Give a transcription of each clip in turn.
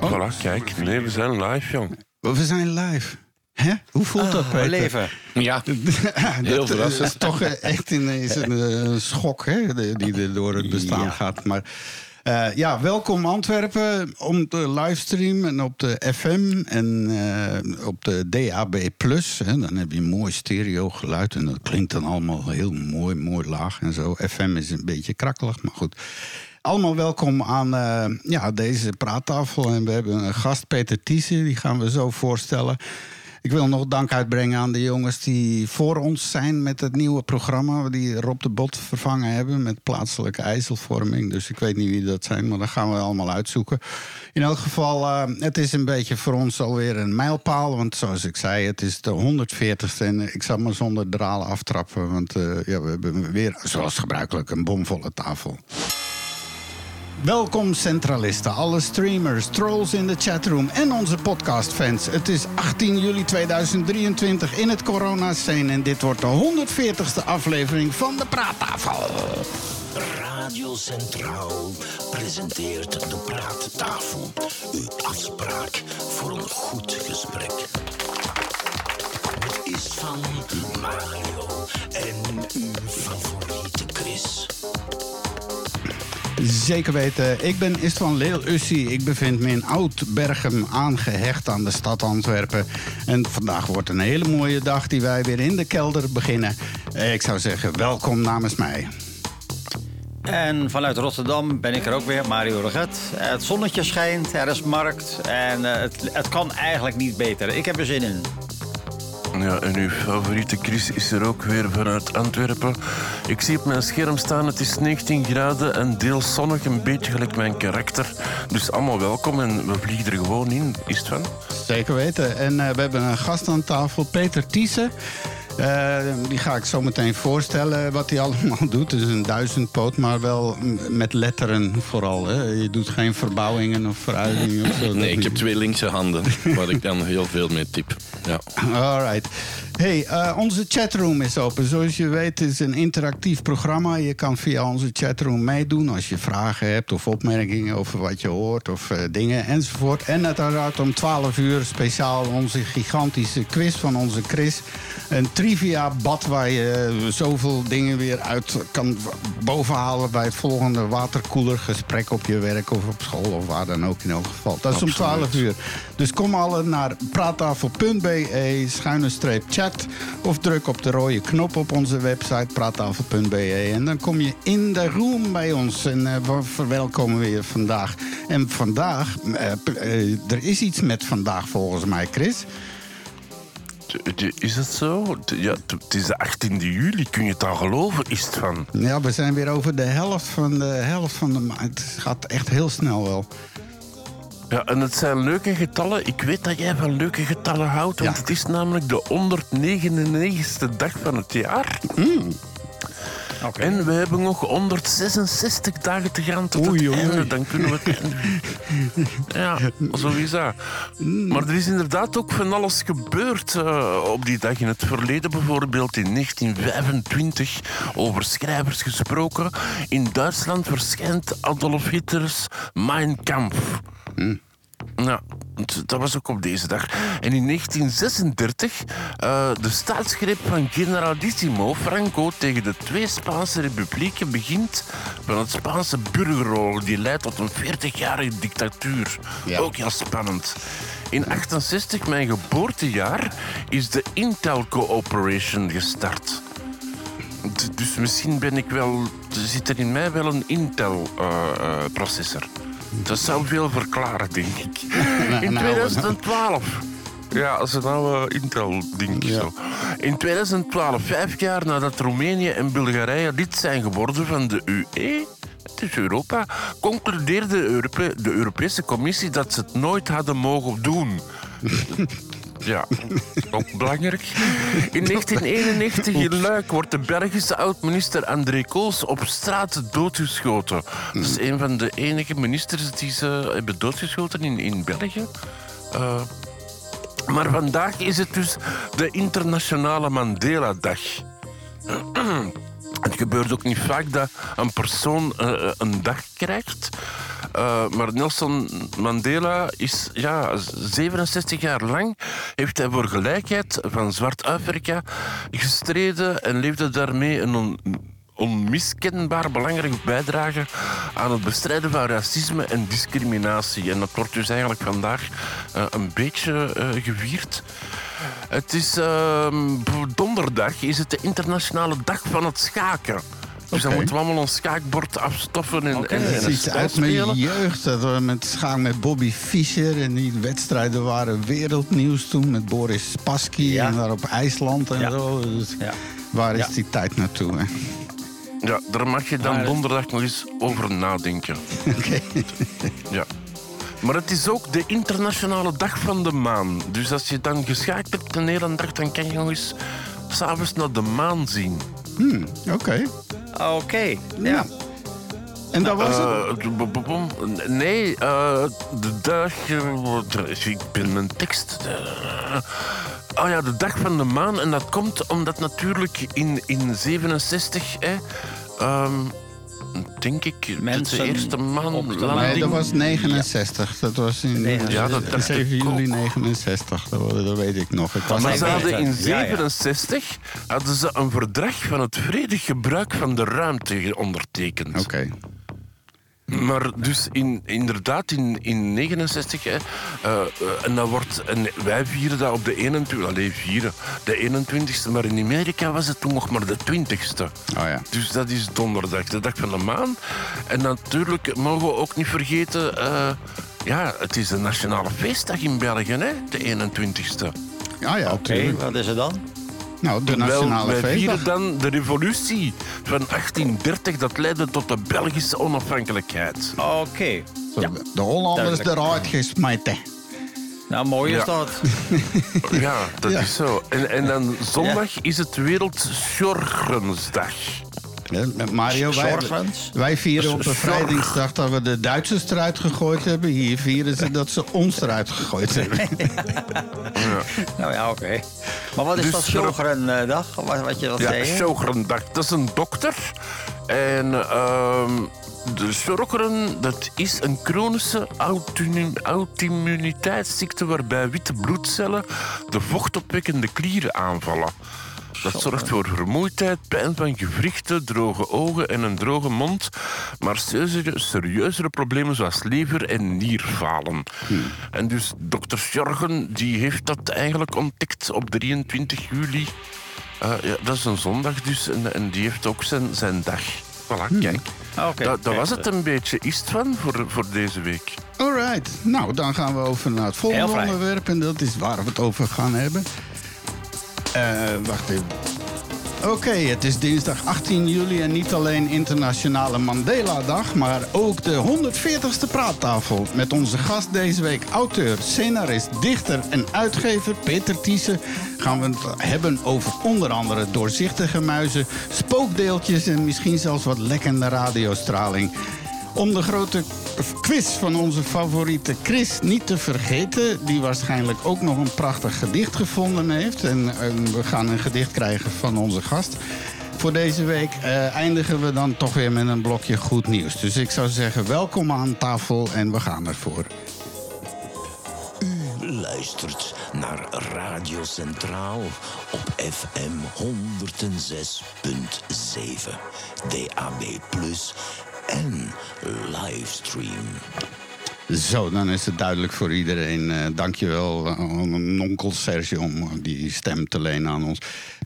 voilà, kijk. Nee, we zijn live, jong. We zijn live. Hè? Hoe voelt dat, Peter? leven. Ja, heel dat verrassend. is toch eh, echt ineens een, eh, schok hè, die- er door het bestaan Ja. gaat. Maar eh, ja, welkom Antwerpen om de livestream en op de FM en eh, op de DAB+. Hè, dan heb je mooi stereo geluid en dat klinkt dan allemaal heel mooi, mooi laag en zo. FM is een beetje krakkelig, maar goed. Allemaal welkom aan eh, ja, deze praattafel. En we hebben een gast, Peter Thiessen, die gaan we zo voorstellen. Ik wil nog dank uitbrengen aan de jongens die voor ons zijn met het nieuwe programma. Die Rob de Bot vervangen hebben met plaatselijke ijzelvorming. Dus ik weet niet wie dat zijn, maar dat gaan we allemaal uitzoeken. In elk geval, eh, het is een beetje voor ons alweer een mijlpaal. Want zoals ik zei, het is de 140ste. En ik zal maar zonder dralen aftrappen. Want eh, ja, we hebben weer, zoals gebruikelijk, een bomvolle tafel. Welkom centralisten, alle streamers, trolls in de chatroom en onze podcastfans. Het is 18 juli 2023 in het corona-scene en dit wordt de 140ste aflevering van de Praattafel. Radio Centraal presenteert de praattafel. Uw afspraak voor een goed gesprek. Het is van Mario en uw Zeker weten, ik ben Istvan Leel Ussi. Ik bevind me in Oud-Berchem aangehecht aan de stad Antwerpen. En vandaag wordt een hele mooie dag die wij weer in de kelder beginnen. Eh, Ik zou zeggen, welkom namens mij. En vanuit Rotterdam ben ik er ook weer, Mario Reget. Het zonnetje schijnt, er is markt en eh, het, het kan eigenlijk niet beter. Ik heb er zin in. Ja, en uw favoriete Chris is er ook weer vanuit Antwerpen. Ik zie op mijn scherm staan, het is 19 graden en deels zonnig, een beetje gelijk mijn karakter. Dus allemaal welkom en we vliegen er gewoon in, is het van? Zeker weten. En eh, we hebben een gast aan tafel, Peter Thiessen. Eh, die ga ik zo meteen voorstellen wat hij allemaal doet. Het is een duizendpoot, maar wel met letteren vooral. Hè. Je doet geen verbouwingen of veruilingen of zo. Nee, ik heb twee linkse handen waar ik dan heel veel mee typ. Ja. Alright. Hey, eh, onze chatroom is open. Zoals je weet is een interactief programma. Je kan via onze chatroom meedoen als je vragen hebt of opmerkingen over wat je hoort of eh, dingen enzovoort. En uiteraard om 12 uur speciaal onze gigantische quiz van onze Chris. Een trivia bad waar je zoveel dingen weer uit kan bovenhalen bij het volgende waterkoelergesprek op je werk of op school of waar dan ook in elk geval. Dat is om 12 uur. Dus kom alle naar praattafel.be schuine streep chat of druk op de rode knop op onze website praattafel.be en dan kom je in de room bij ons en eh, we verwelkomen we je vandaag. En vandaag, eh, eh, er is iets met vandaag volgens mij, Chris. Is het zo? Ja, het is de 18e juli, kun je het al geloven, is het van? Ja, we zijn weer over de helft van de helft van de maand. Het gaat echt heel snel wel. Ja, en het zijn leuke getallen. Ik weet dat jij van leuke getallen houdt, want Ja. het is namelijk de 199ste dag van het jaar. En we hebben nog 166 dagen te gaan tot Oei, het oei, einde. oei. Dan kunnen we het. Ja, zo is dat. Maar er is inderdaad ook van alles gebeurd eh, op die dag in het verleden. Bijvoorbeeld in 1925, over schrijvers gesproken. In Duitsland verschijnt Adolf Hitlers Mein Kampf. Ja, dat was ook op deze dag. En in 1936 eh, de staatsgreep van generalissimo Franco tegen de twee Spaanse republieken begint van het Spaanse burgeroorlog. Die leidt tot een 40-jarige dictatuur. Ja. Ook heel spannend. In 68, mijn geboortejaar, is de Intel Cooperation gestart. Dus misschien ben ik wel, zit er in mij wel een Intel-processor. Dat zou veel verklaren, denk ik. In nou, 2012. Ja, als een oude Intel-ding. Ja. zo. In 2012, vijf jaar nadat Roemenië en Bulgarije lid zijn geworden van de UE, het is Europa, concludeerde Europe- de Europese Commissie dat ze het nooit hadden mogen doen. Ja, ook belangrijk. In 1991 in Luik wordt de Belgische oud-minister André Koos op straat doodgeschoten. Dat is een van de enige ministers die ze hebben doodgeschoten in, in België. Eh, maar vandaag is het dus de Internationale Mandela-dag. Het gebeurt ook niet vaak dat een persoon eh, een dag krijgt. Eh, maar Nelson Mandela is ja, 67 jaar lang heeft hij voor gelijkheid van Zwart-Afrika gestreden en leefde daarmee een on- onmiskenbaar belangrijke bijdrage aan het bestrijden van racisme en discriminatie. En dat wordt dus eigenlijk vandaag eh, een beetje gevierd. Het is ehm, donderdag is het de internationale dag van het schaken. Dus dan moeten we allemaal ons schaakbord afstoffen en, en, en uit mijn spelen. jeugd. Dat we met schaak met Bobby Fischer. En die wedstrijden waren wereldnieuws toen. Met Boris Spassky. Ja. En daar op IJsland en Ja. zo. Dus Ja. waar is Ja. die tijd naartoe? Hè? Ja, daar mag je dan Maar- donderdag nog eens over nadenken. Oké. Ja. Maar het is ook de internationale dag van de maan. Dus als je dan geschaakt hebt een hele dag, dan kan je nog eens s'avonds naar de maan zien. Oké. Oké. Ja. En dat was het? Eh, bom. nee, eh, de dag. eh, ik ben mijn tekst. oh ja, de dag van de maan. En dat komt omdat natuurlijk in, in 67. Hè, ehm, denk ik. Mensen de eerste maan. op de landing- Nee, dat was 69. Dat was in Nee, ja, dat dacht 7 ik juli ook. 69. Dat, dat weet ik nog. Ik was Maar Maar ze hadden in ja, ja. 67 hadden ze een verdrag van het vredig gebruik van de ruimte ondertekend. Oké. Maar dus in, inderdaad in, in 69, hè, eh, eh, en, dat wordt, en wij vieren dat op de 21 allee, vieren, de 21ste, maar in Amerika was het toen nog maar de 20ste. Oh ja. Dus dat is donderdag, de dag van de maan. En natuurlijk mogen we ook niet vergeten, eh, ja, het is de nationale feestdag in België, hè, de 21ste. Ja, ja, Oké, wat is het dan? Nou, de nationale wij feestdag. vieren dan de revolutie van 1830, dat leidde tot de Belgische onafhankelijkheid. Oké. Ja. De Hollanders Duidelijk. eruit gesmeten. Nou, mooi is Ja. dat. Ja, dat Ja. is zo. En, en dan zondag is het Wereldzorgensdag. Mario, wij, wij vieren op bevrijdingsdag dat we de Duitsers eruit gegooid hebben. Hier vieren ze dat ze ons eruit gegooid hebben. Nou ja, oké. Maar wat is Dus dat Sjogeren-dag? Wat, wat je wat Ja, zei? je? Sjogrendag. Dat is een dokter. En ehm, de Sjogren, dat is een chronische auto- auto-immuniteitsziekte waarbij witte bloedcellen de vochtopwekkende klieren aanvallen. Dat zorgt voor vermoeidheid, pijn van gewrichten, droge ogen en een droge mond. Maar serieuzere, problemen zoals lever- en nierfalen. En dus dokter Sjorgen die heeft dat eigenlijk ontdekt op 23 juli. Eh, ja, dat is een zondag dus. En, en die heeft ook zijn, zijn dag. Voilà, kijk. Ah, Oké. Dat, dat Kijk, was het een beetje. Is het van voor, voor deze week? Alright, nou dan gaan we over naar het volgende onderwerp. En dat is waar we het over gaan hebben. Eh, wacht even. Oké, het is dinsdag 18 juli en niet alleen Internationale Mandela-dag, maar ook de 140ste praattafel. Met onze gast deze week, auteur, scenarist, dichter en uitgever Peter Thiessen, gaan we het hebben over onder andere doorzichtige muizen, spookdeeltjes en misschien zelfs wat lekkende radiostraling. Om de grote quiz van onze favoriete Chris niet te vergeten... die waarschijnlijk ook nog een prachtig gedicht gevonden heeft. En we gaan een gedicht krijgen van onze gast. Voor deze week eh, eindigen we dan toch weer met een blokje goed nieuws. Dus ik zou zeggen, welkom aan tafel en we gaan ervoor. U luistert naar Radio Centraal op FM 106.7, DAB+, en livestream. Zo, dan is het duidelijk voor iedereen. Eh dankjewel, uh, onkel Sergio, om eh, die stem te lenen aan ons.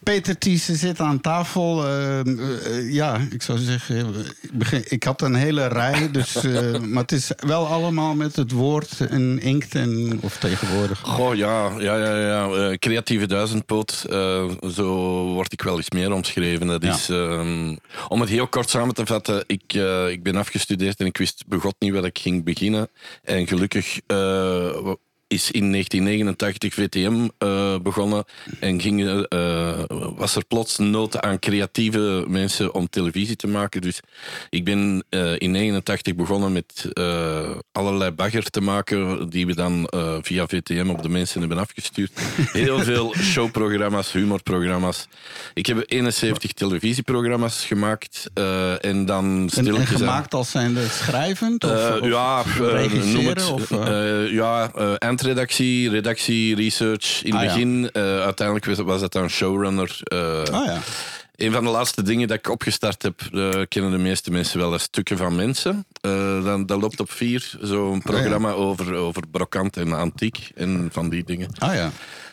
Peter Thiessen zit aan tafel. Eh, eh, ja, ik zou zeggen, ik, begin, ik had een hele rij. Dus, eh, maar het is wel allemaal met het woord en inkt en, of tegenwoordig. Goh, ja, ja, ja, ja. Creatieve duizendpoot. eh, zo word ik wel eens meer omschreven. Dat Ja. is, ehm, om het heel kort samen te vatten, ik, ik ben afgestudeerd en ik wist begot niet waar ik ging beginnen. En gelukkig eh, is in 1989 VTM eh, begonnen en ging, eh, was er plots nood aan creatieve mensen om televisie te maken. Dus ik ben eh, in 89 begonnen met allerlei bagger te maken die we dan via VTM op de mensen hebben afgestuurd. Heel veel showprogramma's, humorprogramma's. Ik heb 71 televisieprogramma's gemaakt en dan En, en gemaakt als zijnde schrijvend? Of, of ja, regisseren? of, ja, eh, eindredactie, redactie, research. In het Ah, begin, eh, uiteindelijk was, dat dan showrunner. eh, oh ja. Een van de laatste dingen dat ik opgestart heb, eh, kennen de meeste mensen wel als stukken van mensen. Eh, dan, dat loopt op vier, zo'n programma over, over brokant en antiek en van die dingen. Ah ja.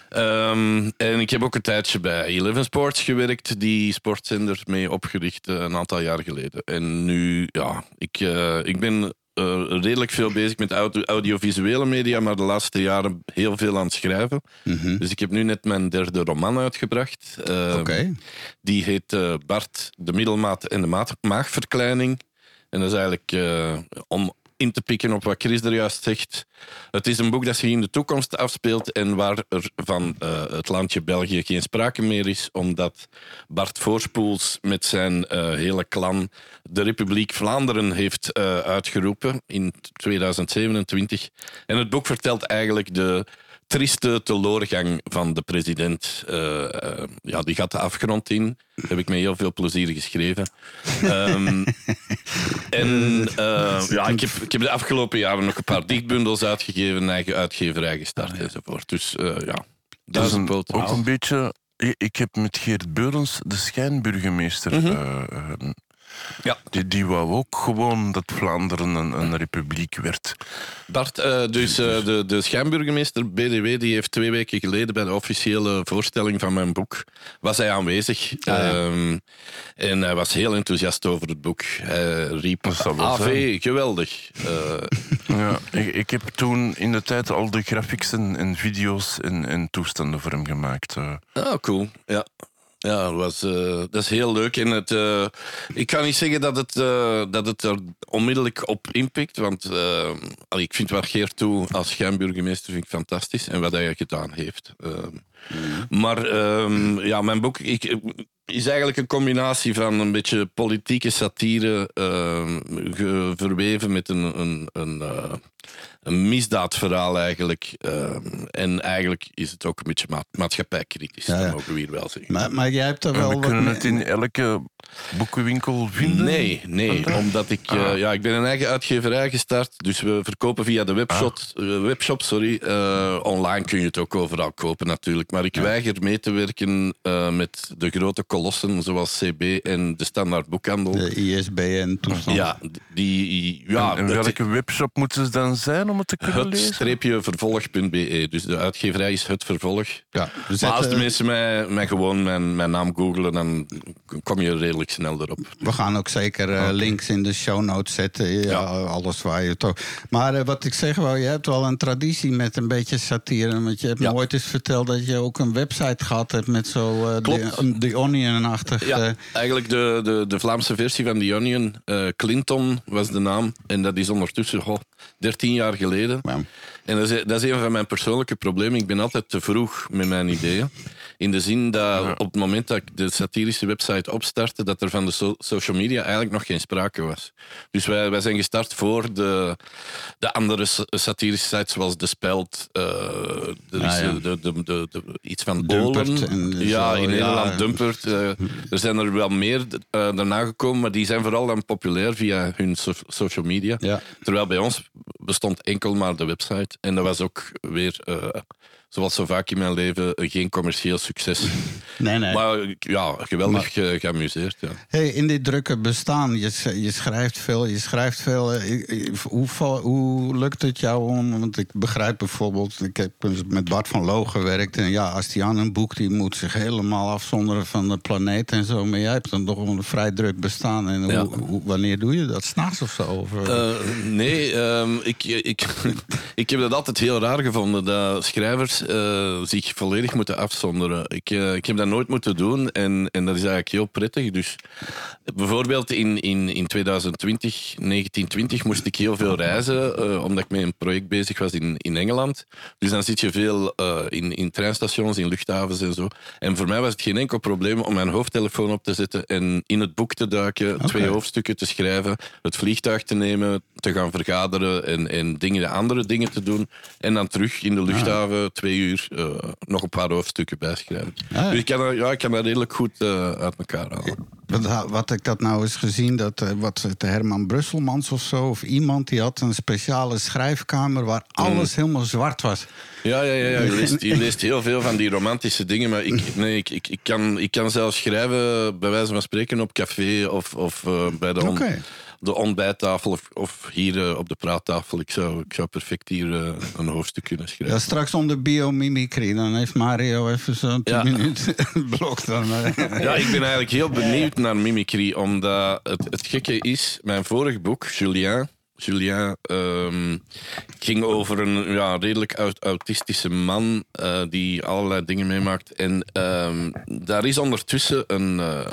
Ehm, en ik heb ook een tijdje bij Eleven Sports gewerkt, die sportzender mee opgericht een aantal jaar geleden. En nu, ja, ik, ik ben eh, redelijk veel bezig met audio- audiovisuele media, maar de laatste jaren heel veel aan het schrijven. Mhm. Dus ik heb nu net mijn derde roman uitgebracht. Oké. Die heet eh, Bart, de middelmaat en de maagverkleining. En dat is eigenlijk eh, om in te pikken op wat Chris er juist zegt. Het is een boek dat zich in de toekomst afspeelt en waar er van eh, het landje België geen sprake meer is, omdat Bart Voorspoels met zijn eh, hele clan de Republiek Vlaanderen heeft eh, uitgeroepen in 2027. En het boek vertelt eigenlijk de trieste teloorgang van de president. Eh, eh, ja, die gaat de afgrond in. Heb ik met heel veel plezier geschreven. Ehm, en eh, ja, ik heb, ik heb de afgelopen jaren nog een paar dichtbundels uitgegeven, een eigen uitgeverij gestart enzovoort. Dus ja, Dat is duizend poot. ook een beetje... Ik heb met Geert Beurens, de schijnburgemeester... Mhm. eh, eh, Ja. die, die wou ook gewoon dat Vlaanderen een, een republiek werd. Bart, eh, dus eh, de, de schijnburgemeester BDW, die heeft twee weken geleden bij de officiële voorstelling van mijn boek, was hij aanwezig. ja. Ehm, en hij was heel enthousiast over het boek. Hij riep, AV, geweldig. Eh, Ja, ik, ik heb toen in de tijd al de graphics en, en video's en, en toestanden voor hem gemaakt. Ah, cool. Ja. Ja, dat, was, eh, dat is heel leuk. En het, eh, ik kan niet zeggen dat het, eh, dat het er onmiddellijk op inpikt. Want ik vind wat Geert toe als schijnburgemeester vind ik fantastisch. En wat hij gedaan heeft. Ehm, Maar ehm, ja, mijn boek ik, is eigenlijk een combinatie van een beetje politieke satire. ehm, verweven met een, een, een, een misdaadverhaal eigenlijk. Ehm, en eigenlijk is het ook een beetje ma maatschappijkritisch. Ja, ja. Dat mogen we hier wel zeggen. Maar, maar jij hebt er wel we wat kunnen mee- het in elke boekenwinkel vinden. Nee, nee, omdat ik, eh, Ah. ja, ik ben een eigen uitgeverij gestart. Dus we verkopen via de webshop. eh, webshop sorry. Eh, online kun je het ook overal kopen natuurlijk. Maar ik weiger mee te werken eh, met de grote kolossen zoals CB en de standaard boekhandel. de ISBN toestand. Ja, die, ja, en en het- welke webshop moeten ze dan zijn om het te kunnen het lezen? streepje vervolg.be. Dus de uitgeverij is het vervolg. Ja, we Maar als de mensen mij, mij gewoon mijn, mijn naam googlen, dan kom je redelijk snel erop. We gaan ook zeker eh, links in de show notes zetten. Ja, Ja. alles waar je toch. Maar eh, wat ik zeg wou, je hebt wel een traditie met een beetje satire. Want je hebt Ja. me ooit eens verteld dat je ook een website gehad hebt met zo eh. The, The Onion-achtig. Ja, eh, eigenlijk de, de, de Vlaamse versie van The Onion. eh, Clinton was de naam. En dat is ondertussen goh, 13 jaar geleden. Ja. En dat is, dat is een van mijn persoonlijke problemen. Ik ben altijd te vroeg met mijn ideeën. In de zin dat op het moment dat ik de satirische website opstartte, dat er van de so- social media eigenlijk nog geen sprake was. Dus wij, wij zijn gestart voor de, de andere sa- satirische sites zoals De Speld. ja. eh, de, de, de, iets van Dumpert ja, in. Nederland Dumpert. eh, er zijn er wel meer eh, daarna gekomen, maar die zijn vooral dan populair via hun so- social media. Terwijl bij ons bestond enkel maar de website. En dat was ook weer, zoals zo vaak in mijn leven, geen commercieel succes. Nee, nee. Maar ja, geweldig eh, geamuseerd. Ja. Hey, in dit drukke bestaan, je, je schrijft veel, je schrijft veel. eh, Hoe, hoe lukt het jou om, want ik begrijp bijvoorbeeld, ik heb met Bart van Loo gewerkt. En ja, als die aan een boek, die moet zich helemaal afzonderen van de planeet en zo. Maar jij hebt dan toch een vrij druk bestaan. En Ja. hoe, hoe- wanneer doe je dat? S'nachts of zo? Of, eh, Eh, nee, ehm, ik, ik, ik heb dat altijd heel raar gevonden. Dat schrijvers eh, zich volledig moeten afzonderen. Ik, eh, ik heb dat nooit moeten doen en, en dat is eigenlijk heel prettig. Dus bijvoorbeeld in, in, in 2020, 1920, moest ik heel veel reizen, eh, omdat ik met een project bezig was in, in Engeland. Dus dan zit je veel in, in treinstations, in luchthavens en zo. En voor mij was het geen enkel probleem om mijn hoofdtelefoon op te zetten en in het boek te duiken, twee hoofdstukken te schrijven, het vliegtuig te nemen, te gaan vergaderen en, en dingen, andere dingen te doen. En dan terug in de luchthaven, twee uur, eh, nog een paar hoofdstukken bijschrijven. Ah. Dus ik kan, ja, ik kan dat redelijk goed eh, uit elkaar halen. Wat, wat ik dat nou eens gezien, dat eh, wat het, Herman Brusselmans of zo, of iemand die had een speciale schrijfkamer waar alles helemaal zwart was. Ja, ja, ja, ja. Je, leest, je leest heel veel van die romantische dingen, maar ik, nee, ik, ik, ik, kan, ik kan zelfs schrijven, bij wijze van spreken, op café of, of bij de, Oké. De ontbijttafel of, of hier eh, op de praattafel. Ik zou, ik zou perfect hier eh, een hoofdstuk kunnen schrijven. Ja, straks onder biomimicry, dan heeft Mario even zo'n 10 Ja. minuten blok dan. Ja, ik ben eigenlijk heel benieuwd naar mimicry, omdat het, het gekke is, mijn vorig boek, Julien, Julien ehm, ging over een ja, redelijk aut- autistische man eh, die allerlei dingen meemaakt. En ehm, daar is ondertussen een, eh,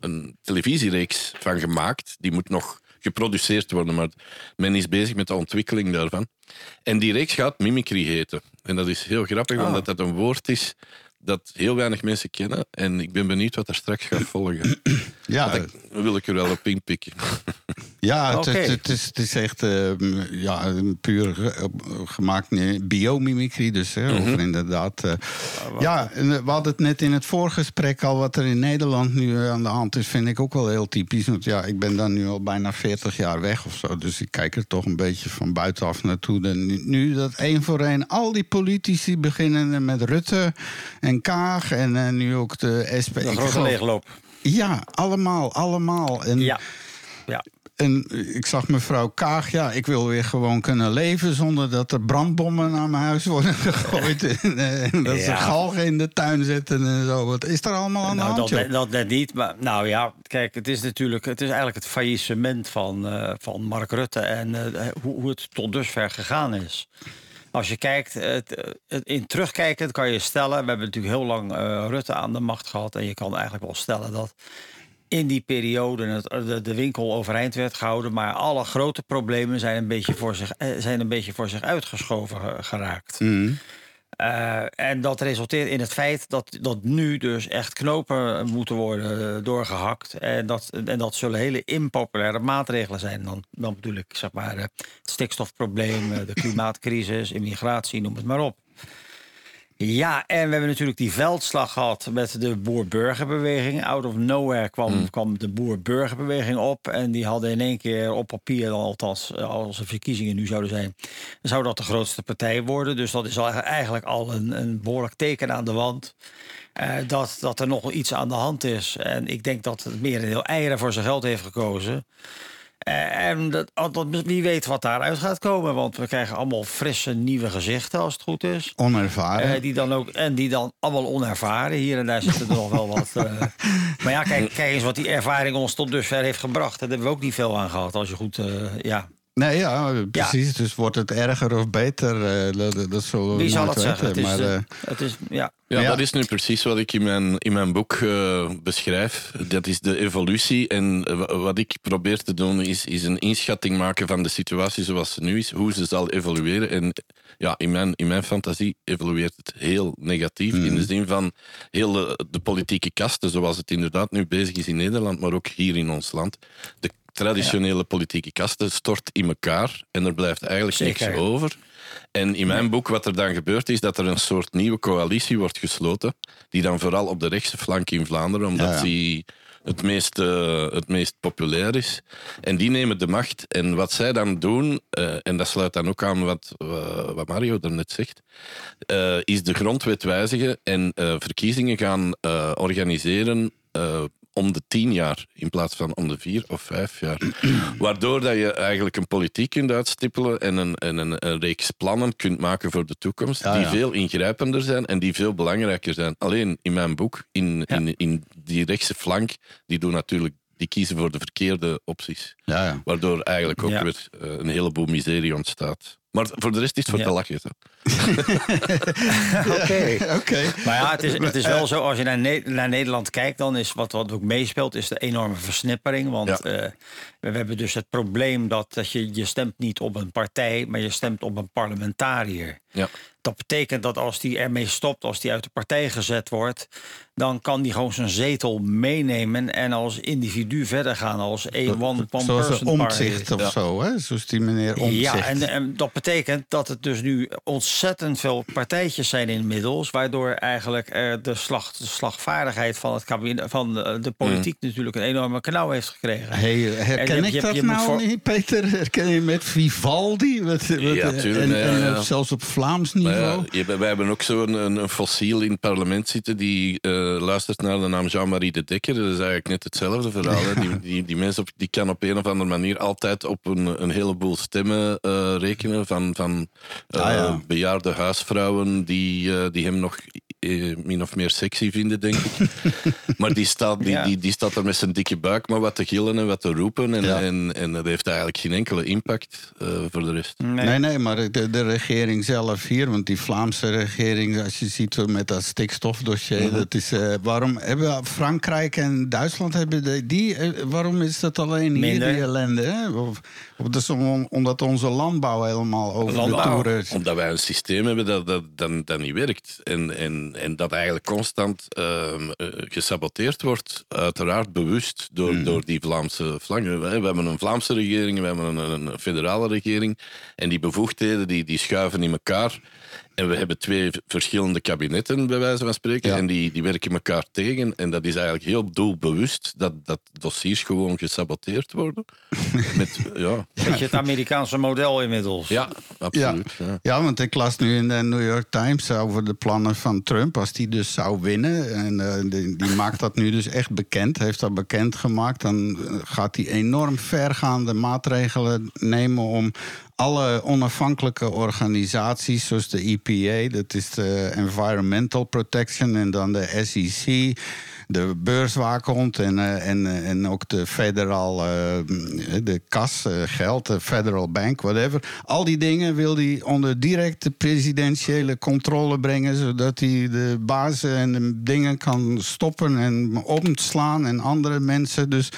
een televisiereeks van gemaakt. Die moet nog geproduceerd worden, maar men is bezig met de ontwikkeling daarvan. En die reeks gaat mimicry heten. En dat is heel grappig, omdat dat een woord is dat heel weinig mensen kennen. En ik ben benieuwd wat er straks gaat volgen. Ja, Dat wil ik er wel op inpikken. Ja het, het, het is, het is echt eh, ja, puur ge- gemaakt nee, biomimicry. Dus hè, over inderdaad. eh, ja, eh, we hadden het net in het voorgesprek al. Wat er in Nederland nu aan de hand is, vind ik ook wel heel typisch. Want ja, ik ben dan nu al bijna 40 jaar weg of zo. Dus ik kijk er toch een beetje van buitenaf naartoe. Nu, nu dat één voor één al die politici beginnen met Rutte en Kaag. En nu ook de SP. Een grote leegloop. Ja, allemaal, allemaal. En, Ja. Ja. En ik zag mevrouw Kaag, ja, ik wil weer gewoon kunnen leven zonder dat er brandbommen naar mijn huis worden gegooid. en, eh, en dat ze Ja. galgen in de tuin zetten en zo. Wat is er allemaal aan de Nou, hand? dat, dat net niet. Maar nou ja, kijk, het is natuurlijk het is eigenlijk het faillissement van, eh, van Mark Rutte en eh, hoe, hoe het tot dusver gegaan is. Als je kijkt, het, het, in terugkijkend kan je stellen, we hebben natuurlijk heel lang Rutte aan de macht gehad. En je kan eigenlijk wel stellen dat in die periode het, de, de winkel overeind werd gehouden. Maar alle grote problemen zijn een beetje voor zich, eh, zijn een beetje voor zich uitgeschoven ge- geraakt. Mhm. Eh, en dat resulteert in het feit dat, dat nu dus echt knopen moeten worden eh, doorgehakt. En dat, en dat zullen hele impopulaire maatregelen zijn. Dan, dan bedoel ik zeg maar eh, het stikstofprobleem, eh, de klimaatcrisis, immigratie, noem het maar op. Ja, en we hebben natuurlijk die veldslag gehad met de boer-burgerbeweging. Out of nowhere kwam, kwam de boer-burgerbeweging op. En die hadden in één keer op papier, althans eh, als de verkiezingen nu zouden zijn, zou dat de grootste partij worden. Dus dat is al eigenlijk al een, een behoorlijk teken aan de wand. eh, dat, dat er nog iets aan de hand is. En ik denk dat het merendeel eieren voor zijn geld heeft gekozen. En dat, dat, wie weet wat daaruit gaat komen. Want we krijgen allemaal frisse nieuwe gezichten als het goed is. Onervaren. Eh, die dan ook, en die dan allemaal onervaren. Hier en daar zitten er nog wel wat. eh. Maar ja, kijk, kijk eens wat die ervaring ons tot dusver heeft gebracht. Daar hebben we ook niet veel aan gehad. Als je goed, eh, ja. Nee, ja, precies. Dus wordt het erger of beter? eh, dat, dat zullen we Wie zal dat zeggen? Het weten. is, Maar, eh, eh, het is, ja. Ja, Ja. dat is nu precies wat ik in mijn, in mijn boek eh, beschrijf. Dat is de evolutie. En wa- wat ik probeer te doen, is, is een inschatting maken van de situatie zoals ze nu is, hoe ze zal evolueren. En ja, in mijn, in mijn fantasie evolueert het heel negatief. In de zin van heel de, de politieke kasten, zoals het inderdaad nu bezig is in Nederland, maar ook hier in ons land. De traditionele politieke kasten stort in elkaar en er blijft eigenlijk Zeker. niks over. En in mijn boek, wat er dan gebeurt, is dat er een soort nieuwe coalitie wordt gesloten. Die dan vooral op de rechtse flank in Vlaanderen, omdat Ja, ja. die het meest, eh, het meest populair is. En die nemen de macht. En wat zij dan doen, eh, en dat sluit dan ook aan wat, eh, wat Mario daarnet zegt, eh, is de grondwet wijzigen en eh, verkiezingen gaan eh, organiseren. Om de tien jaar in plaats van om de vier of vijf jaar. Waardoor dat je eigenlijk een politiek kunt uitstippelen en een, en een, een reeks plannen kunt maken voor de toekomst, Ja, die ja. veel ingrijpender zijn en die veel belangrijker zijn. Alleen in mijn boek, in, Ja. in, in die rechtse flank, die doen natuurlijk die kiezen voor de verkeerde opties. ja, ja. Waardoor eigenlijk ook Ja. weer eh, een heleboel miserie ontstaat. Maar voor de rest is het voor Ja. te lachen. Oké. Oké. Maar ja, het is, het is wel zo, als je naar, Ne- naar Nederland kijkt, dan is wat, wat ook meespeelt, is de enorme versnippering. Want Ja. eh, we, we hebben dus het probleem dat, dat je, je stemt niet op een partij, maar je stemt op een parlementariër. Ja. Dat betekent dat als die ermee stopt, als die uit de partij gezet wordt, dan kan die gewoon zijn zetel meenemen en als individu verder gaan als een one, one Zoals een omzicht of zo, hè? Zoals die meneer omzicht. Ja, en, en dat betekent dat het dus nu ontzettend veel partijtjes zijn inmiddels, waardoor eigenlijk de, slag, de slagvaardigheid van het kabinet, van de, de politiek natuurlijk een enorme knauw heeft gekregen. Hey, herken En je- ik je- dat je nou voor- niet, Peter? Herken je met Vivaldi? Wat, Ja, en, tuurlijk, ja, en, ja. zelfs op Vlaams Maar niveau? ja, wij hebben ook zo'n een, een fossiel in het parlement zitten die eh, luistert naar de naam Jean-Marie de Dekker. Dat is eigenlijk net hetzelfde verhaal. hè. Die, die, die mens op, die kan op een of andere manier altijd op een, een heleboel stemmen eh, rekenen van, van Ah, ja. bejaarde huisvrouwen die, die hem nog eh, min of meer sexy vinden, denk ik. maar die staat, die, Ja. die, die staat er met zijn dikke buik maar wat te gillen en wat te roepen. En, Ja. en, en dat heeft eigenlijk geen enkele impact eh, voor de rest. Nee. Nee, nee, maar de, de regering zelf hier, want die Vlaamse regering, als je ziet met dat stikstofdossier, Mhm. dat is, eh, waarom hebben Frankrijk en Duitsland hebben de- die, waarom is dat alleen hier Minder. die ellende? Hè? Of, of dat is om- omdat onze landbouw helemaal over Landbouw. de toeren is. Omdat wij een systeem hebben dat, dat, dat, dat niet werkt. En, en, en dat eigenlijk constant ehm, eh, gesaboteerd wordt. Uiteraard bewust door, door die Vlaamse flanken. We we hebben een Vlaamse regering, we hebben een, een federale regering. En die bevoegdheden die, die schuiven in elkaar. En we hebben twee verschillende kabinetten, bij wijze van spreken. Ja. En die, die werken elkaar tegen. En dat is eigenlijk heel doelbewust dat, dat dossiers gewoon gesaboteerd worden. Met, ja, Beetje het Amerikaanse model inmiddels. ja, absoluut. Ja. ja, want ik las nu in de New York Times over de plannen van Trump. Als die dus zou winnen, en eh, die, die maakt dat nu dus echt bekend, heeft dat bekend gemaakt, dan eh, gaat hij enorm vergaande maatregelen nemen om alle onafhankelijke organisaties, zoals de EPA, dat is de Environmental Protection, en dan de SEC, de beurswaakhond en, eh, en, eh, en ook de federal, eh, de kas, geld, de federal bank, whatever. Al die dingen wil hij onder directe presidentiële controle brengen, zodat hij de bazen en de dingen kan stoppen en omslaan en andere mensen. Dus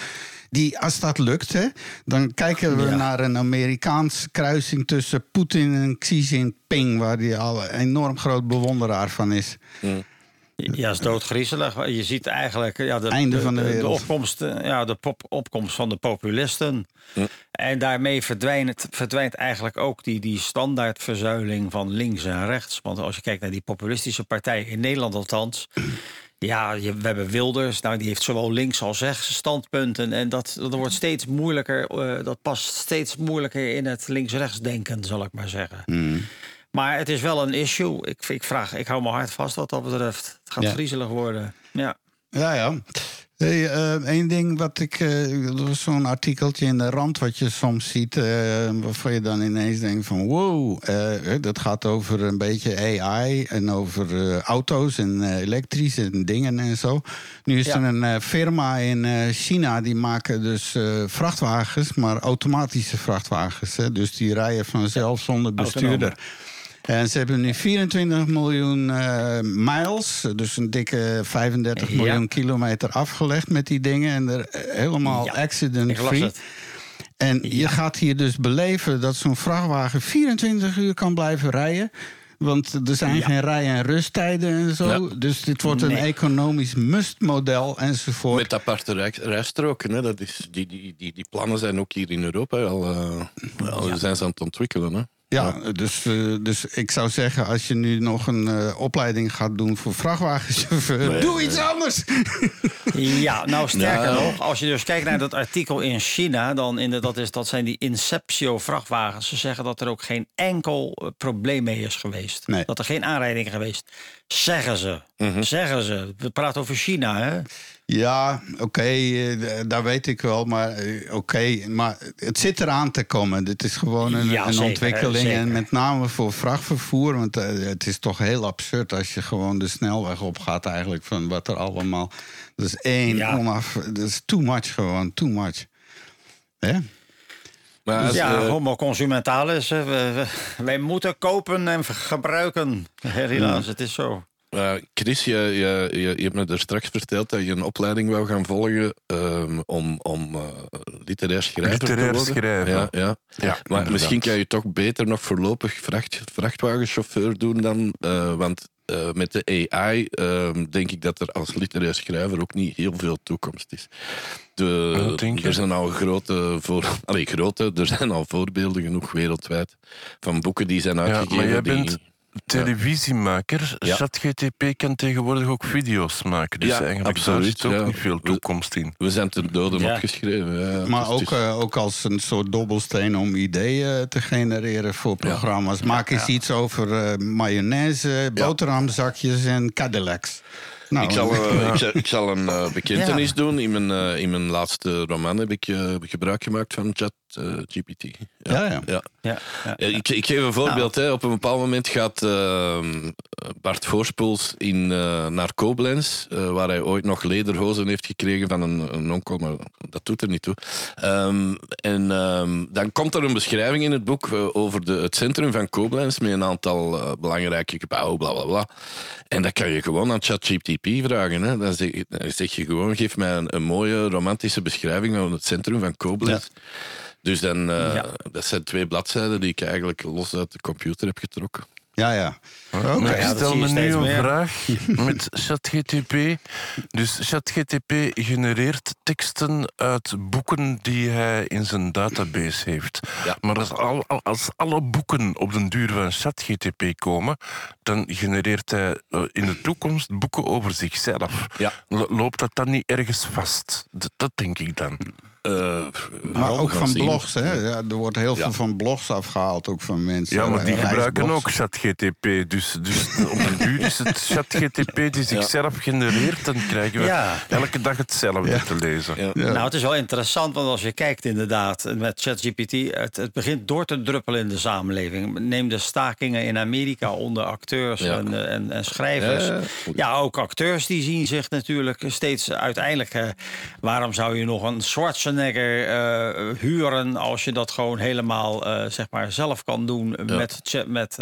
die, als dat lukt, hè, dan kijken we Ja. naar een Amerikaanse kruising tussen Poetin en Xi Jinping, waar hij al een enorm groot bewonderaar van is. Ja, is doodgriezelig. Je ziet eigenlijk ja, de, Einde van de wereld. opkomst, eh, ja, de pop, opkomst van de populisten. En daarmee verdwijnt, verdwijnt eigenlijk ook die, die standaardverzuiling van links en rechts. Want als je kijkt naar die populistische partijen, in Nederland althans... Ja, je, we hebben Wilders, nou, die heeft zowel links als rechts standpunten. En dat, dat wordt steeds moeilijker, eh, dat past steeds moeilijker in het links-rechts denken, zal ik maar zeggen. Hmm. Maar het is wel een issue. Ik, ik, vraag, ik hou me hard vast wat dat betreft. Het gaat Ja. griezelig worden. Ja. Ja, ja. Hey, Eén ding wat ik. eh, er was zo'n artikeltje in de rand wat je soms ziet. eh, waarvan je dan ineens denkt: van wow. eh, dat gaat over een beetje AI en over eh, auto's en eh, elektrisch en dingen en zo. Nu is Ja. er een eh, firma in eh, China die maken dus eh, vrachtwagens, maar automatische vrachtwagens. Hè, dus die rijden vanzelf zonder bestuurder. En ze hebben nu 24 miljoen eh, miles, dus een dikke 35 Ja. miljoen kilometer afgelegd met die dingen. En er eh, helemaal Ja, accident-free. En je gaat hier dus beleven dat zo'n vrachtwagen 24 uur kan blijven rijden. Want er zijn Ja. geen rij- en rusttijden en zo. Ja. Dus dit wordt een Nee. economisch must-model enzovoort. Met aparte rij- rijstroken. Hè. Dat is, die, die, die, die plannen zijn ook hier in Europa al, eh, al zijn ze aan het ontwikkelen. Hè. Ja, dus, eh, dus ik zou zeggen, als je nu nog een eh, opleiding gaat doen voor vrachtwagenchauffeur, doe iets anders. Ja, nou sterker Nou. nog, als je dus kijkt naar dat artikel in China, dan in de, dat, is, dat zijn die Inceptio vrachtwagens. Ze zeggen dat er ook geen enkel eh, probleem mee is geweest. Nee. Dat er geen aanrijding geweest. Zeggen ze. Mhm. Zeggen ze. We praten over China, hè? Ja, oké, eh, daar weet ik wel. Maar eh, oké, maar het zit eraan te komen. Dit is gewoon een, Ja, een zeker, ontwikkeling. zeker. En met name voor vrachtvervoer. Want eh, het is toch heel absurd als je gewoon de snelweg opgaat eigenlijk. Van wat er allemaal... Dat is één Ja. onaf... Dat is too much gewoon, too much. Hè? Maar als, ja, eh, homo consumentalis. hè. We- we- wij moeten kopen en gebruiken. Helaas, het is zo. Uh, Chris, je, je, je, je hebt me er straks verteld dat je een opleiding wou gaan volgen ehm, om, om eh, literair schrijver Literair te worden. schrijver. Ja, ja. Ja, maar inderdaad. misschien kan je toch beter nog voorlopig vracht, vrachtwagenchauffeur doen dan. eh, want eh, met de AI ehm, denk ik dat er als literair schrijver ook niet heel veel toekomst is. De, er zijn al grote, voor, allee, grote, er zijn al voorbeelden genoeg wereldwijd van boeken die zijn Ja, uitgegeven. maar jij die- bent televisiemaker. Ja. ChatGTP kan tegenwoordig ook video's maken. Dus Ja, eigenlijk absoluut, daar zit ook ja. niet veel toekomst in. We zijn ten dode Ja. opgeschreven. Ja, Maar dus ook, eh, ook als een soort dobbelsteen om ideeën te genereren voor programma's. Maak eens iets over eh, mayonaise, boterhamzakjes en Cadillacs. Nou, Ik zal, eh, ik zal, ik zal een bekentenis Ja. doen. In mijn, in mijn laatste roman heb ik eh, gebruik gemaakt van ChatGPT. Ja, ja. ja. Ja, ja. Ja, ik, ik geef een voorbeeld. Hè. Op een bepaald moment gaat ehm, Bart Voorspoels in, eh, naar Koblenz, eh, waar hij ooit nog lederhozen heeft gekregen van een, een onkel, maar dat doet er niet toe. Ehm, en ehm, dan komt er een beschrijving in het boek eh, over de, het centrum van Koblenz met een aantal belangrijke gebouwen, bla bla bla. En dat kan je gewoon aan ChatGPT vragen. Hè. Dan, zeg, dan zeg je gewoon, geef mij een, een mooie romantische beschrijving van het centrum van Koblenz. Dus dan, eh, Ja. dat zijn twee bladzijden die ik eigenlijk los uit de computer heb getrokken. ja, ja. Oké. Maar ja, ik stel me nu een vraag met ChatGTP. Dus ChatGTP genereert teksten uit boeken die hij in zijn database heeft. Ja. Maar als, al, al- als alle boeken op den duur van ChatGTP komen, dan genereert hij eh, in de toekomst boeken over zichzelf. Ja. Lo- Loopt dat dan niet ergens vast? Dat, dat denk ik dan. Eh, Maar ook van zien. blogs, hè? Ja, er wordt heel Ja. veel van blogs afgehaald, ook van mensen. Ja, maar die gebruiken ook ChatGTP. Dus, dus op een duur is het ChatGTP die zichzelf genereert. Dan krijgen we Ja. elke dag hetzelfde te lezen. Ja. Ja. Nou, het is wel interessant, want als je kijkt inderdaad met ChatGPT, het, het begint door te druppelen in de samenleving. Neem de stakingen in Amerika onder acteurs Ja. en, eh, en, en schrijvers. Ja, ook acteurs die zien zich natuurlijk steeds uiteindelijk. waarom zou je nog een Schwarzenegger eh, huren als je dat gewoon helemaal eh, zeg maar zelf kan doen met, chat- met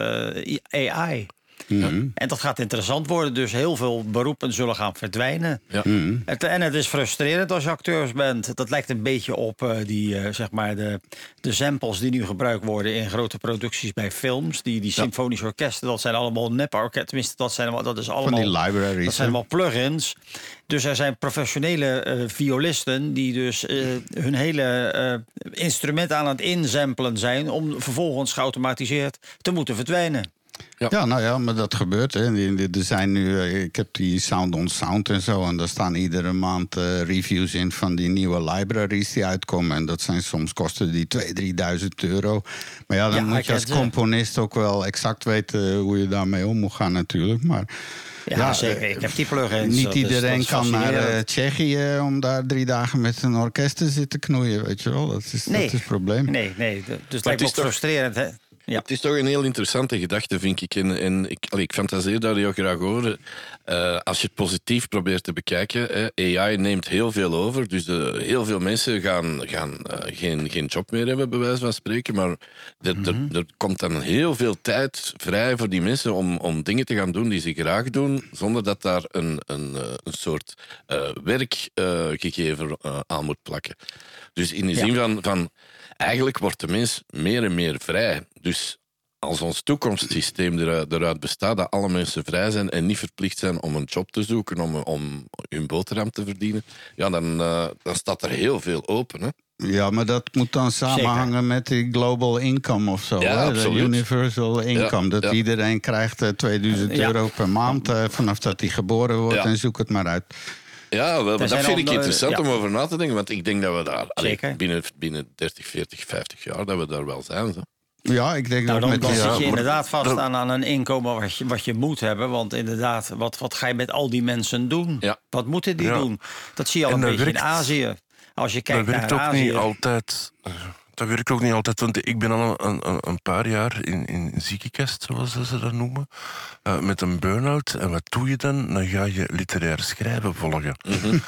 AI? En dat gaat interessant worden. Dus heel veel beroepen zullen gaan verdwijnen. Ja. Het, en het is frustrerend als je acteurs bent. Dat lijkt een beetje op eh, die, eh, zeg maar de, de samples die nu gebruikt worden in grote producties bij films. Die, die symfonische orkesten, dat zijn allemaal nep-orkesten. Tenminste, dat, zijn, allemaal- dat is allemaal... die libraries, Dat zijn allemaal plugins. Dus er zijn professionele eh, violisten die dus hun hele eh, instrument aan het insamplen zijn... om vervolgens geautomatiseerd te moeten verdwijnen. Ja, nou ja, maar dat gebeurt. Hè. Er zijn nu, eh, ik heb die Sound on Sound en zo. En daar staan iedere maand eh, reviews in van die nieuwe libraries die uitkomen. En dat zijn soms kosten die 2.000, 3.000 euro. Maar ja, dan Ja, moet je als ze. componist ook wel exact weten hoe je daarmee om moet gaan natuurlijk. Maar Ja, zeker. eh, Ik heb die plugins. Niet iedereen kan naar eh. Tsjechië om daar drie dagen met een orkest te zitten knoeien, weet je wel. Dat is, Nee. dat is het probleem. Nee, nee. Dus het het lijkt me is ook toch- frustrerend. Hè? Ja. Het is toch een heel interessante gedachte, vind ik. En, en ik, allee, ik fantaseer daar heel graag over. Eh, als je het positief probeert te bekijken, hè, AI neemt heel veel over. Dus heel veel mensen gaan, gaan eh, geen, geen job meer hebben, bij wijze van spreken. Maar er, er, er komt dan heel veel tijd vrij voor die mensen om, om dingen te gaan doen die ze graag doen, zonder dat daar een, een, eh, een soort eh, werkgegever aan moet plakken. Dus in de Ja. zin van, van eigenlijk wordt de mens meer en meer vrij. Dus als ons toekomstsysteem eruit, eruit bestaat dat alle mensen vrij zijn en niet verplicht zijn om een job te zoeken, om, om hun boterham te verdienen, ja, dan, eh, dan staat er heel veel open. Hè? Ja, maar dat moet dan samenhangen met die global income of zo. Ja, hè? De absoluut. universal income. dat ja. iedereen krijgt eh, 2000 Ja. euro per maand eh, vanaf dat hij geboren wordt. Ja. En zoek het maar uit. Ja, wel, maar dat vind ik interessant ja. om over na te denken, want ik denk dat we daar allee, Zeker. binnen, binnen 30, 40, 50 jaar dat we daar wel zijn. Zo. Ja, ik denk Nou, dat dan, met dan die- zit ja, je maar- inderdaad vast dat- aan, aan een inkomen wat je, wat je moet hebben. Want inderdaad, wat, wat ga je met al die mensen doen? Ja. Wat moeten die Ja. doen? Dat zie je al En een dat beetje werkt- in Azië. Als je Dat kijkt werkt naar ook niet Azië. altijd. Dat werkt ook niet altijd, want ik ben al een, een, een paar jaar in, in ziekenkast, zoals ze dat noemen, eh, met een burn-out. En wat doe je dan? Dan ga je literair schrijven volgen.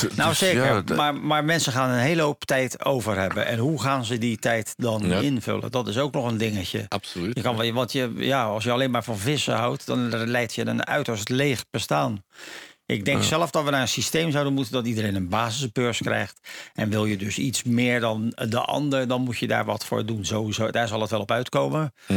Dus- Nou dus zeker, ja, dat- maar, maar mensen gaan een hele hoop tijd over hebben. En hoe gaan ze die tijd dan Ja. invullen? Dat is ook nog een dingetje. Absoluut. Je kan, want je, ja, als je alleen maar van vissen houdt, dan leidt je een uiterst leeg bestaan. Ik denk zelf dat we naar een systeem zouden moeten dat iedereen een basisbeurs krijgt. En wil je dus iets meer dan de ander, dan moet je daar wat voor doen. Sowieso, daar zal het wel op uitkomen. Eh,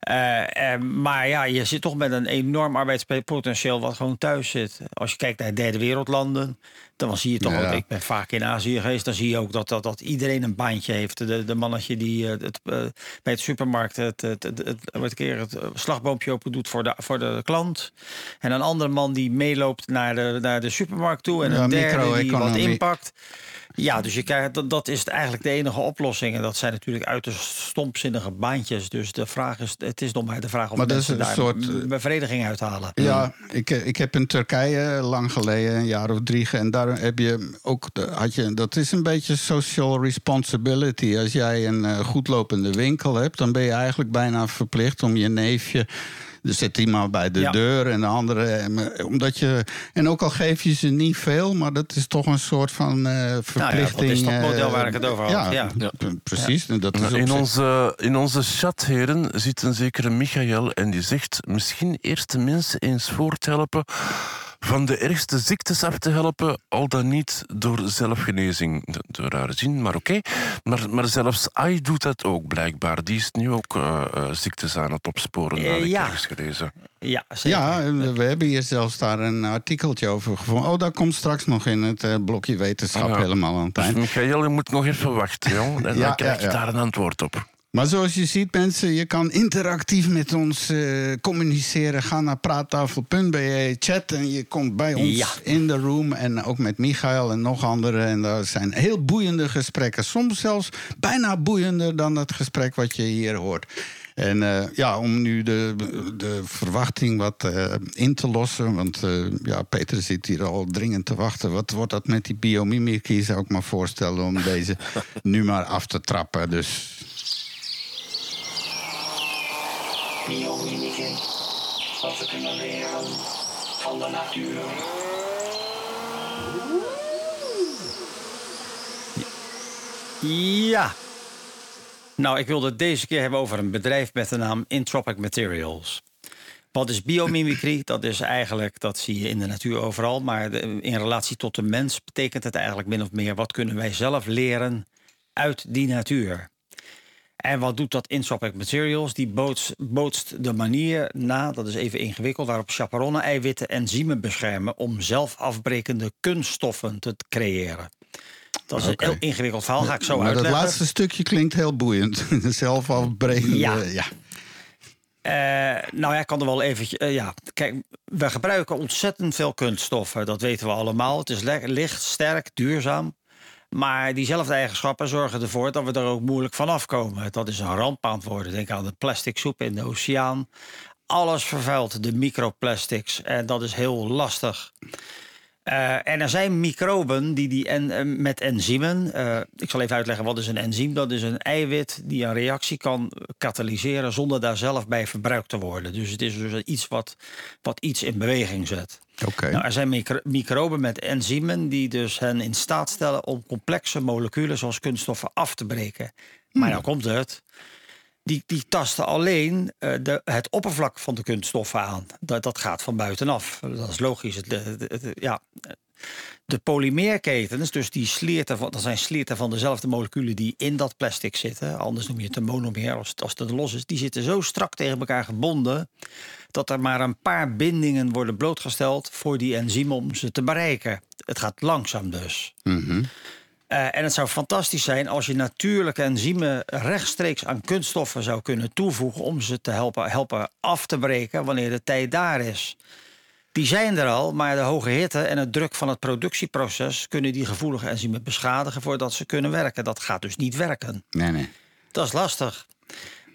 eh, maar ja, je zit toch met een enorm arbeidspotentieel wat gewoon thuis zit. Als je kijkt naar derde wereldlanden, dan zie je toch Ja. ook. Ik ben vaak in Azië geweest, dan zie je ook dat, dat, dat iedereen een baantje heeft. De, de mannetje die eh, het, eh, bij het supermarkt het, het, het, het, keer het eh, slagboompje open doet voor de, voor de klant. En een andere man die meeloopt naar de, naar de supermarkt toe. En Ja, een derde die wat inpakt. Ja, dus je krijgt, dat, dat is eigenlijk de enige oplossing. En dat zijn natuurlijk uiterst stompzinnige baantjes. Dus de vraag is, het is nog maar de vraag of Maar mensen een daar soort, eh, bevrediging uithalen. Ja, ik, ik heb in Turkije lang geleden, een jaar of drie, en daar heb je ook, had je, dat is een beetje social responsibility. Als jij een eh, goedlopende winkel hebt, dan ben je eigenlijk bijna verplicht om je neefje. Er zit iemand bij de Ja. deur en de andere. eh, Omdat je, en ook al geef je ze niet veel, maar dat is toch een soort van eh verplichting. is dat eh, model waar ik het over had, ja. Ja. Precies. Dat is Nou, in, onze, in onze chat, heren, zit een zekere Michael en die zegt misschien eerst de mensen eens voor te helpen van de ergste ziektes af te helpen, al dan niet door zelfgenezing. De, rare zin, maar oké. Maar, maar zelfs AI doet dat ook blijkbaar. Die is nu ook eh, eh, ziektes aan het opsporen, Eh, had ik ja. ergens gelezen. Ja, zeker. Ja, we hebben hier zelfs daar een artikeltje over gevonden. Oh, dat komt straks nog in het blokje wetenschap Ah, ja. helemaal aan het Dus eind. Michael, je moet nog even wachten, joh. En Ja, dan krijg je ja, ja. daar een antwoord op. Maar zoals je ziet, mensen, je kan interactief met ons eh, communiceren. Ga naar praattafel.be, chat en je komt bij ons Ja. in de room. En ook met Michael en nog anderen. En dat zijn heel boeiende gesprekken. Soms zelfs bijna boeiender dan het gesprek wat je hier hoort. En eh, ja, om nu de, de verwachting wat eh, in te lossen. Want ja, Peter zit hier al dringend te wachten. Wat wordt dat met die biomimicry? Zou ik maar voorstellen om deze nu maar af te trappen. Dus Biomimicry. Wat we kunnen leren van de natuur. Ja. Nou, ik wilde het deze keer hebben over een bedrijf met de naam Intropic Materials. Wat is biomimicry? Dat is eigenlijk, dat zie je in de natuur overal, maar in relatie tot de mens betekent het eigenlijk min of meer wat kunnen wij zelf leren uit die natuur. En wat doet dat Intropic Materials? Die bootst, bootst de manier na, dat is even ingewikkeld, waarop chaperonnen-eiwitten enzymen beschermen om zelfafbrekende kunststoffen te creëren. Dat is een heel ingewikkeld verhaal, ga ik zo maar dat uitleggen. laatste stukje klinkt heel boeiend. Zelf afbrekende. Ja. Ja. Eh, nou ja, ik kan er wel eventjes. eh, ja, kijk, we gebruiken ontzettend veel kunststoffen. Dat weten we allemaal. Het is licht, sterk, duurzaam. Maar diezelfde eigenschappen zorgen ervoor dat we er ook moeilijk van afkomen. Dat is een ramp worden. Denk aan de plastic soep in de oceaan. Alles vervuilt, de microplastics. En dat is heel lastig. Eh, en er zijn microben die, die en, eh, met enzymen. eh, ik zal even uitleggen wat is een enzym. Dat is een eiwit die een reactie kan katalyseren zonder daar zelf bij verbruikt te worden. Dus het is dus iets wat, wat iets in beweging zet. Nou, er zijn micro- microben met enzymen die dus hen in staat stellen om complexe moleculen zoals kunststoffen af te breken. Maar nou komt het. Die, die tasten alleen eh, de, het oppervlak van de kunststoffen aan. Dat, dat gaat van buitenaf. Dat is logisch. Het, het- het- het- ja. De polymeerketens, dus die slierten van, dat zijn slierten van dezelfde moleculen die in dat plastic zitten. Anders noem je het een monomer als het, als het los is. Die zitten zo strak tegen elkaar gebonden dat er maar een paar bindingen worden blootgesteld voor die enzymen om ze te bereiken. Het gaat langzaam dus. Eh, en het zou fantastisch zijn als je natuurlijke enzymen rechtstreeks aan kunststoffen zou kunnen toevoegen om ze te helpen, helpen af te breken wanneer de tijd daar is. Die zijn er al, maar de hoge hitte en het druk van het productieproces kunnen die gevoelige enzymen beschadigen voordat ze kunnen werken. Dat gaat dus niet werken. Nee, nee. Dat is lastig.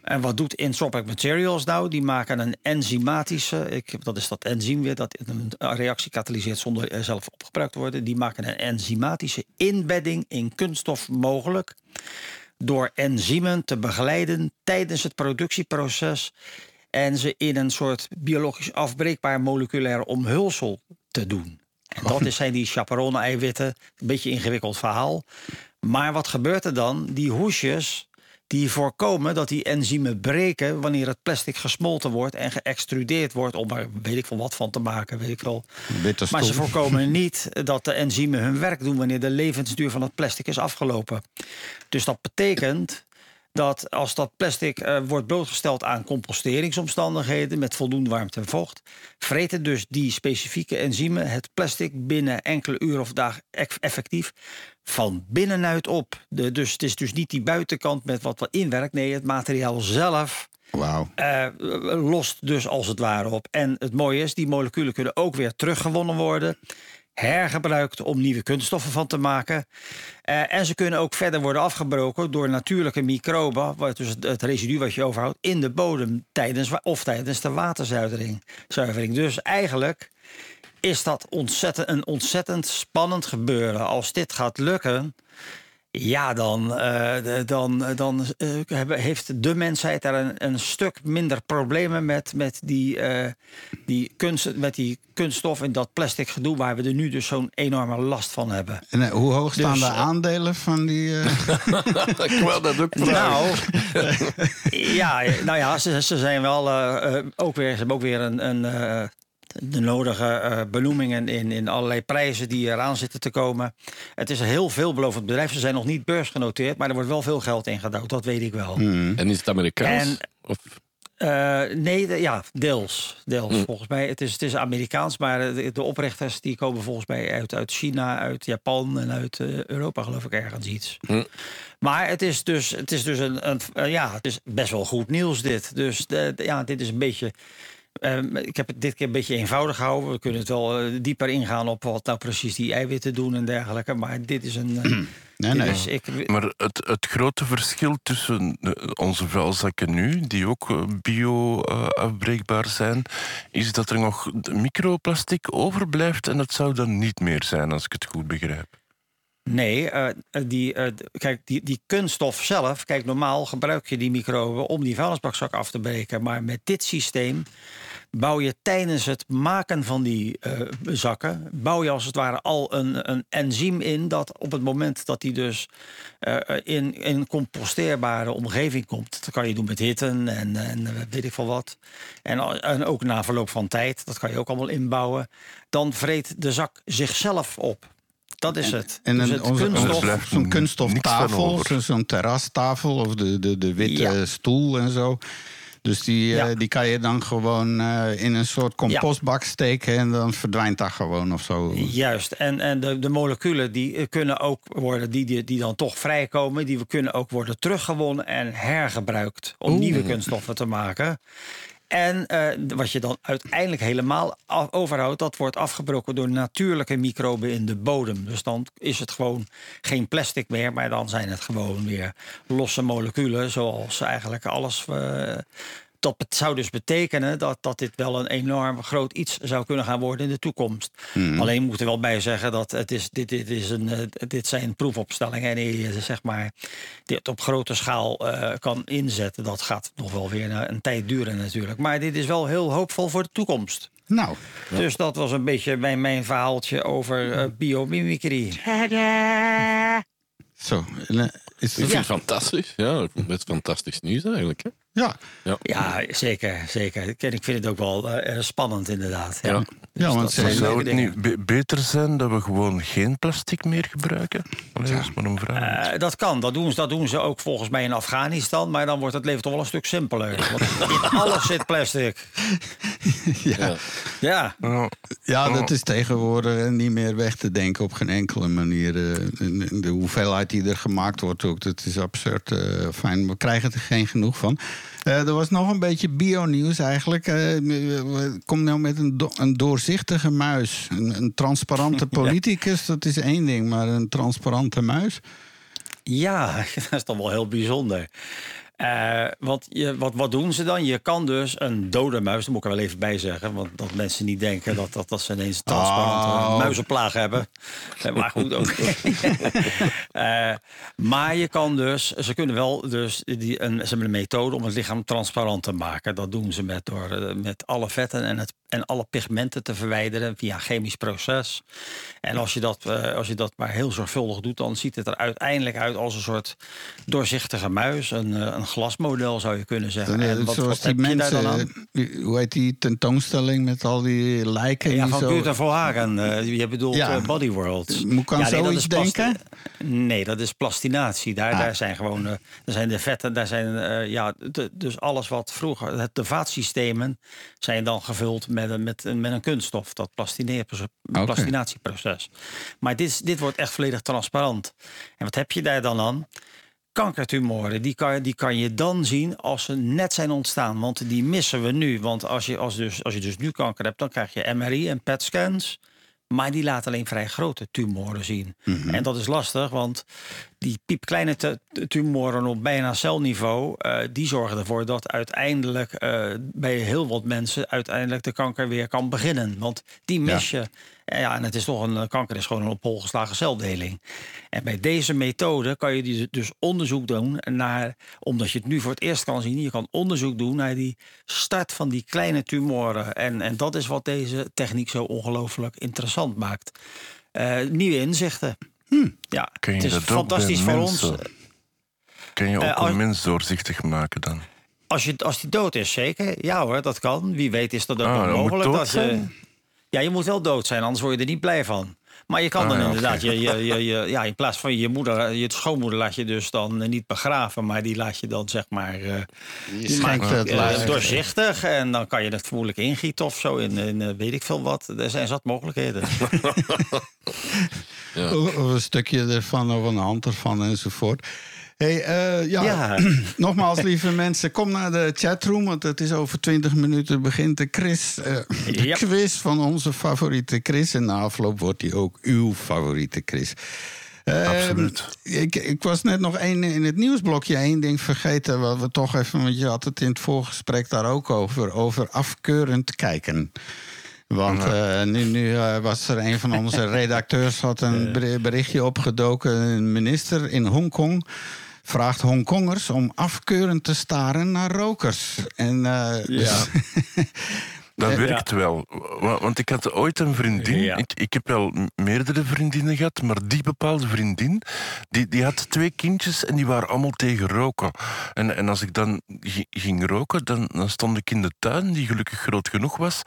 En wat doet Intropic Materials nou? Die maken een enzymatische, ik, dat is dat enzym weer, dat een reactie katalyseert zonder er zelf opgebruikt te worden. Die maken een enzymatische inbedding in kunststof mogelijk. Door enzymen te begeleiden tijdens het productieproces. En ze in een soort biologisch afbreekbaar moleculair omhulsel te doen. En dat is, zijn die chaperone-eiwitten. Een beetje een ingewikkeld verhaal. Maar wat gebeurt er dan? Die hoesjes die voorkomen dat die enzymen breken wanneer het plastic gesmolten wordt en geëxtrudeerd wordt om er weet ik veel wat van te maken, weet ik wel. Maar ze voorkomen niet dat de enzymen hun werk doen wanneer de levensduur van het plastic is afgelopen. Dus dat betekent dat als dat plastic eh, wordt blootgesteld aan composteringsomstandigheden met voldoende warmte en vocht, vreten dus die specifieke enzymen het plastic binnen enkele uren of dagen eff- effectief van binnenuit op. De, dus het is dus niet die buitenkant met wat wat inwerkt. Nee, het materiaal zelf eh, lost dus als het ware op. En het mooie is, die moleculen kunnen ook weer teruggewonnen worden. Hergebruikt om nieuwe kunststoffen van te maken. Eh, en ze kunnen ook verder worden afgebroken door natuurlijke microben. Wat dus het, residu wat je overhoudt in de bodem tijdens, of tijdens de waterzuivering. Zuivering. Dus eigenlijk is dat ontzettend, een ontzettend spannend gebeuren. Als dit gaat lukken, ja, dan, eh, dan, dan eh, hebben- heeft de mensheid daar een, een stuk minder problemen met, met, die, eh, die kunst, met die kunststof en dat plastic gedoe, waar we er nu dus zo'n enorme last van hebben. En eh, hoe hoog staan Dus, de eh, aandelen van die... eh, Ik wil dat ook. Nou, ja, nou ja, ze, ze zijn wel eh, eh, ook weer, ze hebben ook weer een, een, eh, de nodige eh, benoemingen in, in allerlei prijzen die eraan zitten te komen. Het is een heel veelbelovend bedrijf. Ze zijn nog niet beursgenoteerd, maar er wordt wel veel geld in gedouwd. Dat weet ik wel. En is het Amerikaans? En- Of, Eh, nee, de- ja, deels. deels volgens mij. Het is, het is Amerikaans, maar de, de oprichters die komen volgens mij uit, uit China, uit Japan en uit eh, Europa, geloof ik, ergens iets. Maar het is dus, het is dus een, een ja, het is best wel goed nieuws dit. Dus de, de- ja, dit is een beetje. Eh, ik heb het dit keer een beetje eenvoudig gehouden. We kunnen het wel eh, dieper ingaan op wat nou precies die eiwitten doen en dergelijke. Maar dit is een. eh, nee, nee. is- ik, Maar het, het grote verschil tussen eh, onze vuilzakken nu, die ook bio-afbreekbaar zijn, is dat er nog microplastic overblijft en dat zou dan niet meer zijn, als ik het goed begrijp. Nee, eh, die, eh, d- kijk, die, die kunststof zelf, kijk, normaal gebruik je die microben om die vuilnisbakzak af te breken. Maar met dit systeem bouw je tijdens het maken van die eh, zakken, bouw je als het ware al een, een enzym in dat op het moment dat die dus eh, in, in een composteerbare omgeving komt, dat kan je doen met hitte en, en eh, weet ik veel wat. En, ook na verloop van tijd, dat kan je ook allemaal inbouwen. Dan vreet de zak zichzelf op. Dat is het. En dus een, het onze, kunststof. zo'n niks kunststoftafel, zo'n terrastafel of de, de, de witte Ja. stoel en zo. Dus die, eh, die kan je dan gewoon eh, in een soort compostbak steken en dan verdwijnt dat gewoon of zo. Juist. En, en de, de moleculen die eh, kunnen ook worden, die, die, die dan toch vrijkomen, die kunnen ook worden teruggewonnen en hergebruikt om nieuwe kunststoffen te maken. En eh, wat je dan uiteindelijk helemaal overhoudt, dat wordt afgebroken door natuurlijke microben in de bodem. Dus dan is het gewoon geen plastic meer, maar dan zijn het gewoon weer losse moleculen, zoals eigenlijk alles. eh, dat zou dus betekenen dat, dat dit wel een enorm groot iets zou kunnen gaan worden in de toekomst. Alleen moet er wel bij zeggen dat het is, dit, dit, is een, eh, dit zijn proefopstellingen. En je zeg maar, dit op grote schaal eh, kan inzetten, dat gaat nog wel weer een, een tijd duren natuurlijk. Maar dit is wel heel hoopvol voor de toekomst. Nou, Dus dat was een beetje mijn, mijn verhaaltje over eh, biomimicry. zo. Eh, Is ik vind het fantastisch. Ja, met fantastisch nieuws eigenlijk. Hè? Ja. Ja, zeker. zeker. Ik, vind het ook wel eh, spannend inderdaad. Ja, Ja. Ja, want dat ze- zijn Zou het dingen. be- beter zijn dat we gewoon geen plastic meer gebruiken? Allee, dat is maar een vraag. Eh, dat kan, dat doen, ze, dat doen ze ook volgens mij in Afghanistan. Maar dan wordt het leven toch wel een stuk simpeler. Want in alles zit plastic. ja. Ja, Ja, dat is tegenwoordig niet meer weg te denken op geen enkele manier. eh, De hoeveelheid die er gemaakt wordt ook, dat is absurd eh, fijn. We krijgen er geen genoeg van. Eh, er was nog een beetje bio-nieuws eigenlijk. Eh, Kom nou met een, do- een doorzichtige muis. Een, een transparante politicus, dat is één ding. Maar een transparante muis? ja, dat is toch wel heel bijzonder. Eh, want je, wat, wat doen ze dan? Je kan dus een dode muis, daar moet ik er wel even bij zeggen, want dat mensen niet denken dat, dat, dat ze ineens een transparante Oh. muizenplaag hebben. Eh, maar goed ook. Eh, maar je kan dus, ze kunnen wel dus die, een, ze hebben een methode om het lichaam transparant te maken. Dat doen ze met, door met alle vetten en, het, en alle pigmenten te verwijderen via een chemisch proces. En als je, dat, als je dat maar heel zorgvuldig doet, dan ziet het er uiteindelijk uit als een soort doorzichtige muis. Een, een glasmodel zou je kunnen zeggen. Dan, En eh, wat, zoals wat die dan aan? mensen, die- hoe heet die tentoonstelling met al die lijken? Ja, van Peter Volhagen. eh je bedoelt Ja. eh, Body World. Moet ik aan nee, dat zoiets denken? Nee, dat is plastinatie. Daar, Ah. daar zijn gewoon, eh, daar zijn de vetten, daar zijn, eh, ja, de- dus alles wat vroeger, het- de vaatsystemen zijn dan gevuld met, een- met, met een kunststof, dat Oké. plastinatieproces. Maar dit, dit wordt echt volledig transparant. En wat heb je daar dan aan? Kankertumoren, die kan, die kan je dan zien als ze net zijn ontstaan. Want die missen we nu. Want als je, als dus, als je dus nu kanker hebt, dan krijg je MRI en PET-scans. Maar die laten alleen vrij grote tumoren zien. En dat is lastig, want die piepkleine tu- tumoren op bijna celniveau... eh, die zorgen ervoor dat uiteindelijk eh, bij heel wat mensen... uiteindelijk de kanker weer kan beginnen. Want die mis je. En Ja, en het is toch een eh, kanker is gewoon een op hol geslagen celdeling. En bij deze methode kan je die dus onderzoek doen naar, omdat je het nu voor het eerst kan zien, je kan onderzoek doen naar die start van die kleine tumoren. En, en dat is wat deze techniek zo ongelooflijk interessant maakt. Eh, nieuwe inzichten. Ja, Kun je het is dat ook fantastisch bij voor mensen? ons. Kun je ook Eh, als- een mens doorzichtig maken dan? Als, je, als die dood is, zeker. Ja hoor, dat kan. Wie weet is dat ook Ah, dat mogelijk. Dat je, ja, je moet wel dood zijn, anders word je er niet blij van. Maar je kan Ah, dan ja, inderdaad, je, je, je, je- ja, in plaats van je moeder, je schoonmoeder laat je dus dan eh, niet begraven, maar die laat je dan zeg maar eh, die maakt, het eh, doorzichtig en dan kan je het vermoedelijk ingieten of zo in, in eh, weet ik veel wat. Er zijn zat mogelijkheden. Of of een stukje ervan, of een hand ervan enzovoort. Hey, eh, ja, Ja. nogmaals, lieve mensen, kom naar de chatroom, want het is over 20 minuten begint de, Chris, eh, de Yep. quiz van onze favoriete Chris. En na afloop wordt die ook uw favoriete Chris. Eh, Absoluut. Ik, ik was net nog één in het nieuwsblokje één ding vergeten. Wat we toch even, want je had het in het voorgesprek daar ook over. Over afkeurend kijken. Want eh, nu, nu eh, was er een van onze redacteurs had een ber- berichtje opgedoken. Een minister in Hongkong vraagt Hongkongers om afkeurend te staren naar rokers. En eh, dus- Dat werkt wel. Wa- Want ik had ooit een vriendin. Ja. Ik, ik heb wel meerdere vriendinnen gehad, maar die bepaalde vriendin, die, die had twee kindjes en die waren allemaal tegen roken. En, en als ik dan gi- ging roken, dan, dan stond ik in de tuin, die gelukkig groot genoeg was.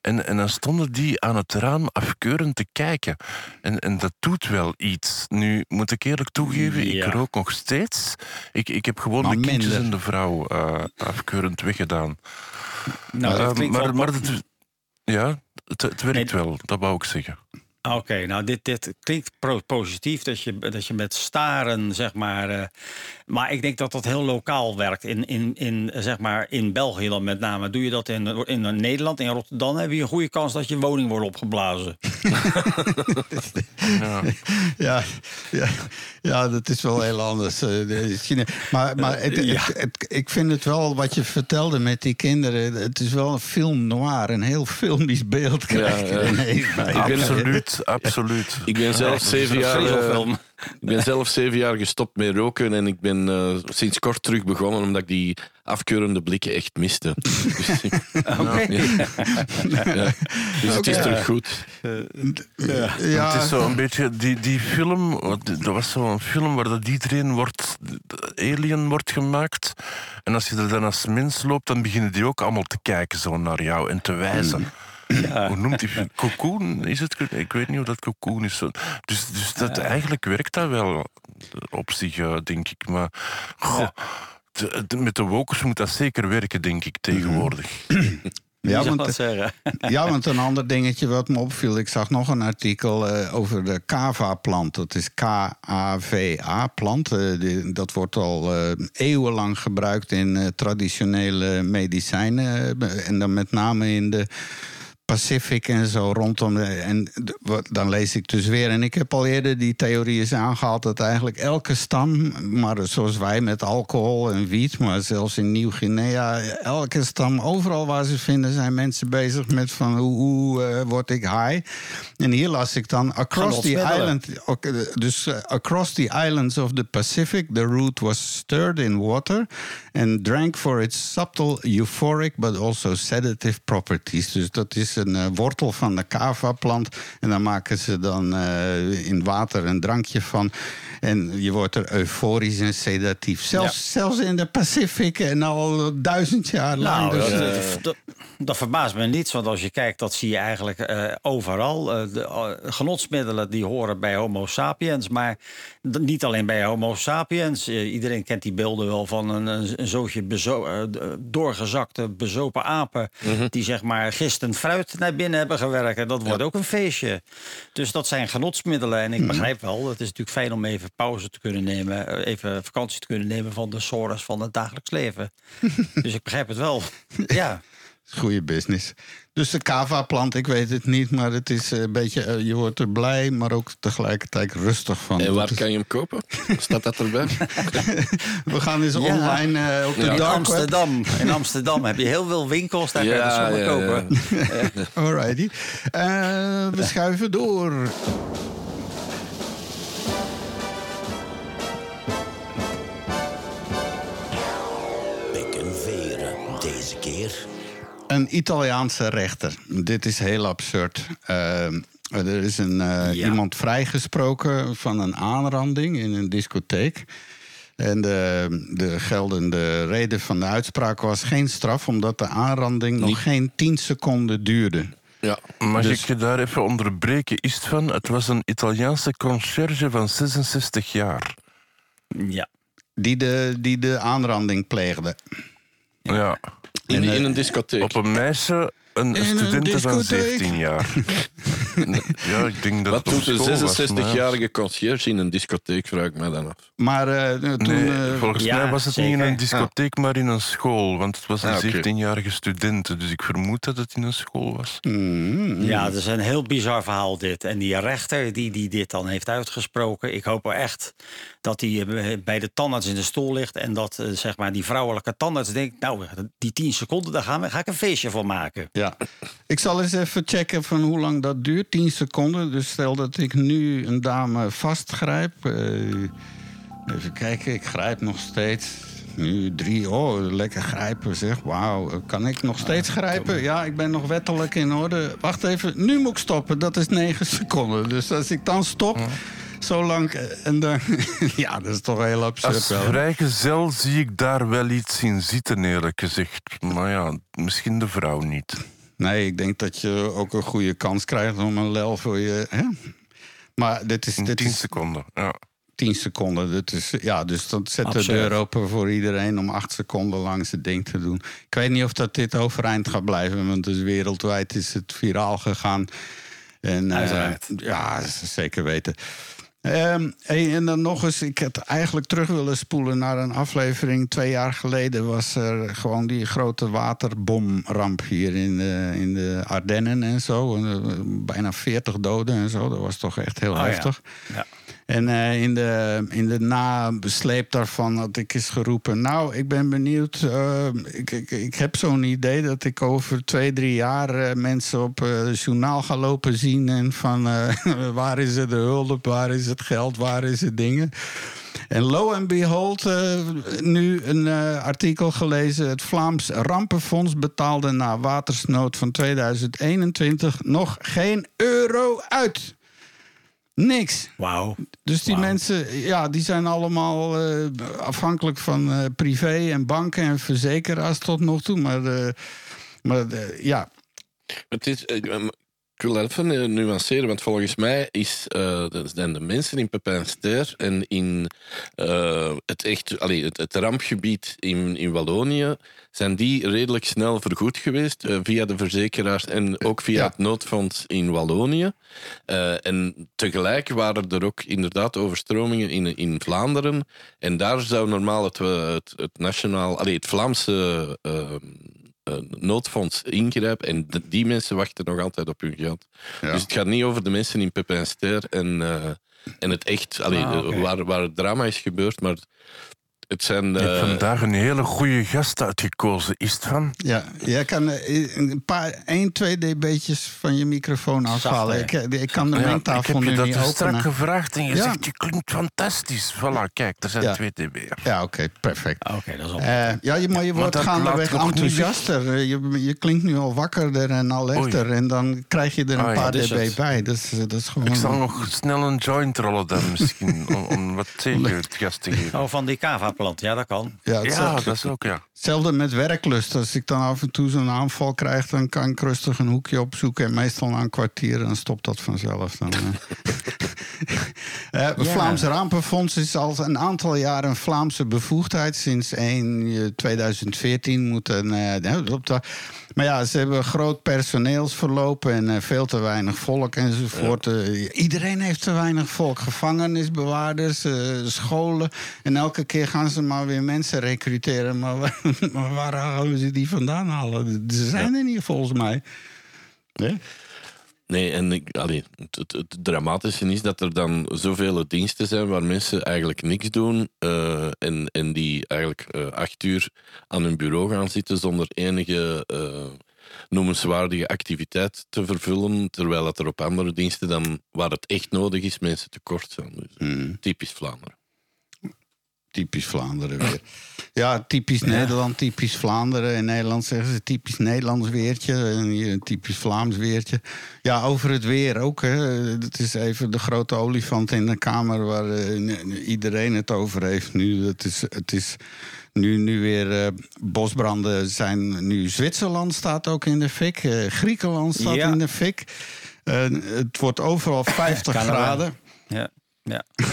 En, en dan stonden die aan het raam afkeurend te kijken. En, en dat doet wel iets. Nu moet ik eerlijk toegeven, Ja. ik rook nog steeds. Ik, ik heb gewoon Maar de kindjes minder. en de vrouw eh, afkeurend weggedaan. Nou, Eh, dat klinkt maar wel- maar het, ja, het, het werkt Nee. wel, dat wou ik zeggen. Oké, nou dit, dit klinkt pro- positief dat je, dat je met staren, zeg maar. eh, maar ik denk dat dat heel lokaal werkt. In, in, in, eh, zeg maar, in België dan met name. Doe je dat in, in Nederland, in Rotterdam, heb je een goede kans dat je woning wordt opgeblazen. Ja. ja, ja, ja, dat is wel heel anders. eh, de China. Maar, maar het, Ja. het- het- ik vind het wel wat je vertelde met die kinderen. Het is wel een film noir, een heel filmisch beeld krijg je ja. ineens bij. Absoluut, absoluut. Ik ben zelf zeven jaar... eh. Ik ben zelf zeven jaar gestopt met roken en ik ben eh, sinds kort terug begonnen omdat ik die afkeurende blikken echt miste. Dus, ja. dus het is terug goed. Ja, Het is zo een beetje die, die film, dat was zo'n film waar dat iedereen wordt, de alien wordt gemaakt. En als je er dan als mens loopt, dan beginnen die ook allemaal te kijken zo naar jou en te wijzen. Hoe noemt die? Cocoon is het? Ik weet niet hoe dat cocoon is. Dus, dus dat, eigenlijk werkt dat wel op zich, eh, denk ik. Maar goh, de- de- met de wokers moet dat zeker werken, denk ik, tegenwoordig. ja, Ja, want, dat zeggen. ja, want een ander dingetje wat me opviel. Ik zag nog een artikel eh, over de kava-plant. Dat is K-A-V-A-plant. dat wordt al eh, eeuwenlang gebruikt in eh, traditionele medicijnen. eh, en dan met name in de Pacific en zo rondom. De, en dan lees ik dus weer. En ik heb al eerder die theorie eens aangehaald dat eigenlijk elke stam, maar zoals wij met alcohol en wiet, maar zelfs in Nieuw-Guinea, elke stam, overal waar ze vinden, zijn mensen bezig met van hoe, hoe eh, word ik high. En hier las ik dan across the island. Dus eh, across the islands of the Pacific, the root was stirred in water and drank for its subtle euphoric but also sedative properties. Dus dat is een eh, wortel van de kava-plant. En dan maken ze dan eh, in water een drankje van. En je wordt er euforisch en sedatief. Zelfs, zelfs in de Pacific en al duizend jaar lang. Nou, Dus, dat, eh, dat- dat- dat verbaast me niets, want als je kijkt, dat zie je eigenlijk eh, overal. Eh, de eh, genotsmiddelen die horen bij Homo sapiens, maar niet alleen bij Homo sapiens. Iedereen kent die beelden wel van een, een, een zootje bezo- doorgezakte, bezopen apen... die zeg maar gistend fruit naar binnen hebben gewerkt. En dat wordt ook een feestje. Dus dat zijn genotsmiddelen. En ik begrijp wel, het is natuurlijk fijn om even pauze te kunnen nemen... eh, even vakantie te kunnen nemen van de sores van het dagelijks leven. dus ik begrijp het wel. Ja. Goede business. Dus de kava-plant, ik weet het niet, maar het is een beetje, eh, je wordt er blij, maar ook tegelijkertijd rustig van. En Dat waar is- kan je hem kopen? Staat dat erbij? We gaan eens Ja. online eh, op de Ja. In dark web. Amsterdam. In Amsterdam heb je heel veel winkels, daar kan je Ja, zomaar ja, ja. kopen. Alrighty. Eh, we schuiven door. Een Italiaanse rechter. Dit is heel absurd. Eh, er is een, eh, Ja. iemand vrijgesproken van een aanranding in een discotheek. En de, de geldende reden van de uitspraak was geen straf, omdat de aanranding nog geen 10 seconden duurde. Ja. Mag Dus- ik je daar even onderbreken? Is het van? Het was een Italiaanse conciërge van 66 jaar. Ja. Die de, die de aanranding pleegde. Ja. In, En, eh, in een discotheek. Op een meisje, een In een studente van discotheek. 17 jaar. ja, ik denk dat Wat het op doet een school was, maar ja. 66-jarige conciërge in een discotheek, vraag ik mij dan af. Maar eh, toen. Nee, eh, volgens ja, mij was het niet in een discotheek, maar in een school. Want het was een Ah, oké. 17-jarige student. Dus ik vermoed dat het in een school was. mm, ja, dat is een heel bizar verhaal dit. En die rechter die, die dit dan heeft uitgesproken... ik hoop wel echt dat hij eh, bij de tandarts in de stoel ligt... en dat eh, zeg maar die vrouwelijke tandarts denkt... nou, die 10 seconden, daar gaan we, ga ik een feestje van maken. Ja. Ik zal eens even checken van hoe lang dat duurt. 10 seconden. Dus stel dat ik nu een dame vastgrijp. eh, even kijken, ik grijp nog steeds. Nu drie, oh, lekker grijpen zeg. Wauw, kan ik nog steeds grijpen? Ja, ik ben nog wettelijk in orde. Wacht even, nu moet ik stoppen. Dat is 9 seconden. Dus als ik dan stop, zo lang... eh, En dan, ja, dat is toch heel absurd Als vrijgezel zie ik daar wel iets in zitten, eerlijk gezegd. Maar ja, misschien de vrouw niet. Nee, ik denk dat je ook een goede kans krijgt om een lel voor je... Hè? Maar dit is, In dit 10 is seconden. Ja. 10 seconden. Dit is, ja, dus dat zet de deur open voor iedereen om 8 seconden lang zijn ding te doen. Ik weet niet of dat dit overeind gaat blijven, want dus wereldwijd is het viraal gegaan. En, eh, Uiteraard. ja, dat zeker weten. Ehm, hey, en dan nog eens, ik had eigenlijk terug willen spoelen naar een aflevering. Twee jaar geleden was er gewoon die grote waterbomramp hier in de, in de Ardennen en zo. En, eh, bijna 40 doden en zo. Dat was toch echt heel Oh ja. heftig. Ja. En eh, in, de, in de nabesleep daarvan had ik eens geroepen... nou, ik ben benieuwd, eh, ik, ik, ik heb zo'n idee... dat ik over twee, drie jaar eh, mensen op het journaal ga lopen zien... en van waar is het de hulp, waar is het geld, waar is het dingen... En lo en behold, eh, nu een artikel gelezen. Het Vlaams Rampenfonds betaalde na watersnood van 2021 nog geen euro uit. Niks. Wauw. Dus die mensen, ja, die zijn allemaal eh, afhankelijk van eh, privé en banken en verzekeraars tot nog toe. Maar, eh, maar ja, Het is, ik wil dat even eh, nuanceren, want volgens mij is, eh, zijn de mensen in Pepijnster en in eh, het, echt, allee, het, het rampgebied in, in Wallonië, zijn die redelijk snel vergoed geweest via de verzekeraars en ook via Ja. het noodfonds in Wallonië. En tegelijk waren er ook inderdaad overstromingen in, in Vlaanderen. En daar zou normaal het, het, het nationaal, allee, het Vlaamse noodfonds ingrijpt. En die mensen wachten nog altijd op hun geld. Ja. Dus het gaat niet over de mensen in Pepijn Ster en, eh, en het echt, allee, Ah, waar, waar het drama is gebeurd. Maar het zijn. Je hebt eh, vandaag een hele goede gast uitgekozen. Is het van? Ja, jij kan eh, een paar, 1, 2 dB'tjes van je microfoon afhalen. Ik, eh, ik kan de Ja, ik mengtafel heb je nu dat niet dus strak openen. gevraagd en je Ja. zegt, je klinkt fantastisch. Voilà, kijk, er zijn Ja. twee dB. Ja, oké, perfect. Ah, Oké, dat is. Eh, ja, je, maar je wordt dat gaandeweg niet enthousiaster. Je, je klinkt nu al wakkerder en alerter. En dan krijg je er een Ah, ja, paar dB het. bij. Dat is, dat is gewoon... Ik zal nog snel een joint rollen dan misschien, om, om wat tegen het gas te geven. Oh, van die kava-plant. Ja, dat kan. Ja, Ja, dat is ook, ja. Hetzelfde met werklust. Als ik dan af en toe zo'n aanval krijg... dan kan ik rustig een hoekje opzoeken. En meestal na een kwartier, dan stopt dat vanzelf. Dan, eh. Eh, Vlaams Rampenfonds is al een aantal jaren een Vlaamse bevoegdheid. Sinds 1 2014 moeten... eh, eh, op de- maar ja, ze hebben groot personeelsverloop en eh, veel te weinig volk enzovoort. Eh, iedereen heeft te weinig volk. Gevangenisbewaarders, scholen. En elke keer gaan ze maar weer mensen recruteren. Maar, maar waar halen ze die vandaan halen? Ze zijn er niet volgens mij. Nee? Nee, en ik, allee, het, het, het dramatische is dat er dan zoveel diensten zijn waar mensen eigenlijk niks doen eh, en, en die eigenlijk eh, acht uur aan hun bureau gaan zitten zonder enige eh, noemenswaardige activiteit te vervullen, terwijl dat er op andere diensten dan, waar het echt nodig is, mensen tekort zijn. Dus, Typisch Vlaanderen. Typisch Vlaanderen weer. Ja, typisch Nederland, typisch Vlaanderen. In Nederland zeggen ze typisch Nederlands weertje. En hier een typisch Vlaams weertje. Ja, over het weer ook. Hè. Het is even de grote olifant in de kamer waar eh, iedereen het over heeft nu. Het is, het is nu, nu weer eh, bosbranden zijn. Nu Zwitserland staat ook in de fik. Eh, Griekenland staat Ja. in de fik. Het wordt overal 50 Canada. graden. Ja. ja.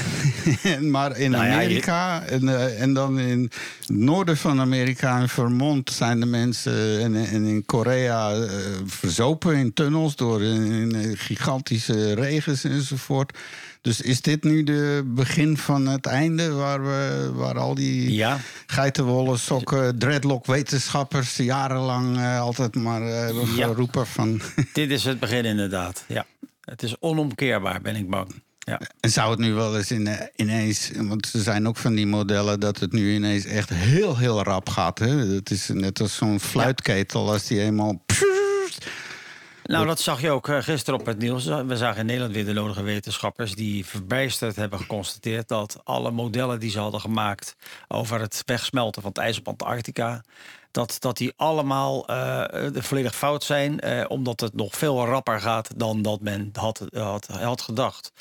maar in Nou ja, je- Amerika en, eh, en dan in het noorden van Amerika, in Vermont, zijn de mensen. En, en in Korea eh, verzopen in tunnels door in, in, eh, gigantische regens enzovoort. Dus is dit nu de begin van het einde waar, we, waar al die Ja. geitenwolle sokken, dreadlock wetenschappers jarenlang eh, altijd maar eh, Ja. geroepen van. Dit is het begin inderdaad. Ja. Het is onomkeerbaar, ben ik bang. Ja. En zou het nu wel eens in, eh, ineens, want er zijn ook van die modellen dat het nu ineens echt heel, heel rap gaat. Hè? Het is net als zo'n fluitketel als die eenmaal. Nou, dat zag je ook eh, gisteren op het nieuws. We zagen in Nederland weer de nodige wetenschappers die verbijsterd hebben geconstateerd dat alle modellen die ze hadden gemaakt over het wegsmelten van het ijs op Antarctica, dat, dat die allemaal eh, eh, volledig fout zijn, eh, omdat het nog veel rapper gaat dan dat men had, had, had gedacht.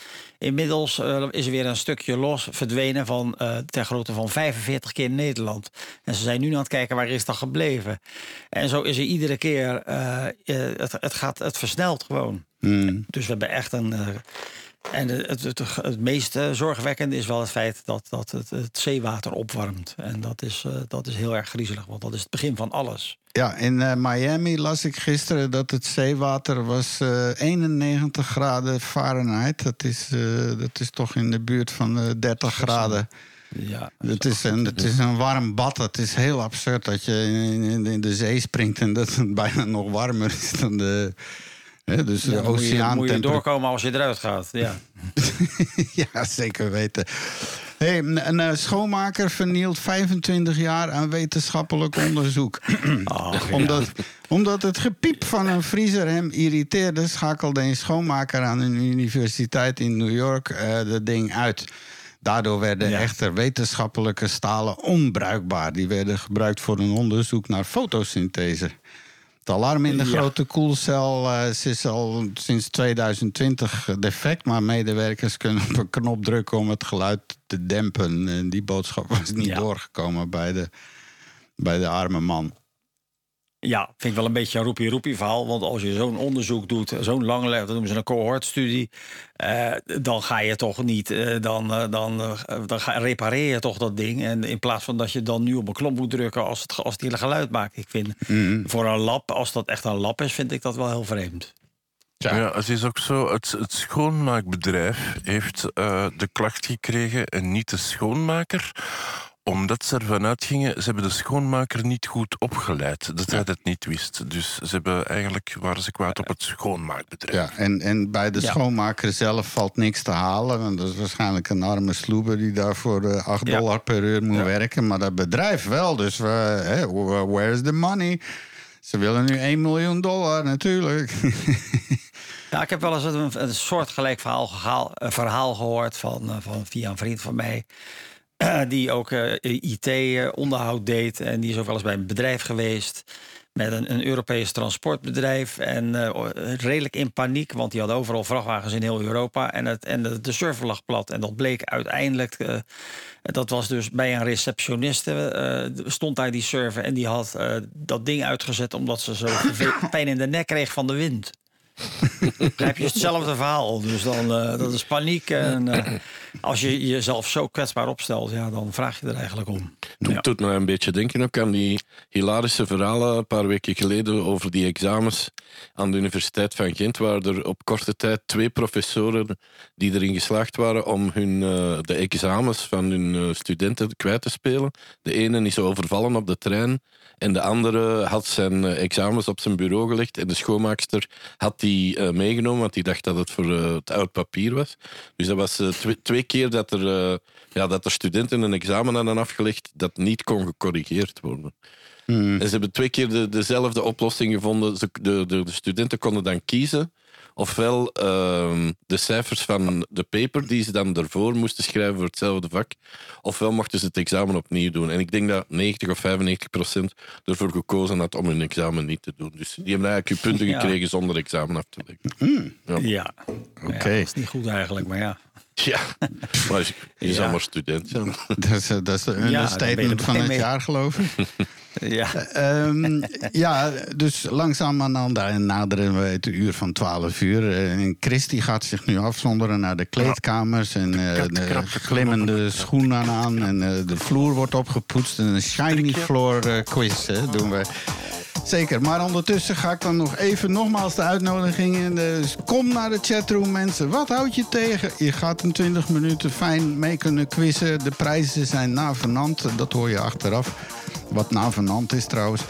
Inmiddels eh, is er weer een stukje los verdwenen van eh ter grootte van 45 keer Nederland. En ze zijn nu aan het kijken waar is dat gebleven. En zo is er iedere keer, eh, het, het, gaat, het versnelt gewoon. Dus we hebben echt een. En het, het, het, meest eh, zorgwekkende is wel het feit dat, dat het, het zeewater opwarmt. En dat is, eh, dat is heel erg griezelig, want dat is het begin van alles. Ja, in eh, Miami las ik gisteren dat het zeewater was eh 91 graden Fahrenheit. Dat is, dat is toch in de buurt van eh 30 graden. Ja, Het is, een, het is een warm bad. Het is heel absurd dat je in, in, in de zee springt en dat het bijna nog warmer is dan de. Hè, dus Ja, de dan moet je, oceaan. moet je doorkomen als je eruit gaat. Ja. ja, zeker weten. Hey, een, een, eh, schoonmaker vernielt 25 jaar aan wetenschappelijk onderzoek. Ja. omdat, omdat het gepiep van een vriezer hem irriteerde, schakelde een schoonmaker aan een universiteit in New York eh dat ding uit. Daardoor werden Ja. echter wetenschappelijke stalen onbruikbaar. Die werden gebruikt voor een onderzoek naar fotosynthese. Het alarm in de Ja. grote koelcel eh, is al sinds 2020 defect, maar medewerkers kunnen op een knop drukken om het geluid te dempen. En die boodschap was niet Ja. doorgekomen bij de, bij de arme man. Ja, vind ik wel een beetje een roepie-roepie verhaal. Want als je zo'n onderzoek doet, zo'n lang, dat noemen ze een cohortstudie, eh, dan ga je toch niet, eh, dan, eh, dan, dan ga, repareer je toch dat ding. En in plaats van dat je dan nu op een knop moet drukken als het, als het hele geluid maakt. Ik vind voor een lab, als dat echt een lab is, vind ik dat wel heel vreemd. Ja. het is ook zo. Het, het schoonmaakbedrijf heeft eh, de klacht gekregen en niet de schoonmaker Omdat ze ervan uitgingen, ze hebben de schoonmaker niet goed opgeleid. Dat hij dat niet wist. Dus ze hebben eigenlijk, waren ze kwaad op het schoonmaakbedrijf. Ja, en, en bij de Ja. schoonmaker zelf valt niks te halen. Want dat is waarschijnlijk een arme sloeber die daar voor eh, 8 Ja. dollar per uur moet Ja. werken. Maar dat bedrijf wel. Dus eh, hè, wh- where's the money? Ze willen nu 1 miljoen dollar natuurlijk. Ja, ik heb wel eens een, een soortgelijk verhaal, verhaal gehoord van, eh, van via een vriend van mij. die ook IT-onderhoud deed. En die is ook wel eens bij een bedrijf geweest. Met een, een Europees transportbedrijf. En eh, redelijk in paniek, want die hadden overal vrachtwagens in heel Europa. En, het, en de, de server lag plat. En dat bleek uiteindelijk. eh, dat was dus bij een receptioniste. eh, stond daar die server. En die had eh, dat ding uitgezet omdat ze zo pijn in de nek kreeg van de wind. Begrijp je hetzelfde verhaal? Dus dan, eh, dat is paniek. En eh, als je jezelf zo kwetsbaar opstelt, ja, dan vraag je er eigenlijk om. Het Ja. doet me een beetje denken ook aan die hilarische verhalen een paar weken geleden over die examens aan de Universiteit van Gent, waar er op korte tijd twee professoren die erin geslaagd waren om hun, eh, de examens van hun studenten kwijt te spelen. De ene is overvallen op de trein en de andere had zijn eh, examens op zijn bureau gelegd en de schoonmaakster had die eh, meegenomen, want die dacht dat het voor eh, het oud papier was. Dus dat was twee, twee keer dat er, ja, dat er studenten een examen hadden afgelegd dat niet kon gecorrigeerd worden. En ze hebben twee keer de, dezelfde oplossing gevonden. Ze, de, de, de studenten konden dan kiezen ofwel ehm, de cijfers van de paper die ze dan ervoor moesten schrijven voor hetzelfde vak, ofwel mochten ze het examen opnieuw doen. En ik denk dat 90 of 95 procent ervoor gekozen had om hun examen niet te doen. Dus die hebben eigenlijk hun punten Ja. gekregen zonder examen af te leggen. Ja, Oké. Ja, dat is niet goed eigenlijk, maar ja. Ja, maar je, je Ja. zou maar student zijn. dat, is, eh, dat is de understatement van het jaar, geloof ik. ja. Ehm, ja, dus langzaam aan naderen we het uur van 12 uur. Eh, En Christy gaat zich nu afzonderen naar de kleedkamers. En eh, kat de glimmende schoenen aan. En eh, de vloer wordt opgepoetst. En een shiny floor eh, quiz hè, doen we. Zeker, maar ondertussen ga ik dan nog even nogmaals de uitnodiging in. Dus kom naar de chatroom, mensen. Wat houd je tegen? Je gaat in 20 minuten fijn mee kunnen quizzen. De prijzen zijn navenant, dat hoor je achteraf. Wat navenant is trouwens.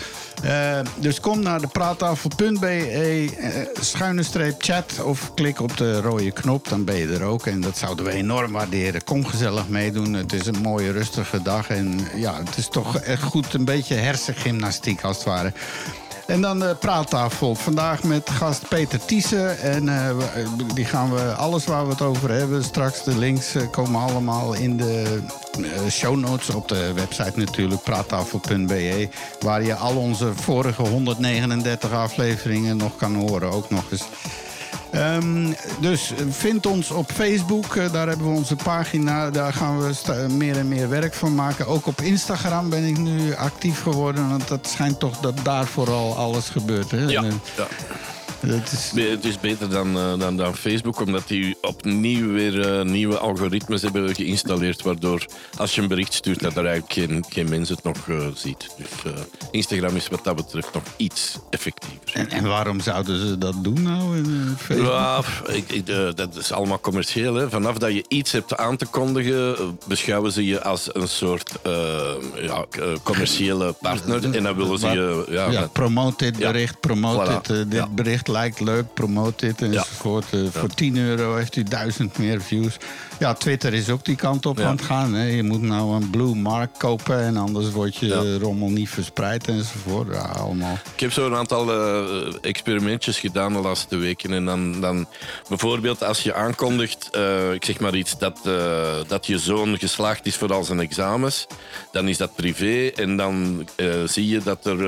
Eh, dus kom naar de praattafel.be, eh, schuine streep chat of klik op de rode knop, dan ben je er ook. En dat zouden we enorm waarderen. Kom gezellig meedoen. Het is een mooie, rustige dag. En ja, het is toch echt goed een beetje hersengymnastiek als het ware. En dan de praattafel. Vandaag met gast Peter Thiessen. En eh, we- die gaan we alles waar we het over hebben. Straks de links eh, komen allemaal in de eh, show notes op de website natuurlijk. Praattafel.be. Waar je al onze vorige 139 afleveringen nog kan horen. Ook nog eens. Ehm, dus vind ons op Facebook, eh, daar hebben we onze pagina. Daar gaan we meer en meer werk van maken. Ook op Instagram ben ik nu actief geworden. Want dat schijnt toch dat daar vooral alles gebeurt. Hè? Ja, eh, ja. Dat is, Be- Het is beter dan, eh, dan, dan Facebook, omdat die opnieuw weer eh, nieuwe algoritmes hebben geïnstalleerd. Waardoor als je een bericht stuurt, dat er eigenlijk geen, geen mens het nog eh, ziet. Dus Instagram is wat dat betreft nog iets effectiever. en, en waarom zouden ze dat doen nou? in, Facebook? Ja, ik, ik, dat is allemaal commercieel. Hè. Vanaf dat je iets hebt aan te kondigen, beschouwen ze je als een soort ja, commerciële partner. En dan willen ze je. Ja, Ja, promote dit bericht, promote Voilà. dit. bericht lijkt leuk, promote dit enzovoort. Eh, Voor 10 euro heeft u duizend meer views. Ja, Twitter is ook die kant op aan het gaan. Hè. Je moet nou een blue mark kopen en anders wordt je rommel niet verspreid enzovoort. Ja, allemaal. Ik heb zo'n aantal eh, experimentjes gedaan de laatste weken. En dan, dan bijvoorbeeld als je aankondigt, eh, ik zeg maar iets, dat, dat je zoon geslaagd is voor al zijn examens, dan is dat privé. En dan zie je dat er.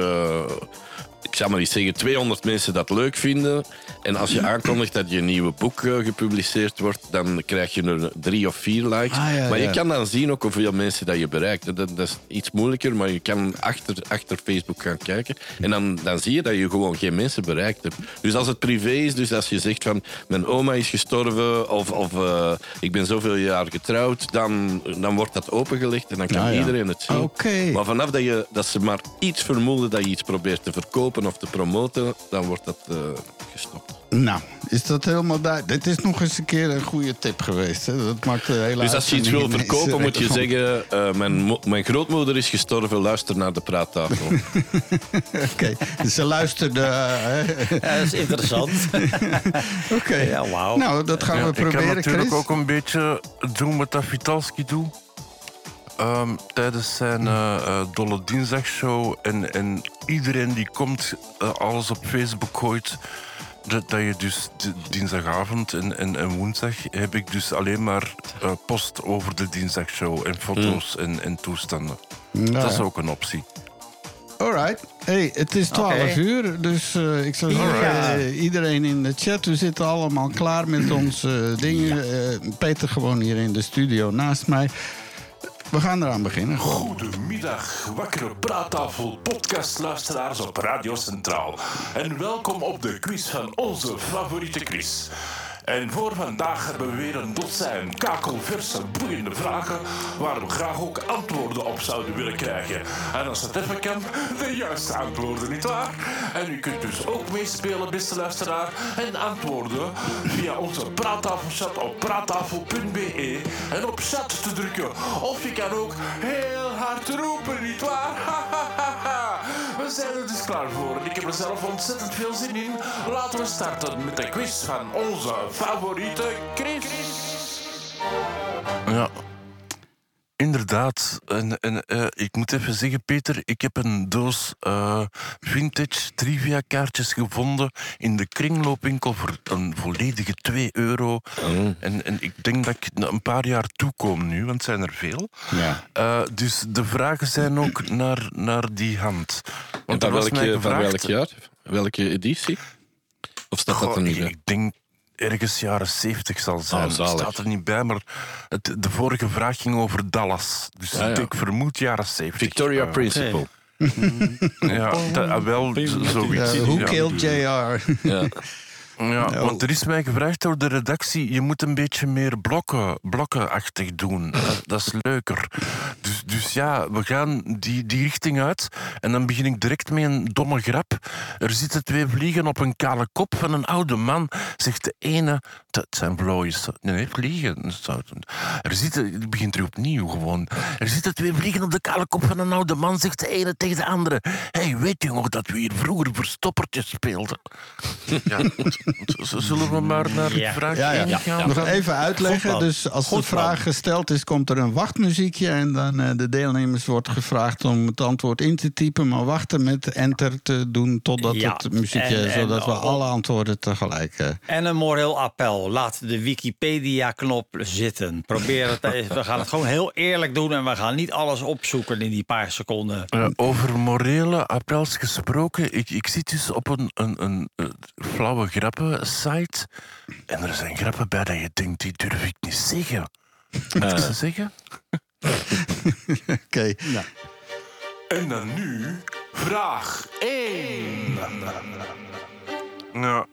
Ik zal maar iets zeggen, 200 mensen dat leuk vinden. En als je aankondigt dat je nieuwe boek eh, gepubliceerd wordt, dan krijg je er drie of vier likes. Ah, ja, maar je ja. kan dan zien ook hoeveel mensen dat je bereikt. Dat, dat is iets moeilijker, maar je kan achter, achter Facebook gaan kijken. En dan, dan zie je dat je gewoon geen mensen bereikt hebt. Dus als het privé is, dus als je zegt van mijn oma is gestorven of, of eh, ik ben zoveel jaar getrouwd, dan, dan wordt dat opengelegd en dan kan ja. iedereen het zien. Oké. Maar vanaf dat, je, dat ze maar iets vermoeden dat je iets probeert te verkopen of te promoten, dan wordt dat eh, gestopt. Nou, is dat helemaal duidelijk? Dit is nog eens een keer een goede tip geweest. Hè? Dat maakt de hele Dus als je iets wil verkopen, moet je zeggen... eh, mijn, mijn grootmoeder is gestorven, luister naar de praattafel. Oké, dus ze luisterde. eh? Ja, dat is interessant. Oké. Ja, wauw. Nou, dat gaan Ja, we ik kan proberen, natuurlijk Chris. ook een beetje doen wat Vitalski doet. Ehm, tijdens zijn eh, Dolle Dinsdagshow. En, en iedereen die komt, eh, alles op Facebook gooit. Dat, dat je dus dinsdagavond en, en, en woensdag heb ik dus alleen maar eh, post over de dinsdagshow en foto's en, en toestanden. Ja, Dat is ook een optie. Alright. Hey, het is 12 Oké. uur, dus eh, ik zou zeggen, eh, iedereen in de chat, we zitten allemaal klaar met onze dingen. Eh, Peter gewoon hier in de studio naast mij. We gaan eraan beginnen. Goedemiddag, wakkere praattafel podcastluisteraars op Radio Centraal. En welkom op de quiz van onze favoriete quiz. En voor vandaag hebben we weer een dozijn kakelverse, boeiende vragen waar we graag ook antwoorden op zouden willen krijgen. En als het even kan, de juiste antwoorden, nietwaar? En u kunt dus ook meespelen, beste luisteraar, en antwoorden via onze praattafelchat op praattafel.be en op chat te drukken. Of je kan ook heel hard roepen, nietwaar? We zijn er dus klaar voor. Ik heb er zelf ontzettend veel zin in. Laten we starten met de quiz van onze favoriete Chris. Ja. Inderdaad. En, en, eh, ik moet even zeggen, Peter, ik heb een doos eh, vintage trivia kaartjes gevonden in de kringloopwinkel voor een volledige 2 euro. En, en ik denk dat ik een paar jaar toekom nu, want het zijn er veel. Ja. Eh, dus de vragen zijn ook naar, naar die hand. En Want van was mij welke, van gevraagd- welk jaar? Welke editie? Of staat dat er niet ik denk ergens jaren 70 zal zijn. Het zalig. staat er niet bij, maar het, de vorige vraag ging over Dallas. Dus ja. ik vermoed jaren 70. Victoria Eh, Principle. Ja, dat, ah, wel zoiets. Eh, who killed JR? Ja. Ja, want er is mij gevraagd door de redactie, je moet een beetje meer blokken, blokkenachtig doen. Dat, is leuker. Dus, dus ja, we gaan die, die richting uit. En dan begin ik direct met een domme grap. Er zitten twee vliegen op een kale kop van een oude man. Zegt de ene, dat zijn vlooien. Nee, vliegen. Er zitten, het begint er opnieuw gewoon. Er zitten twee vliegen op de kale kop van een oude man, zegt de ene tegen de andere. Hé, hey, weet je nog dat we hier vroeger verstoppertjes speelden? Ja, zullen we maar naar Ja. vraag Ja, ja. 1 gaan? Nog even uitleggen. Dus als de vraag gesteld is, komt er een wachtmuziekje. En dan eh, de deelnemers wordt gevraagd om het antwoord in te typen. Maar wachten met enter te doen totdat Ja. het muziekje... En- en- zodat we alle antwoorden tegelijk... eh, En een moreel appel. Laat de Wikipedia-knop zitten. Probeer het. eens. We gaan het gewoon heel eerlijk doen. En we gaan niet alles opzoeken in die paar seconden. Eh, over morele appels gesproken. Ik, ik zit dus op een, een, een, flauwe grappen-site. En er zijn grappen bij dat je denkt, die durf ik niet zeggen. Moet ik ze zeggen? Oké. En dan nu vraag 1. Ja,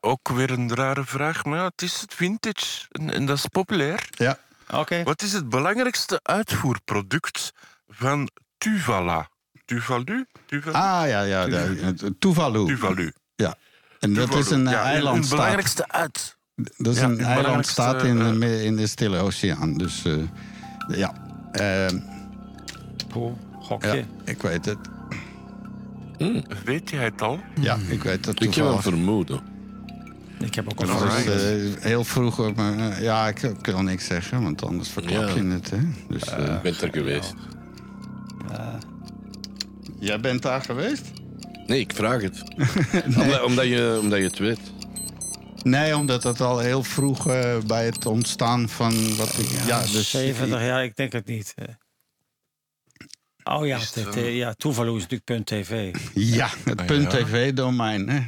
ook weer een rare vraag. Maar ja, het is het vintage. En, en dat is populair. Ja. Oké. Wat is het belangrijkste uitvoerproduct van Tuvala? Tuvalu? Tuvalu? Ah, ja, ja. de- Tuvalu. Tuvalu. Ja. En dat is een eh, Ja, eilandstaat. Het belangrijkste uit. Dat is Ja, een eilandstaat in, de- in de Stille Oceaan. Dus eh, ja. Ehm, Poeh, Gokje. ja, ik weet het. Weet jij het al? Ja, ik weet het Ik heb een toevallig. vermoeden. Ik heb ook een Dat vraag. is eh, heel vroeg. op mijn- eh, ja, ik, ik wil niks zeggen, want anders verklap Ja. je het. Hè? Dus, eh, Ik ben er geweest. jij bent daar geweest? Nee, ik vraag het. omdat, omdat, je, omdat je het weet. Nee, omdat het al heel vroeg eh, bij het ontstaan van wat ik. Ja, dus 70 jaar, ik denk het niet. Eh. Oh ja, het, het, eh, ja is natuurlijk punt .tv. Ja, het Ah, ja. .tv-domein. hè.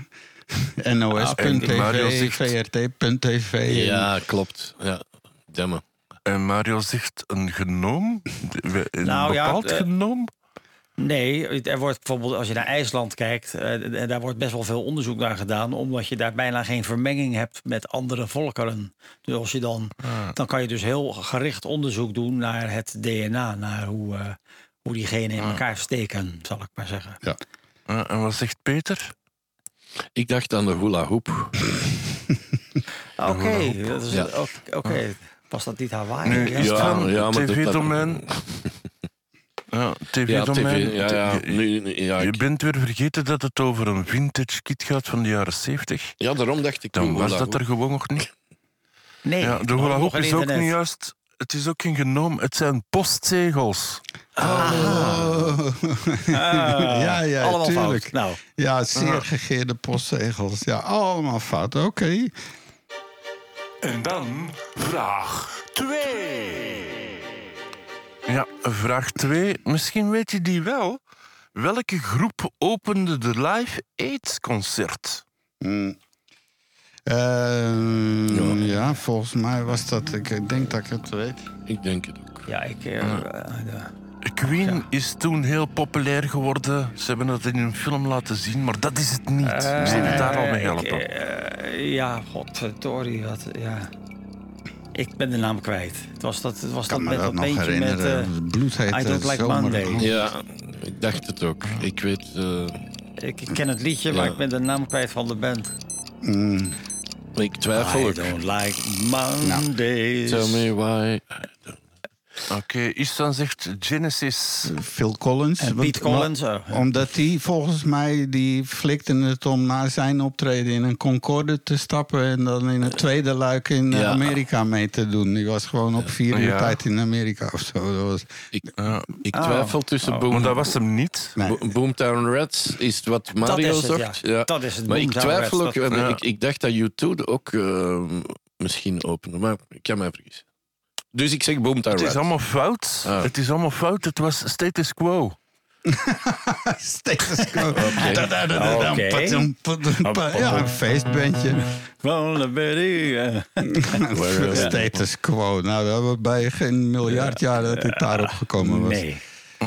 En Mario NOS.tv, zegt- VRT.tv. Ja, klopt. Ja, demmen. En Mario zegt een genoom? Een Nou ja, bepaald eh, genoom? Nee, er wordt bijvoorbeeld als je naar IJsland kijkt, eh, daar wordt best wel veel onderzoek naar gedaan, omdat je daar bijna geen vermenging hebt met andere volkeren. Dus als je dan, dan kan je dus heel gericht onderzoek doen naar het DNA, naar hoe, eh, hoe die genen in elkaar steken, zal ik maar zeggen. Ja. Eh, en wat zegt Peter? Ik dacht aan de hula hoop. Oké, dat is- Ja. oké, oké. was dat niet Hawaii? Nu is Ja, ja, maar dat- tv-domein. Ja, Ja, tv-domein. tv. Ja, ja. Ja, Je bent weer vergeten dat het over een vintage kit gaat van de jaren 70. ja, daarom dacht ik Dan was dat er gewoon nog niet. Nee, Ja, de hula hoop is ook niet juist. Het is ook geen genoom. Het zijn postzegels. Oh. ja, ja, Allemaal tuurlijk. fout. Nou, Ja, zeer gegeerde postzegels. Ja, allemaal fout. Oké. En dan vraag 2. Ja, vraag 2. Misschien weet je die wel. Welke groep opende de Live AIDS concert? Mm. Ehm, ja. volgens mij was dat... Ik denk dat ik het weet. Ik denk het ook. ja, ik... eh, eh. Queen is toen heel populair geworden. Ze hebben dat in een film laten zien, maar dat is het niet. We zullen je daar al mee ik, helpen. eh, ja, godverdorie. Wat, ja. Ik ben de naam kwijt. Het was dat, het was Ik kan dat me met dat beentje met... herinneren. eh, Het bloed heet I Don't Like. Monday. Ja, ik dacht het ook. Ik weet... eh, ik ken het liedje, maar ik ben de naam kwijt van de band. Mm. ik twijfel I ook. don't like Mondays. Tell me why. Oké, Istan zegt Genesis. Phil Collins. En Want- Pete Collins, oh. Omdat die volgens mij, die flikte het om na zijn optreden in een Concorde te stappen... en dan in het tweede luik in eh, Ja. Amerika mee te doen. Die was gewoon op vier uur Ja. tijd in Amerika of zo. Dat was, Ik, Ja, ik Oh. twijfel tussen maar Boom, dat was hem niet. nee. Boomtown Rats is wat Mario is het, zocht. ja. Dat is het, Maar ik twijfel ook. dat- want Ja. ik, ik dacht dat U2 ook eh, misschien opende, maar ik kan mij vergissen. Dus ik zeg Boomtown Het is Rats. allemaal fout. Ah. Het is allemaal fout. Het was status quo. Status quo. Oké. Ja, een feestbandje. Status quo. Nou, dat hebben we bij geen miljard jaar dat dit daarop gekomen was. Nee.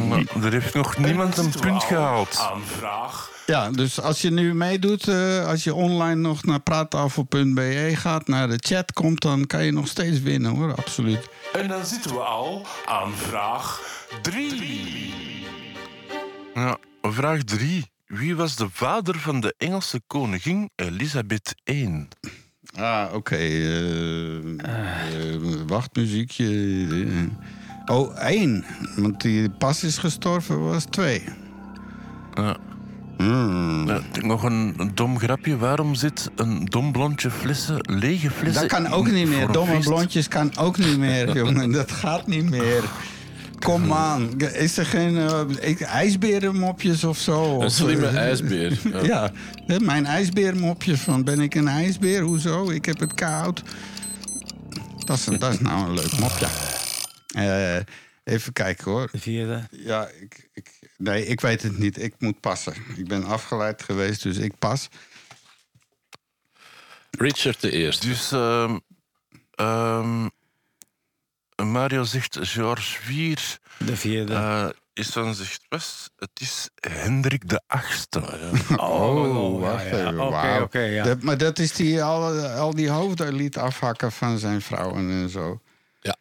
Maar er heeft nog niemand een we punt al gehaald. Aan vraag Ja, dus als je nu meedoet, eh, als je online nog naar praattafel.be gaat, naar de chat komt, dan kan je nog steeds winnen hoor, absoluut. En dan zitten we al aan vraag 3. Ja, vraag 3. Wie was de vader van de Engelse koningin Elisabeth I? Ah, oké. eh, eh, wachtmuziekje. eh. Oh, één. Want die pas is gestorven, was twee. Ja. Hmm. Nog een, een dom grapje. Waarom zit een dom blondje flessen, lege flessen... Dat kan ook niet meer. Domme feest? blondjes kan ook niet meer, jongen. Dat gaat niet meer. Kom aan. Is er geen eh, ik- ijsberenmopjes of zo? Een slimme eh, ijsbeer. Ja. Ja, hè, mijn ijsbeermopjes van ben ik een ijsbeer? Hoezo? Ik heb het koud. Dat is, dat is nou een leuk mopje. Eh, even kijken hoor. De vierde. Ja, ik, ik, nee, ik weet het niet. Ik moet passen. Ik ben afgeleid geweest, dus ik pas. Richard de Eerste. Dus ehm, ehm, Mario zegt George IV. De vierde. eh is dan zegt was, het is Hendrik de Achtste. Oh, wacht ja, ja. even. Oké, wauw. oké, ja. Dat- maar dat is die al, al die hoofden liet afhakken van zijn vrouwen en zo. Ja,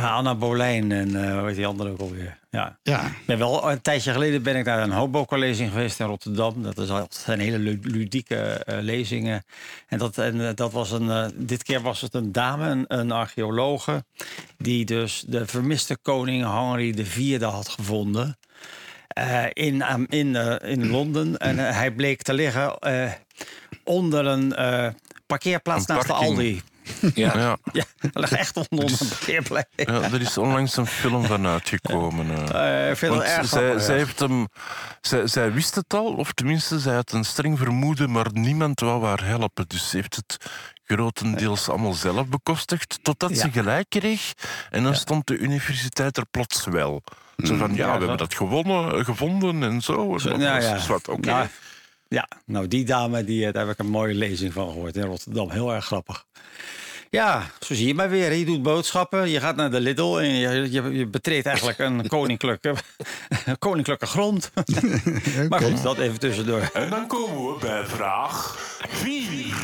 Anna Bolijn en eh hoe heet die andere ook alweer. Ja. Ja, ben wel, een tijdje geleden ben ik naar een hobo-collezing geweest in Rotterdam. Dat is altijd zijn hele lu- ludieke eh, lezingen. En, dat, en eh, dat was een, dit keer was het een dame, een, een archeologe... die dus de vermiste koning Henry IV had gevonden... in, in, in Londen. En hij bleek te liggen onder een parkeerplaats Een naast de. Aldi. Ja. Ja, Ja, lag echt onder een parkeerplek. ja, er is onlangs een film van uitgekomen. eh. Eh, ik vind Want het erg zij, zij, heeft hem, zij, zij wist het al, of tenminste, zij had een streng vermoeden, maar niemand wou haar helpen. Dus ze heeft het grotendeels allemaal zelf bekostigd, totdat ze gelijk kreeg. En dan stond de universiteit er plots wel. Zo van, ja, Ja, we hebben dat- dat gewonnen, gevonden en zo. En nou dat ja. is wat, oké. Nou, ja, nou die dame, die, eh, daar heb ik een mooie lezing van gehoord in Rotterdam. Heel erg grappig. Ja, zo zie je maar weer. Je doet boodschappen, je gaat naar de Lidl en je, je, je betreedt eigenlijk een koninklijke, koninklijke grond. Maar goed, dat even tussendoor. En dan komen we bij vraag 4.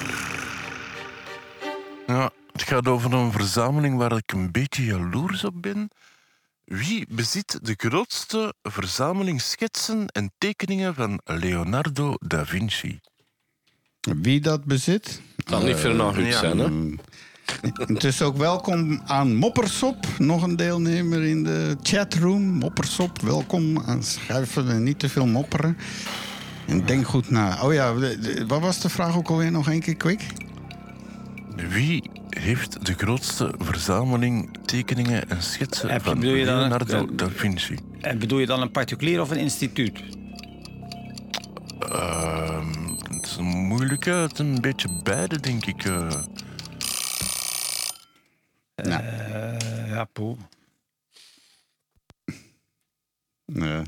Ja, het gaat over een verzameling waar ik een beetje jaloers op ben. Wie bezit de grootste verzameling schetsen en tekeningen van Leonardo da Vinci? Wie dat bezit? Zal niet Fernand Huut ja. zijn, hè? Mm. Het is ook welkom aan Moppersop, nog een deelnemer in de chatroom. Moppersop, welkom. aan Schuiven en niet te veel mopperen. En denk goed na. Oh ja, wat was de vraag ook alweer nog één keer quick? Wie heeft de grootste verzameling tekeningen en schetsen Heb je- van bedoel je dan- Leonardo eh, da Vinci? En bedoel je dan een particulier of een instituut? Ehm, het is een moeilijke, het is een beetje beide, denk ik. eh. Eh, ja, poeh. Nee.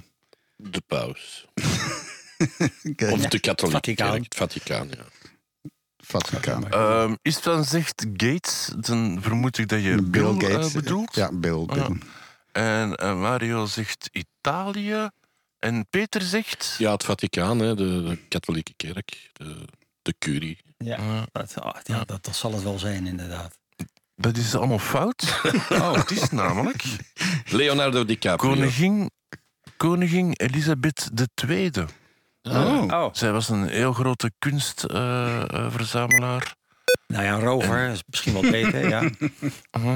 De paus. Of de katholieke Vaticaan. kerk. Het Vaticaan, ja. Vaticaan. Ehm, is het dan zegt Gates, dan vermoed ik dat je Bill, Bill Gates. eh, bedoelt. Ja, Bill. Bill. Ja. En eh, Mario zegt Italië. En Peter zegt... Ja, het Vaticaan, hè, de, de katholieke kerk, de, de curie. Ja, Ja. dat, ah, ja dat, dat zal het wel zijn, inderdaad. Dat is allemaal fout. oh, het is namelijk Leonardo DiCaprio. koningin, koningin Elisabeth II. Oh. Oh, Zij was een heel grote kunstverzamelaar. nou ja, rover is misschien wel beter, ja.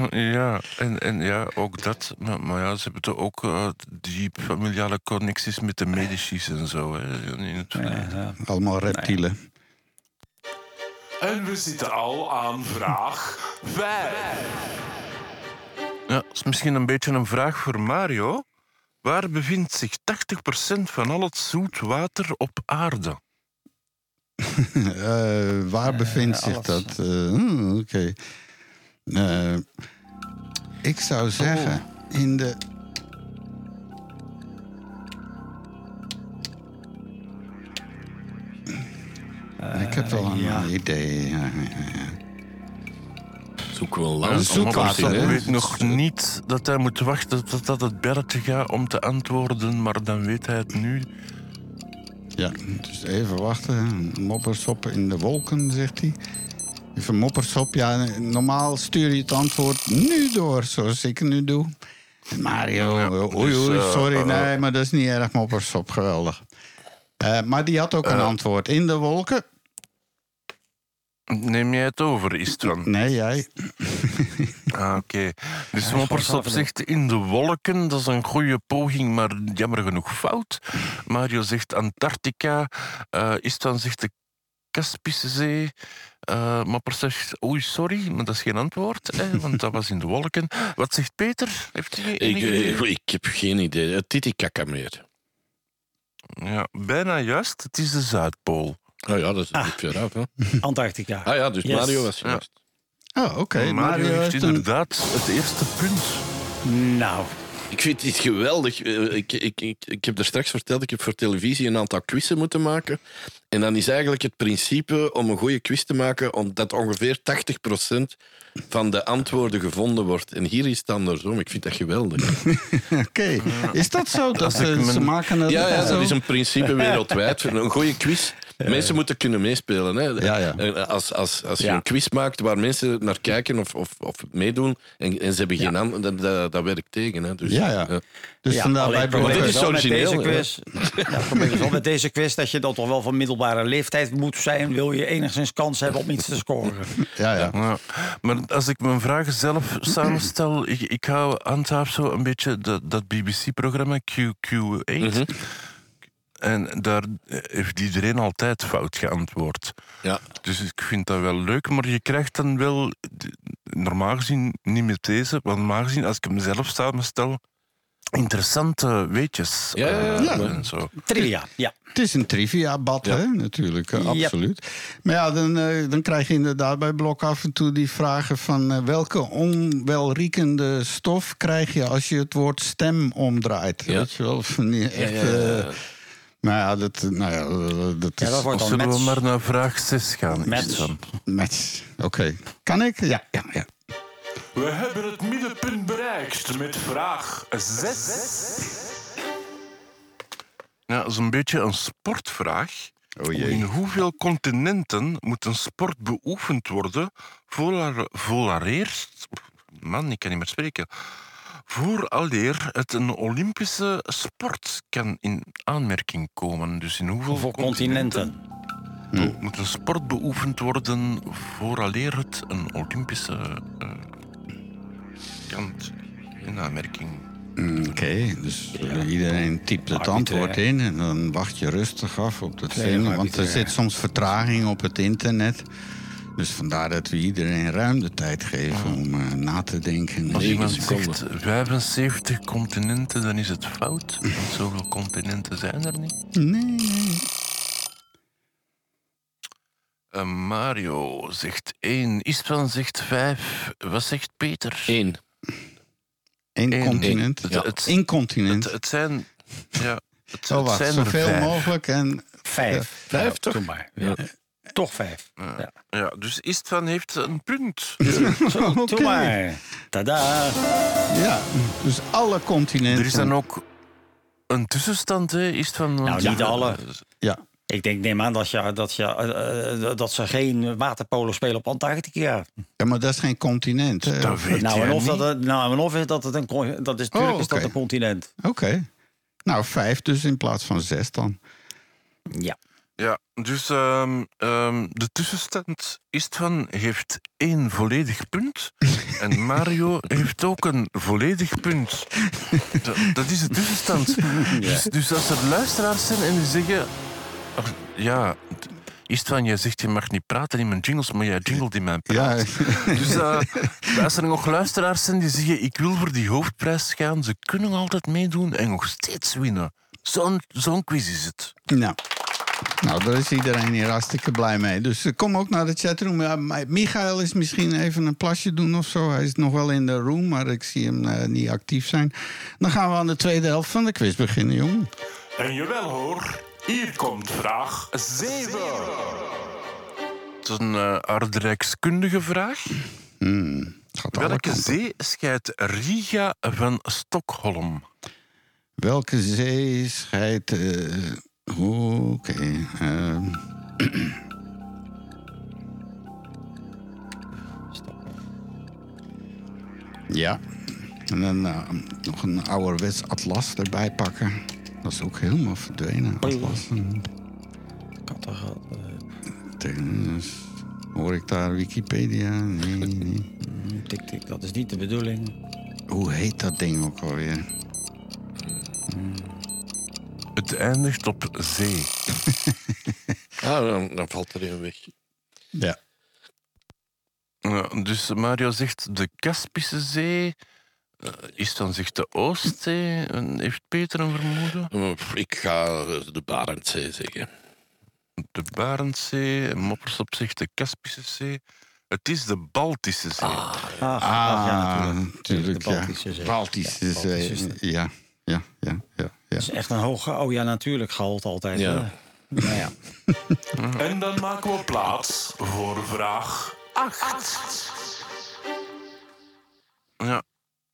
ja, en, en ja, ook dat. Maar, maar ja, ze hebben toch ook eh, die familiale connecties met de Medici's en zo. Hè, in het verleden. Ja, ja. Allemaal reptielen. En we zitten al aan vraag 5. Ja, dat is misschien een beetje een vraag voor Mario. Waar bevindt zich 80% van al het zoet water op aarde? Eh, waar bevindt zich alles. dat? Eh, hmm, Oké. Eh, ik zou zeggen, in de. ik heb wel een ja. idee. Ja, ja, ja. Zoeken we een Ja, land. hè? weet nog niet dat hij moet wachten tot dat het belletje gaat om te antwoorden, maar dan weet hij het nu. Ja, dus even wachten. Moppersop in de wolken, zegt hij. Even moppersop. Ja, normaal stuur je het antwoord nu door, zoals ik het nu doe. Mario, Ja, oei, dus, oei, eh, sorry, eh, nee, maar dat is niet erg moppersop, geweldig. Eh, maar die had ook een antwoord. In de wolken? Neem jij het over, Istvan? Nee, jij. Ah, oké. Dus zelf zegt in de wolken, dat is een goede poging, maar jammer genoeg fout. Mario zegt Antarctica, eh Istvan zegt de Kaspische Zee. Eh Mopperstop zegt, oei, sorry, maar dat is geen antwoord, hè, want dat was in de wolken. Wat zegt Peter? Heeft hij Ik, idee? eh, ik heb geen idee. Het Titicaca-meer. Ja, bijna juist. Het is de Zuidpool. Oh ja, dat is niet ver uit, hè? Antarctica. Ah ja, dus Yes. Mario was Ja. juist. Oh, oké. Mario, heeft heeft een- inderdaad het eerste punt. Nou, Ik vind dit geweldig. Eh, Ik, ik, ik, ik heb er straks verteld, ik heb voor televisie een aantal quizzen moeten maken. En dan is eigenlijk het principe om een goede quiz te maken, omdat ongeveer 80% van de antwoorden gevonden wordt. En hier is het andersom. Ik vind dat geweldig. Oké. Is dat zo? Dat ik ze, maken het Ja, ja dat is een principe wereldwijd. Een goede quiz. Mensen moeten kunnen meespelen. Hè. Ja, ja. En Als, als, als je Ja. een quiz maakt waar mensen naar kijken of, of, of meedoen en, en ze hebben geen antwoord, dat, dat, dat werkt tegen. Hè. Dus, Ja, ja. Dus ja, vandaar alleen bij probeer dit is wel met deze quiz. Ja, probeer wel met deze quiz dat je dan toch wel van middelbare leeftijd moet zijn. Wil je enigszins kans hebben om iets te scoren? Ja, ja. Ja, maar als ik mijn vragen zelf samenstel, ik, ik hou handhaaf zo een beetje dat, dat BBC-programma QQ8. Mhm. En daar heeft iedereen altijd fout geantwoord. Ja. Dus ik vind dat wel leuk, maar je krijgt dan wel, normaal gezien niet met deze, want normaal gezien, als ik hem zelf samenstel, interessante weetjes. Ja, ja, ja. eh, Ja. en zo. Trivia, ja. Het is een trivia-bad, Ja. hè? natuurlijk, eh, Yep. absoluut. Maar ja, dan, eh, dan krijg je inderdaad bij Blok af en toe die vragen van... welke onwelriekende stof krijg je als je het woord stem omdraait? Ja. Weet je wel? Van die echt, ja, ja. eh, nou ja, dat, nou ja, eh, dat Ja, is... dat wordt Of dan zullen we maar naar vraag 6 gaan? Match. Match. Oké. Kan ik? Ja, ja, ja. We hebben het middenpunt bereikt met vraag 6. Ja, dat is een beetje een sportvraag. Oh In hoeveel continenten moet een sport beoefend worden vooral- vooraleer... Man, ik kan niet meer spreken. Vooraleer het een Olympische sport kan in aanmerking komen. Dus in hoeveel Voor continenten. Er moet een sport beoefend worden vooraleer het een Olympische eh, kant in aanmerking. Mm, Oké, dus iedereen typt het antwoord in en dan wacht je rustig af op het Nee, zin. Want er zit soms vertraging op het internet. Dus vandaar dat we iedereen ruim de tijd geven om eh, na te denken. Als iemand zegt 75 continenten, dan is het fout. Want zoveel continenten zijn er niet. Nee. Eh, Mario zegt 1. Istvan zegt 5. Wat zegt Peter? Eén. Eén Eén. continent. Het- het- Eén continent. Het, het zijn... Ja, het, Oh, het wacht, zijn er zoveel vijf. mogelijk. En Vijf. Vijf, Ja, toch? Maar. Ja. Toch vijf. Ja. Ja, dus Istvan heeft een punt. Zo, Oké. Maar. Tada. ja, dus alle continenten. Er is dan ook een tussenstand, hè? Istvan... Nou, niet alle. Ja, Ik denk, neem aan dat, je, dat, je, eh, eh, dat ze geen waterpolo spelen op Antarctica. ja, maar dat is geen continent. Dat weet Nou, en of niet. dat, het- nou, en of is dat het een... Dat is, natuurlijk Oh, is dat een continent. Oké. Nou, vijf dus in plaats van zes dan. Ja. Ja, dus ehm, ehm, de tussenstand Istvan heeft één volledig punt. en Mario heeft ook een volledig punt. Dat, dat is de tussenstand. Dus, dus als er luisteraars zijn en die zeggen... ach, ja, Istvan, jij zegt je mag niet praten in mijn jingles, maar jij jingelt in mijn praat. Ja, Dus eh, als er nog luisteraars zijn die zeggen ik wil voor die hoofdprijs gaan, ze kunnen altijd meedoen en nog steeds winnen. Zo'n zo'n quiz is het. nou. Nou, daar is iedereen hier hartstikke blij mee. Dus eh, kom ook naar de chatroom. Ja, maar Michael is misschien even een plasje doen of zo. Hij is nog wel in de room, maar ik zie hem eh, niet actief zijn. Dan gaan we aan de tweede helft van de quiz beginnen, jongen. En jawel hoor, hier komt vraag 7. Het is een eh aardrijkskundige vraag. Hmm, Welke kanten. zee scheidt Riga van Stockholm? Welke zee scheidt... Oké. ehm. ja. En dan eh, nog een ouderwets atlas erbij pakken. Dat is ook helemaal verdwenen. Atlas. Kattegat. eh, hoor ik daar Wikipedia? Nee, nee. tik, tik, dat is niet de bedoeling. Hoe heet dat ding ook alweer? Het eindigt op zee. Ah, dan, dan valt er een weg. Ja. Ja, dus Mario zegt de Kaspische Zee. Eh, is dan zegt de Oostzee. En heeft Peter een vermoeden? Maar Ik ga de Barentszee zeggen. De Barentszee. En Moppersop zegt de Kaspische Zee. Het is de Baltische Zee. Ah, ja, natuurlijk. natuurlijk. De Baltische ja. Zee. Baltische Ja, Zee. Baltische Zee. Ja, ja, ja, ja. Ja. Dat is echt een hoge... Oh ja, natuurlijk gehalte altijd. Ja. Nou ja. En dan maken we plaats voor vraag 8. Ja.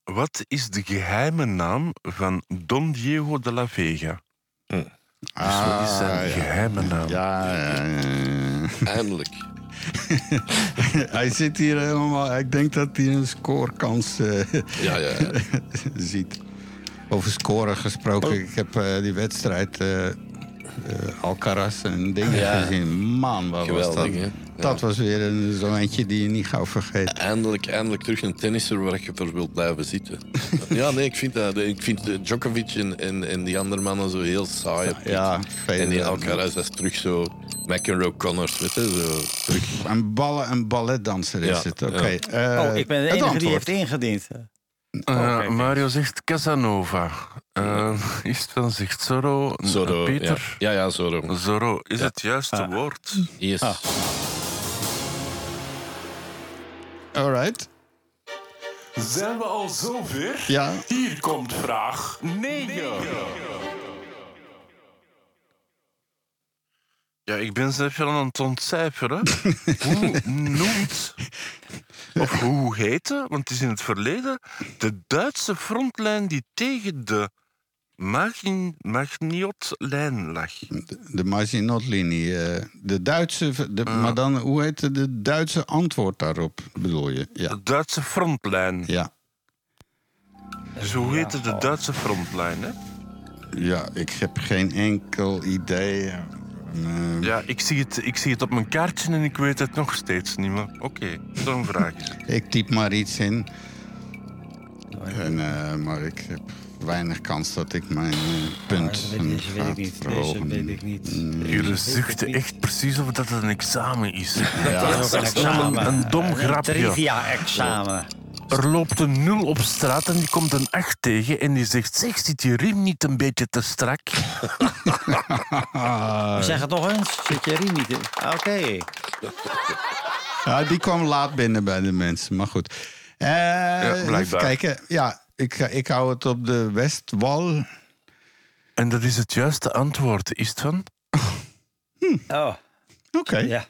Wat is de geheime naam van Don Diego de la Vega? Dus wat is zijn ja. geheime naam? Ja, ja, ja, ja. Eindelijk. hij zit hier helemaal. Ik denk dat hij een scorekans eh, Ja, ja, ja. ziet. Over scoren gesproken. Ik heb eh, die wedstrijd eh eh, Alcaraz en dingen Ja. gezien. Man, wat Geweldig, was dat? hè? Dat was weer een, zo eentje die je niet gauw vergeet. Eindelijk, eindelijk terug een tennisser waar je voor wilt blijven zitten. ja, nee, ik vind, dat, ik vind Djokovic en, en, en die andere mannen zo heel saai. dit. Ja, en die Alcaraz is terug zo... McEnroe Connors, weet je, zo terug. Een, ballen, een balletdanser is Ja, het. Oké. ja. Oh, ik ben de enige die heeft ingediend. Eh, Oké. Mario zegt Casanova. Eh, is het dan zegt Zorro? Zorro, Peter? Ja, ja, ja Zorro. Zorro is het juiste Ah. woord. Yes. Ah. All right. Zijn we al zover? Ja. Hier komt vraag 9. Ja, ik ben ze even aan het ontcijferen. hoe noemt, of hoe heette, want het is in het verleden, de Duitse frontlijn die tegen de Magin- Magniotlijn lag? De, de Maginot-linie. eh, de Duitse... De, Maar dan, hoe heette de Duitse antwoord daarop, bedoel je? Ja. De Duitse frontlijn. Ja. Dus hoe heette de Duitse frontlijn, hè? Ja, ik heb geen enkel idee. Ja, ik zie, het, ik zie het op mijn kaartje en ik weet het nog steeds niet. Maar oké, zo'n vraag is het. Ik typ maar iets in. En, eh, maar ik heb weinig kans dat ik mijn eh, punt Deze weet ik niet. Deze verhogen. weet ik niet. Jullie Deze zuchten echt precies of dat het een examen is. niet. Dat is een examen. Een dom Een grapje. Trivia-examen. Er loopt een nul op straat en die komt een 8 tegen en die zegt: Zeg, zit je riem niet een beetje te strak? Ah, Zeg het nog eens. Zit je riem niet in? Oké. ja, die kwam laat binnen bij de mensen, maar goed. Eh, even blijkbaar. kijken. Ja, ik, ik hou het op de Westwal. En dat is het juiste antwoord, is het van? Oh, Oké. ja.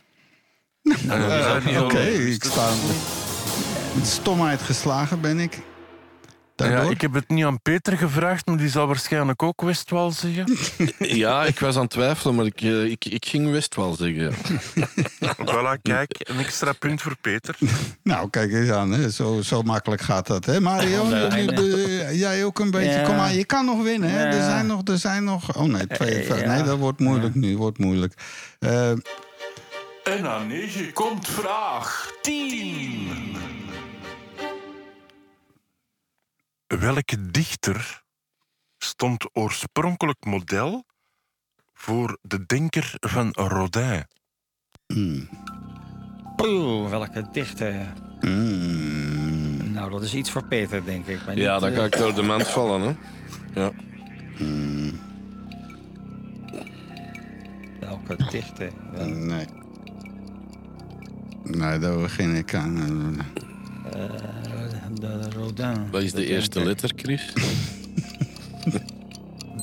Eh, we zijn niet Oké, ik sta met stomheid geslagen ben ik. Daardoor. Ja, ik heb het niet aan Peter gevraagd, maar die zal waarschijnlijk ook Westwal zeggen. Ja, ik was aan het twijfelen, maar ik, eh, ik, ik ging Westwal zeggen. voilà, kijk, een extra punt voor Peter. Nou, kijk eens aan, hè. Zo, zo makkelijk gaat dat. Hè? Mario, jij ook een beetje. Ja. Kom maar, je kan nog winnen. Hè? Er, zijn nog, er zijn nog. Oh nee, twee. Eh, ja. Nee, dat wordt moeilijk nu. Wordt moeilijk. Eh, En aan 9 komt vraag 10. Welke dichter stond oorspronkelijk model voor de denker van Rodin? Poeh, welke dichter. mm, Nou, dat is iets voor Peter, denk ik. Maar Ja, niet, dan eh, ga ik door de mand vallen. Hè. Ja. Welke dichter? Wel- nee. Nee, daar begin ik aan. Eh, de Rodin. Wat is de eerste letter, Chris?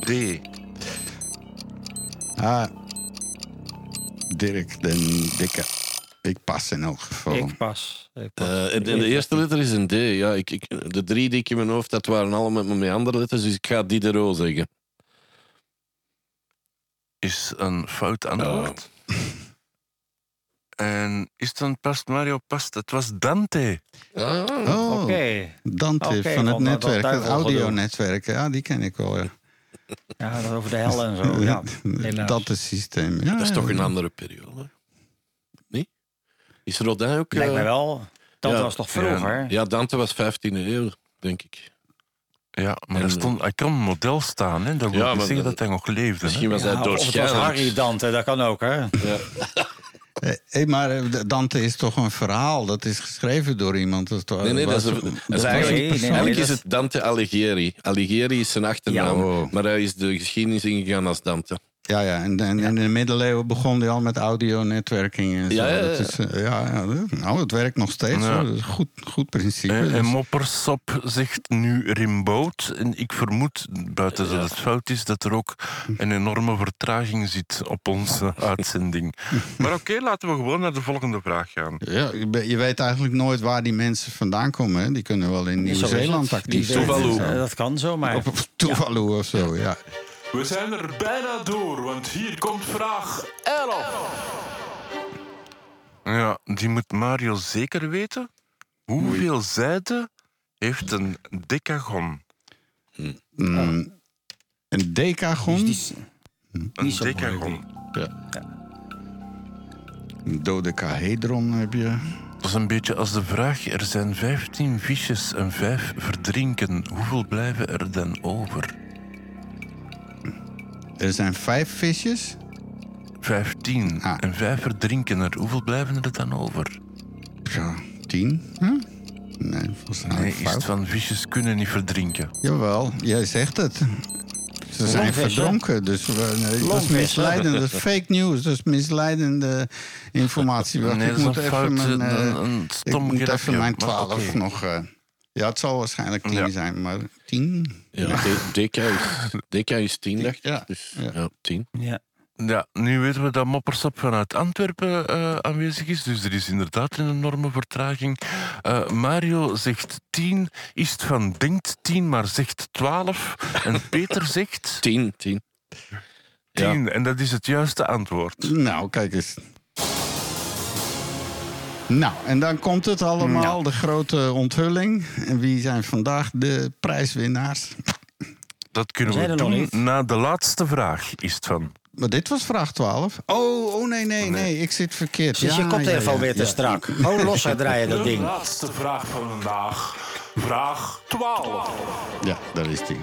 D. Ah, Dirk den Dikke. Ik pas in elk geval. Ik pas. Ik pas. Eh, en de, de eerste letter is een D. Ja, ik, ik, de drie die ik in mijn hoofd had, waren allemaal met, met andere letters, dus ik ga Diderot zeggen. Is een fout antwoord. En is het dan past Mario past? Het was Dante. Oh, Oké. Dante van het netwerk, het audio-netwerk. Ja, die ken ik wel. Ja. Ja, dat over de hel en zo. Ja, dat is systeem. Ja, Dat is toch ja. een andere periode? Nee? Is Rodin ook... Lijkt eh, mij wel. Dat ja. was toch vroeger? Ja, Dante was 15e eeuw, denk ik. Ja, maar En- er, stond, hij kan model staan. Hè? Dat wil Ja, zeggen dat- dat hij nog leefde. hè. Misschien was Ja, hij of het was. Harry Dante, dat kan ook, hè? Ja. Eh, hey, maar eh, Dante is toch een verhaal? Dat is geschreven door iemand. Dat Nee, nee, dat is, dat is eigenlijk, nee, nee, nee, eigenlijk is het Dante Alighieri. Alighieri is zijn achternaam, Ja. Maar hij is de geschiedenis ingegaan als Dante. Ja, ja. En, en in de middeleeuwen begon hij al met audio-netwerking en zo. Ja, ja, ja. Dat is, eh, ja, ja, nou, het werkt nog steeds. Ja. hoor. Dat is een goed, goed principe. En, en Dus- Moppersop zegt nu Rimboud. En ik vermoed, buiten dat het fout is, dat er ook een enorme vertraging zit op onze uitzending. Maar oké, laten we gewoon naar de volgende vraag gaan. ja, je weet eigenlijk nooit waar die mensen vandaan komen. Hè. Die kunnen wel in Zo Nieuw-Zeeland actief zijn. Eh, Dat kan zomaar. Of, of Tuvalu of zo, ja. We zijn er bijna door, want hier komt vraag 11. Ja, die moet Mario zeker weten. Hoeveel zijde heeft een decagon? Mm, een decagon, Die Een decagon. een dodecahedron heb je. Dat is een beetje als de vraag: er zijn 15 visjes en 5 verdrinken. Hoeveel blijven er dan over? Er zijn vijf visjes. 15 Ah. en 5 verdrinken er. Hoeveel blijven er dan over? Ja, tien? Huh? Nee, volgens mij Nee, is van visjes kunnen niet verdrinken. Jawel, jij zegt het. Ze zijn verdronken, dus we- nee, dat is misleidende dat is fake news. Dat is misleidende informatie. Nee, ik dat is moet een even fout. mijn, een, een ik stom moet even mijn maar 12 oké. nog... eh, ja, het zal waarschijnlijk 10 Ja. zijn, maar 10? Ja, DK is, DK is 10, dacht ik. Ja. Dus Ja. ja, 10. Ja. Ja, nu weten we dat Moppersop vanuit Antwerpen eh, aanwezig is. Dus er is inderdaad een enorme vertraging. Eh, Mario zegt 10. Is het van denkt 10, maar zegt 12. En Peter zegt 10, 10. Ja. 10. En dat is het juiste antwoord. Nou, kijk eens. Nou, en dan komt het allemaal, de grote onthulling. En wie zijn vandaag de prijswinnaars? Dat kunnen We doen niet. na de laatste vraag. Is het van. Maar dit was vraag 12. Oh, oh nee, nee, nee. Ik zit verkeerd. Dus je Ja, koptelefoon ja, ja, weer te ja. strak. Gewoon losser draaien dat De ding. laatste vraag van vandaag. Vraag 12. Ja, daar is die.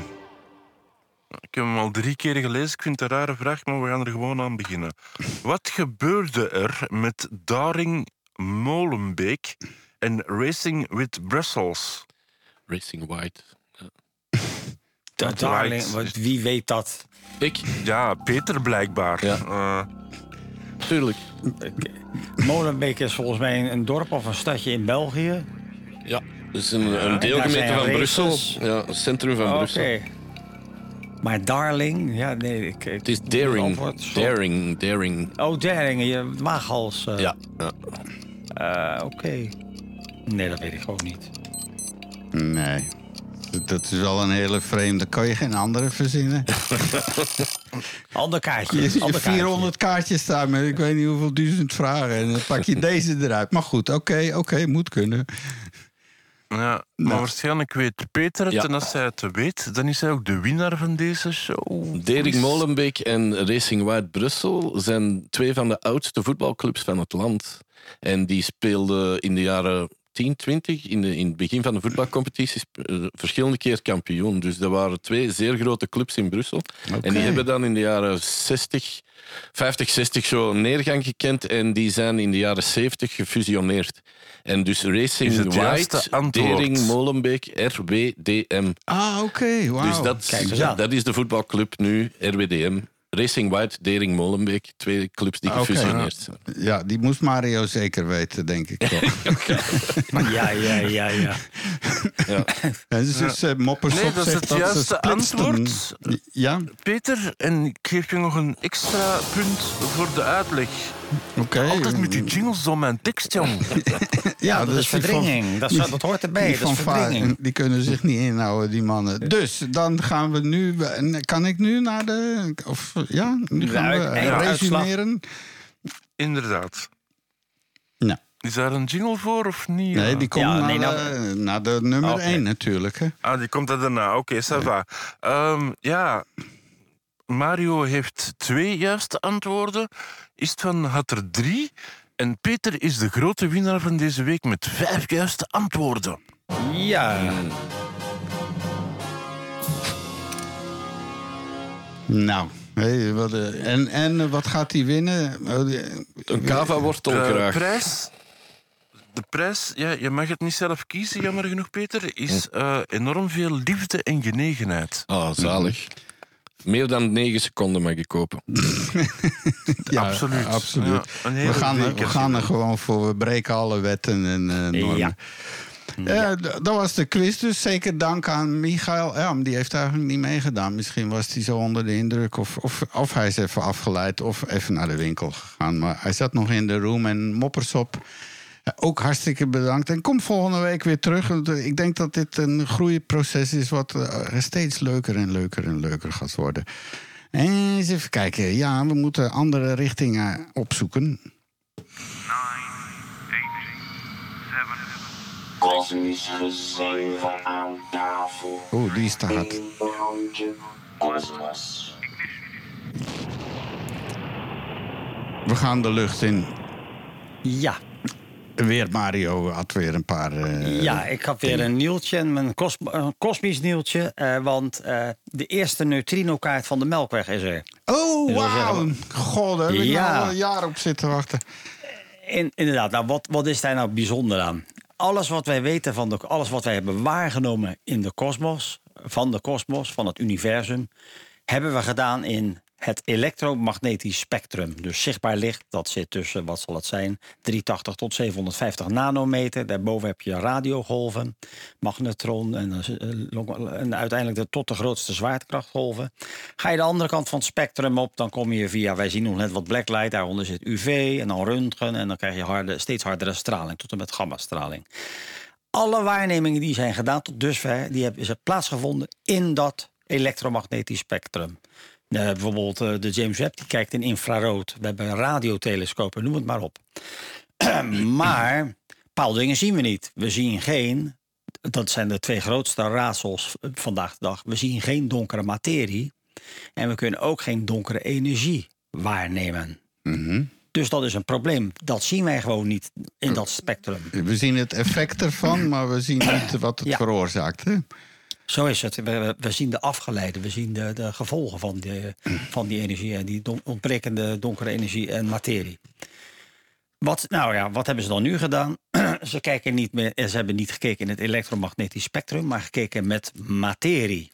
Ik heb hem al drie keer gelezen. Ik vind het een rare vraag, maar we gaan er gewoon aan beginnen. Wat gebeurde er met Daring Molenbeek en Racing with Brussels? Racing White. Dat darling, wat- wie weet dat? Ik, Ja, Peter blijkbaar. Ja. Eh, tuurlijk. Molenbeek is volgens mij een, dorp of een stadje in België. Ja, dat is een, deelgemeente van races. Brussel. Ja, het centrum van Oké. Brussel. Maar Darling, ja, nee. Ik, Het is Daring. Daring, Daring. Oh, Daring, je maaghals. eh. Ja, ja. Eh, Oké. Nee, dat weet ik gewoon niet. Nee. Dat is wel een hele vreemde. Kan je geen andere verzinnen? Ander kaartje. Je, je ander kaartje. 400 kaartjes staan met ik weet niet hoeveel duizend vragen. En dan pak je deze eruit. Maar goed, oké, oké, moet kunnen. ja, maar waarschijnlijk weet Peter het. Ja. En als hij het weet, dan is hij ook de winnaar van deze show. Dering Molenbeek en Racing White Brussel zijn twee van de oudste voetbalclubs van het land. En die speelden in de jaren 10, 20, in, de, in het begin van de voetbalcompetities, eh, verschillende keer kampioen. Dus dat waren twee zeer grote clubs in Brussel. En die hebben dan in de jaren 60, 50, 60 zo een neergang gekend. En die zijn in de jaren 70 gefusioneerd. En dus Racing White. Dering Molenbeek, RWDM. Ah, oké, wauw. Dus dat, Kijk dat is de voetbalclub nu, RWDM. Racing White, Dering Molenbeek. Twee clubs die Ah, gefusioneerd zijn. Ja, die moest Mario zeker weten, denk ik. toch. Ja, ja, ja, ja. En dus eh, Nee, dat is het dat juiste antwoord. Ja, Peter, en ik geef je nog een extra punt voor de uitleg. Oké. Altijd met die jingles om mijn tekst, jong. Ja, dat is van- verdringing. Dat, is- dat hoort erbij. Die Dat is verdringing. die kunnen zich niet inhouden, die mannen. Dus dan gaan we nu. Kan ik nu naar de. Of ja, nu gaan we ja, resumeren. Inderdaad. Nou, Is daar een jingle voor of niet? nee, die komt Ja, naar, nee, nou- de, naar de nummer Oké. 1 natuurlijk. Hè. Ah, die komt er daarna. Oké, ça va. Ehm, ja, Mario heeft twee juiste antwoorden. Istvan had er drie. En Peter is de grote winnaar van deze week met vijf juiste antwoorden. Ja. Nou, hé, wat, eh, en, en wat gaat hij winnen? Oh, Een kava-wortel De graag. prijs, de prijs ja, je mag het niet zelf kiezen, jammer genoeg, Peter, is eh, enorm veel liefde en genegenheid. Ah, zalig. Meer dan negen seconden mag ik kopen. ja, absoluut. absoluut. Ja, we, gaan er, we gaan er gewoon voor. We breken alle wetten en eh, normen. Ja. Eh, dat was de quiz, dus zeker dank aan Michael. Ja, die heeft eigenlijk niet meegedaan. Misschien was hij zo onder de indruk. Of, of, of hij is even afgeleid of even naar de winkel gegaan. Maar hij zat nog in de room en moppersop. Eh, Ook hartstikke bedankt. En kom volgende week weer terug. Eh, Ik denk dat dit een groeiproces is... wat eh, steeds leuker en leuker en leuker gaat worden. En eens even kijken. Ja, we moeten andere richtingen opzoeken. Kosmisch gezeven aan tafel. Oeh, die staat. We gaan de lucht in. Ja. Weer Mario had weer een paar... eh, Ja, ik had weer een nieuwtje, een, kos, een kosmisch nieuwtje. eh, want eh, de eerste neutrino-kaart van de Melkweg is er. Oh, wil wauw. God, daar heb ik Ja. nou al een jaar op zitten wachten. In, inderdaad, nou, wat, wat is daar nou bijzonder aan? Alles wat wij weten van de, alles wat wij hebben waargenomen in de kosmos, van de kosmos, van het universum, hebben we gedaan in het elektromagnetisch spectrum. Dus zichtbaar licht, dat zit tussen, wat zal het zijn, 380 tot 750 nanometer. Daarboven heb je radiogolven, magnetron en, eh, en uiteindelijk de, tot de grootste zwaartekrachtgolven. Ga je de andere kant van het spectrum op, dan kom je via, wij zien nog net wat blacklight, daaronder zit UV en dan röntgen en dan krijg je harde, steeds hardere straling, tot en met gammastraling. Alle waarnemingen die zijn gedaan tot dusver, die hebben plaatsgevonden in dat elektromagnetisch spectrum. Eh, bijvoorbeeld eh, de James Webb die kijkt in infrarood. We hebben radiotelescopen, noem het maar op. maar bepaalde dingen zien we niet. We zien geen, dat zijn de twee grootste raadsels vandaag de dag. We zien geen donkere materie. En we kunnen ook geen donkere energie waarnemen. Mhm. Dus dat is een probleem. Dat zien wij gewoon niet in dat spectrum. We zien het effect ervan, maar we zien niet wat het Ja. veroorzaakt. Hè? Zo is het. We, we- zien de afgeleiden, we zien de, de gevolgen van die, van die energie en die ontbrekende donkere energie en materie. Wat, nou ja, wat hebben ze dan nu gedaan? ze, kijken niet meer, ze hebben niet gekeken in het elektromagnetisch spectrum, maar gekeken met materie.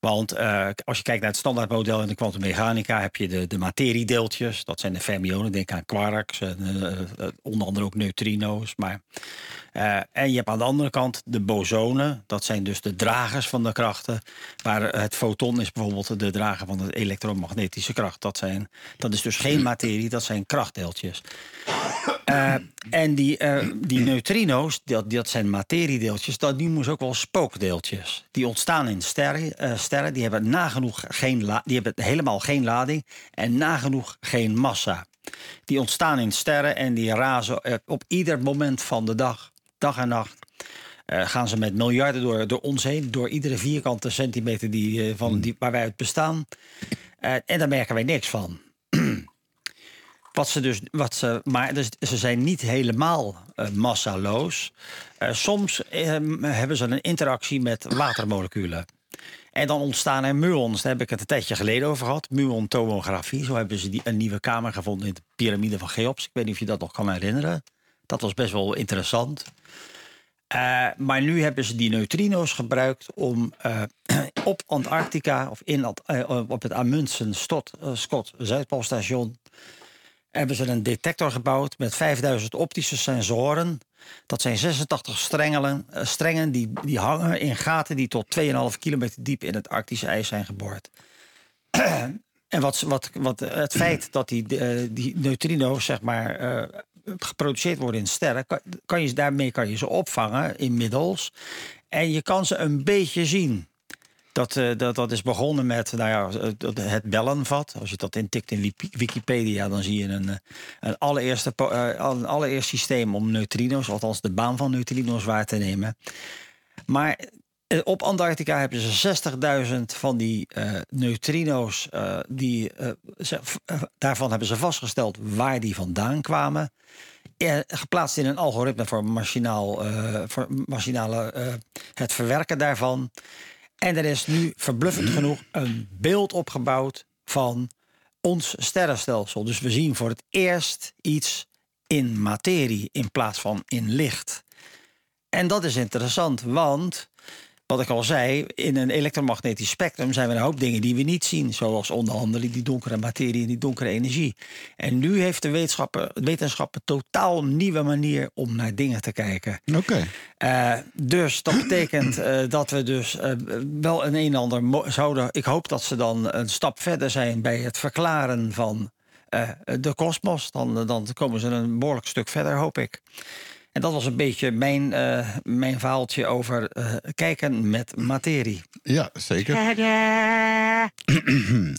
Want eh, als je kijkt naar het standaardmodel in de kwantummechanica, heb je de, de materiedeeltjes. Dat zijn de fermionen, denk aan quarks, en, eh, eh, onder andere ook neutrino's. Maar, en je hebt aan de andere kant de bosonen. Dat zijn dus de dragers van de krachten. Waar het foton is bijvoorbeeld de drager van de elektromagnetische kracht. Dat, zijn, dat is dus geen materie, dat zijn krachtdeeltjes. Eh, en die, eh, die neutrino's, dat, dat zijn materiedeeltjes, dat noemen ze ook wel spookdeeltjes. Die ontstaan in sterren, eh, sterren die hebben nagenoeg geen la- die hebben helemaal geen lading en nagenoeg geen massa. Die ontstaan in sterren en die razen op ieder moment van de dag, dag en nacht. gaan ze met miljarden door, door ons heen, door iedere vierkante centimeter die, van die, waar wij uit bestaan. En daar merken wij niks van. Wat ze dus, wat ze, maar dus, ze zijn niet helemaal eh, massaloos. Eh, soms eh, hebben ze een interactie met watermoleculen. En dan ontstaan er muons. Daar heb ik het een tijdje geleden over gehad. Muontomografie. Zo hebben ze die, een nieuwe kamer gevonden in de piramide van Cheops. Ik weet niet of je dat nog kan herinneren. Dat was best wel interessant. Eh, maar nu hebben ze die neutrino's gebruikt om op Antarctica of in, op het Amundsen Stot- eh, Scott Zuidpoolstation hebben ze een detector gebouwd met 5000 optische sensoren. Dat zijn 86 strengelen, eh, strengen die, die hangen in gaten die tot 2,5 kilometer diep in het Arctische ijs zijn geboord. en wat, wat, wat, het feit dat die, eh, die neutrino's zeg maar, eh, geproduceerd worden in sterren, kan, kan je, daarmee kan je ze opvangen inmiddels. En je kan ze een beetje zien. Dat, eh, dat, dat is begonnen met nou ja, het- bellenvat. Als je dat intikt in Wiki- Wikipedia, dan zie je een, eh, een, allereerste, eh, een allereerst systeem om neutrino's, althans de baan van neutrino's, waar te nemen. Maar op Antarctica hebben ze 60.000 van die neutrino's. die, daarvan hebben ze vastgesteld waar die vandaan kwamen. Geplaatst in een algoritme voor, machinaal, voor machinale, het verwerken daarvan. En er is nu verbluffend genoeg een beeld opgebouwd van ons sterrenstelsel. Dus we zien voor het eerst iets in materie in plaats van in licht. En dat is interessant, want wat ik al zei, in een elektromagnetisch spectrum zijn er een hoop dingen die we niet zien, zoals onder andere die donkere materie en die donkere energie. En nu heeft de wetenschap, een totaal nieuwe manier om naar dingen te kijken. Oké. Eh, dus dat betekent eh, dat we dus eh, wel een een en ander zouden. Ik hoop dat ze dan een stap verder zijn bij het verklaren van eh, de kosmos. Dan, dan komen ze een behoorlijk stuk verder, hoop ik. En dat was een beetje mijn, eh, mijn verhaaltje over eh, kijken met materie. Ja, zeker.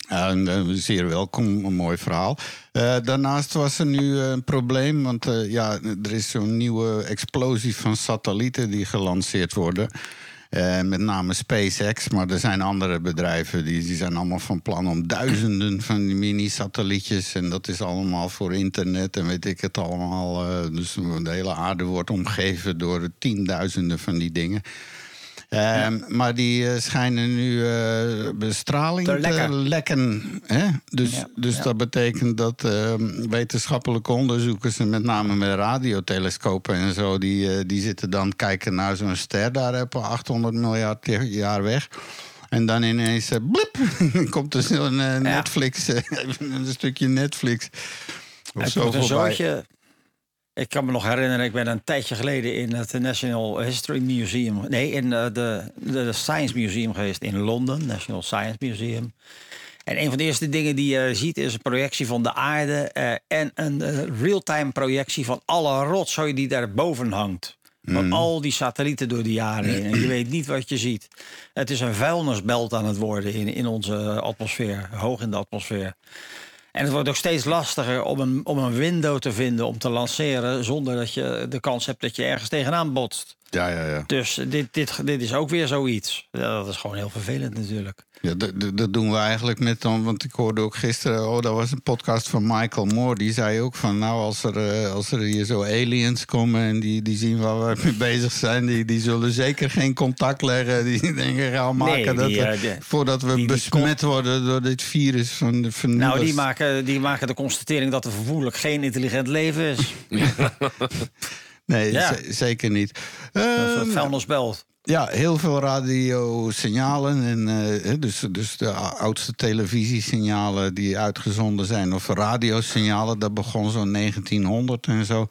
En, eh, zeer welkom, een mooi verhaal. Eh, daarnaast was er nu een probleem, want eh, ja, er is zo'n nieuwe explosie van satellieten die gelanceerd worden. Eh, met name SpaceX, maar er zijn andere bedrijven die, die zijn allemaal van plan om duizenden van die mini-satellietjes. En dat is allemaal voor internet en weet ik het allemaal. eh, dus de hele aarde wordt omgeven door tienduizenden van die dingen. Ehm, Maar die eh, schijnen nu eh, bestraling Te te lekken. hè? Dus, Ja, dus dat betekent dat ehm, wetenschappelijke onderzoekers, en met name met radiotelescopen en zo, die, eh, die zitten dan kijken naar zo'n ster daar op 800 miljard jaar weg. En dan ineens, blip, komt er zo'n Netflix, een stukje Netflix. Of zo een zootje. Ik kan me nog herinneren, ik ben een tijdje geleden in het National History Museum. Nee, in eh, de, de Science Museum geweest in Londen, National Science Museum. En een van de eerste dingen die je ziet is een projectie van de aarde eh, en een real-time projectie van alle rotzooi die daarboven hangt. Van al die satellieten door de jaren heen. En je weet niet wat je ziet. Het is een vuilnisbelt aan het worden in, in onze atmosfeer, hoog in de atmosfeer. En het wordt ook steeds lastiger om een, om een window te vinden om te lanceren zonder dat je de kans hebt dat je ergens tegenaan botst. Ja, ja, ja. Dus dit, dit, dit is ook weer zoiets. Ja, dat is gewoon heel vervelend natuurlijk. Ja, dat- dat- dat doen we eigenlijk met dan, want ik hoorde ook gisteren, oh, dat was een podcast van Michael Moore. Die zei ook van, nou, als er, eh, als er hier zo aliens komen en die, die zien waar we mee bezig zijn, die, die zullen zeker geen contact leggen. Die denken, gaan maken Nee, dat we- eh, voordat we die- besmet worden door dit virus van de vernielers. Nou, die maken, die maken de constatering dat er vervoerlijk geen intelligent leven is. Nee, Ja. zeker niet. Dat is Ehm, vuilnisbelt. Ja, heel veel radiosignalen. En, eh, dus, dus de oudste televisiesignalen die uitgezonden zijn, of radiosignalen, dat begon zo'n 1900 en zo.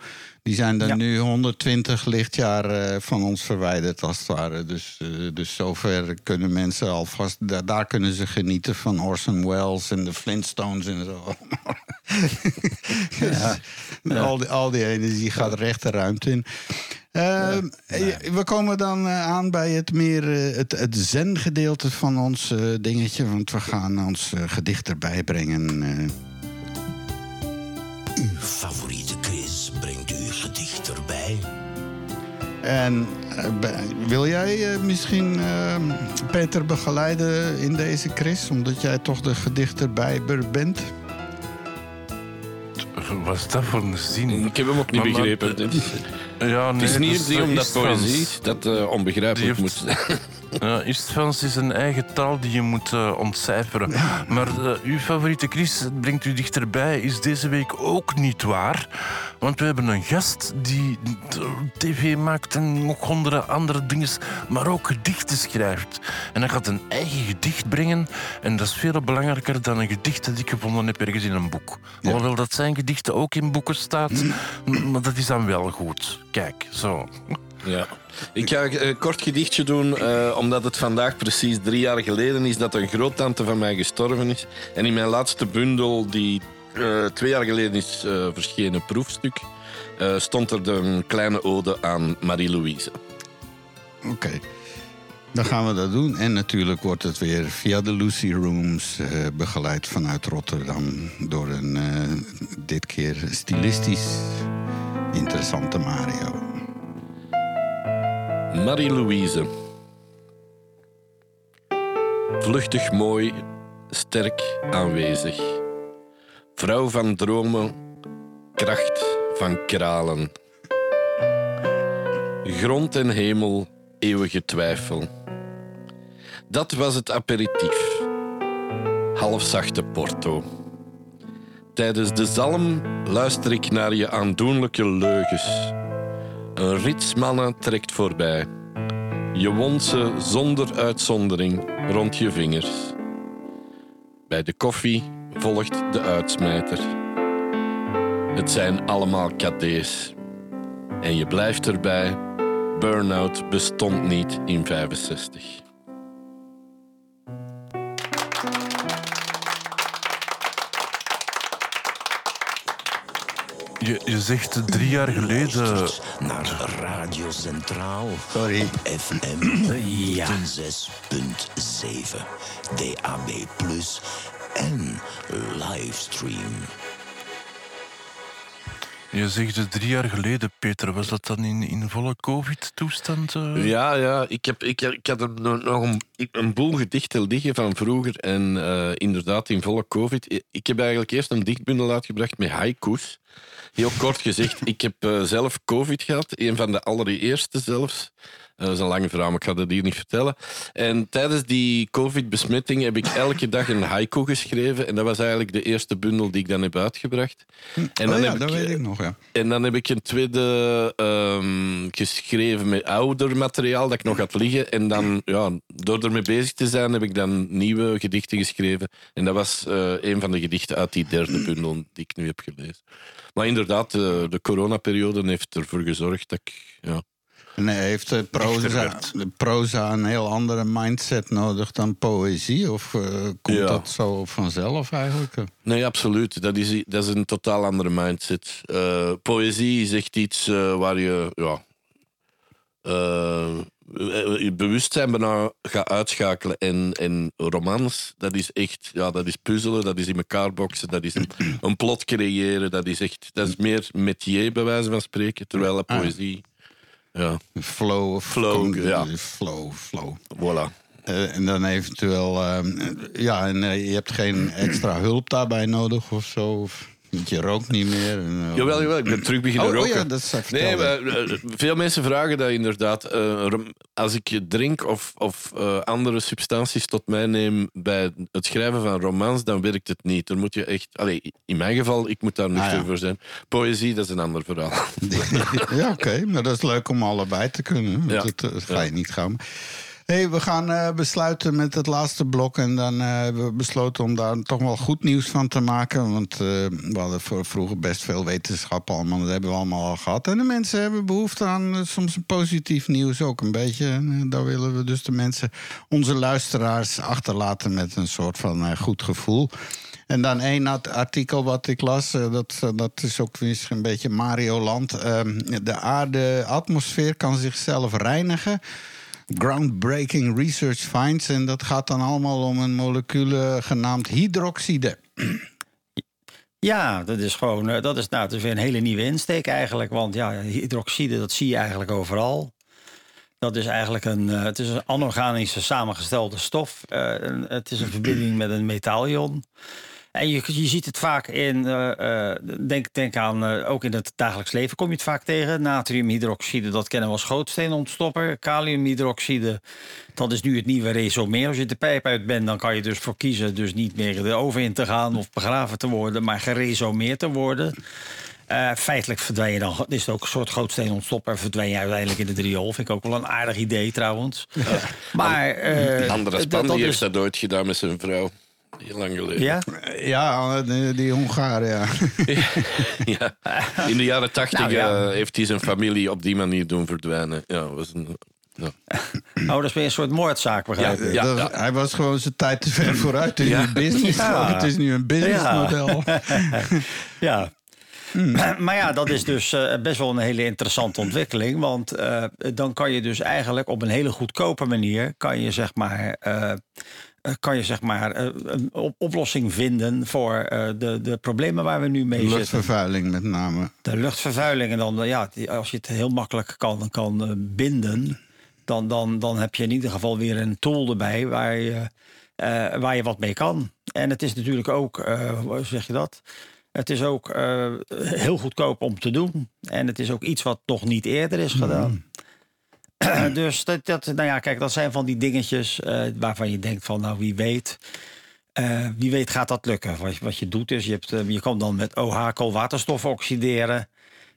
Die zijn dan Ja. nu 120 lichtjaar eh, van ons verwijderd, als het ware. Dus, eh, dus zover kunnen mensen alvast, da- daar kunnen ze genieten van Orson Welles en de Flintstones en zo. Dus al, die, al die energie gaat recht de ruimte in. Ehm, eh, We komen dan eh, aan bij het meer het, het zen-gedeelte van ons eh, dingetje. Want we gaan ons gedicht erbij brengen. eh. Uw En eh, wil jij eh, misschien eh, Peter begeleiden in deze quiz? Omdat jij toch de gedichterbijer bent? Wat is dat voor een zin? Ik heb hem ook niet Maar- begrepen. Het is, Ja, nee, het is niet dat omdat dat is poëzie dat eh, onbegrijpelijk moet heeft- zijn. Ja, Istfans is een eigen taal die je moet eh, ontcijferen. Maar eh, uw favoriete Chris, brengt u dichterbij, is deze week ook niet waar. Want we hebben een gast die tv maakt en nog honderd andere dingen, maar ook gedichten schrijft. En hij gaat een eigen gedicht brengen. En dat is veel belangrijker dan een gedicht dat ik gevonden heb ergens in een boek. Alhoewel dat zijn gedichten ook in boeken staat, m- maar dat is dan wel goed. Kijk, zo. Ja. Ik ga een kort gedichtje doen, eh, omdat het vandaag precies drie jaar geleden is dat een groottante van mij gestorven is. En in mijn laatste bundel, die eh, twee jaar geleden is eh, verschenen, proefstuk, eh, stond er een kleine ode aan Marie-Louise. Oké. Dan gaan we dat doen. En natuurlijk wordt het weer via de Lucy Rooms eh, begeleid vanuit Rotterdam. Door een eh, dit keer stilistisch interessante Mario. Marie-Louise. Vluchtig mooi, sterk aanwezig. Vrouw van dromen, kracht van kralen. Grond en hemel, eeuwige twijfel. Dat was het aperitief. Halfzachte porto. Tijdens de zalm luister ik naar je aandoenlijke leugens. Een rits mannen trekt voorbij. Je wond ze zonder uitzondering rond je vingers. Bij de koffie volgt de uitsmijter. Het zijn allemaal cadees. En je blijft erbij. Burnout bestond niet in 65. Je, je zegt drie jaar geleden... Naar Radio Centraal. Sorry. Op FM Ja. 106.7. DAB Plus en livestream. Je zegt drie jaar geleden, Peter. Was dat dan in, in volle covid-toestand? eh? Ja, ja ik, heb, ik, ik had er nog een, een boel gedichten liggen van vroeger. En eh, inderdaad, in volle COVID. Ik heb eigenlijk eerst een dichtbundel uitgebracht met haiku's. Heel kort gezegd, ik heb eh, zelf COVID gehad. Een van de allereerste zelfs. Eh, dat is een lange verhaal, maar ik ga dat hier niet vertellen. En tijdens die COVID-besmetting heb ik elke dag een haiku geschreven. En dat was eigenlijk de eerste bundel die ik dan heb uitgebracht. En oh ja, heb dat ik, weet eh, ik nog, ja. en dan heb ik een tweede ehm, geschreven met ouder materiaal dat ik nog had liggen. En dan, ja, door ermee bezig te zijn, heb ik dan nieuwe gedichten geschreven. En dat was eh, een van de gedichten uit die derde bundel die ik nu heb gelezen. Maar inderdaad, eh, de coronaperiode heeft ervoor gezorgd dat ik... Ja, Nee, heeft eh, proza, proza een heel andere mindset nodig dan poëzie? Of eh, komt Ja. dat zo vanzelf eigenlijk? Nee, absoluut. Dat is, dat is een totaal andere mindset. Eh, poëzie is echt iets eh, waar je ja, eh, je bewustzijn bijna gaat uitschakelen. En, en romans, dat is echt ja, dat is puzzelen, dat is in elkaar boksen, dat is een, een plot creëren. Dat is, echt, dat is meer métier, bij wijze van spreken. Terwijl de poëzie Ja, Flow, of Flow, ja. Flow, flow. voilà. Eh, en dan eventueel, ehm, ja, en eh, je hebt geen extra hulp daarbij nodig of zo. Of, je rookt niet meer. En, eh, Jawel, jawel, ik ben terug beginnen Oh, oh roken. ja, dat is Nee, maar, eh, veel mensen vragen dat inderdaad. eh, als ik drink of, of andere substanties tot mij neem bij het schrijven van romans, dan werkt het niet. Dan moet je echt... Allee, in mijn geval, ik moet daar nuchter Ah, ja. voor zijn. Poëzie, dat is een ander verhaal. ja, oké, maar dat is leuk om allebei te kunnen. Want Ja. dat, dat ga je niet gaan. Hey, we gaan eh, besluiten met het laatste blok. En dan eh, hebben we besloten om daar toch wel goed nieuws van te maken. Want eh, we hadden vroeger best veel wetenschap allemaal. Dat hebben we allemaal al gehad. En de mensen hebben behoefte aan soms positief nieuws ook een beetje. En daar willen we dus de mensen, onze luisteraars, achterlaten met een soort van goed gevoel. En dan één art- artikel wat ik las, dat, dat is ook weer een beetje Mario Land. Ehm, de aarde atmosfeer kan zichzelf reinigen. Groundbreaking research finds. En dat gaat dan allemaal om een molecule genaamd hydroxide. Ja, dat is gewoon, eh, dat is, nou, dat weer een hele nieuwe insteek eigenlijk. Want ja, hydroxide, dat zie je eigenlijk overal. Dat is eigenlijk een, eh, het is een anorganische samengestelde stof. Eh, het is een verbinding met een metaalion. En je, je ziet het vaak in, eh, eh, denk, denk aan, eh, ook in het dagelijks leven kom je het vaak tegen. Natriumhydroxide, dat kennen we als grootsteenontstopper. Kaliumhydroxide, dat is nu het nieuwe resomeer. Als je de pijp uit bent, dan kan je dus voor kiezen... dus niet meer de oven in te gaan of begraven te worden... maar geresomeerd te worden. Feitelijk verdwijn je dan, is het ook een soort grootsteenontstopper... verdwijn je uiteindelijk in de riool. Vind ik ook wel een aardig idee trouwens. Maar... dat- dat die is- heeft dat ooit gedaan met zijn vrouw. Heel lang geleden. Ja? Ja, die, die Hongaren, ja. Ja. In de jaren tachtig Nou, ja. eh, heeft hij zijn familie op die manier doen verdwijnen. Ja, was een, ja. Oh, dat is weer een soort moordzaak, begrijp ik. Ja. Hij was gewoon zijn tijd te ver vooruit in Ja. die business. Ja. Het is nu een businessmodel. Ja. Hmm. Maar ja, dat is dus eh, best wel een hele interessante ontwikkeling. Want eh, dan kan je dus eigenlijk op een hele goedkope manier... kan je zeg maar, kan je zeg maar eh, een op- oplossing vinden... voor eh, de, de problemen waar we nu mee zitten. Luchtvervuiling met name. De luchtvervuiling. En dan, eh, ja, als je het heel makkelijk kan, kan eh, binden... Dan, dan, dan heb je in ieder geval weer een tool erbij waar je, eh, waar je wat mee kan. En het is natuurlijk ook, eh, hoe zeg je dat? Het is ook eh, heel goedkoop om te doen. En het is ook iets wat nog niet eerder is gedaan. dus dat, dat, nou ja, kijk, dat zijn van die dingetjes eh, waarvan je denkt van, nou wie weet. eh, wie weet gaat dat lukken. Wat, je- wat je doet is, je, hebt, eh, je kan dan met OH koolwaterstof oxideren.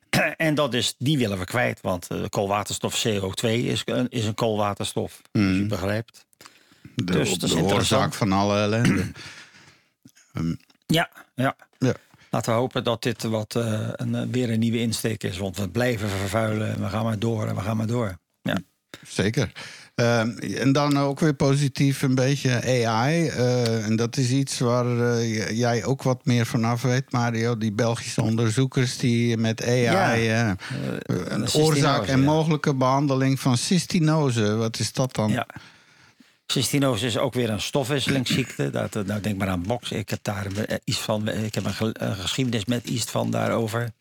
en dat is, die willen we kwijt. Want koolwaterstof CO2 is, een- is een koolwaterstof. Als je begrijpt. De, Dus dat is de oorzaak van alle ellende. Ja, ja. Ja. Laten we hopen dat dit wat, een, weer een nieuwe insteek is. Want we blijven vervuilen en we gaan maar door en we gaan maar door. Zeker. Ehm, en dan ook weer positief een beetje AI. eh, en dat is iets waar eh, jij ook wat meer vanaf weet, Mario. Die Belgische onderzoekers die met AI... Ja. eh, een oorzaak en ja. mogelijke behandeling van cystinose. Wat is dat dan? Ja. Cystinose is ook weer een stofwisselingsziekte. Dat, nou, denk maar aan boksen. Ik heb daar iets van. Ik heb een, ge- een geschiedenis met iets van daarover.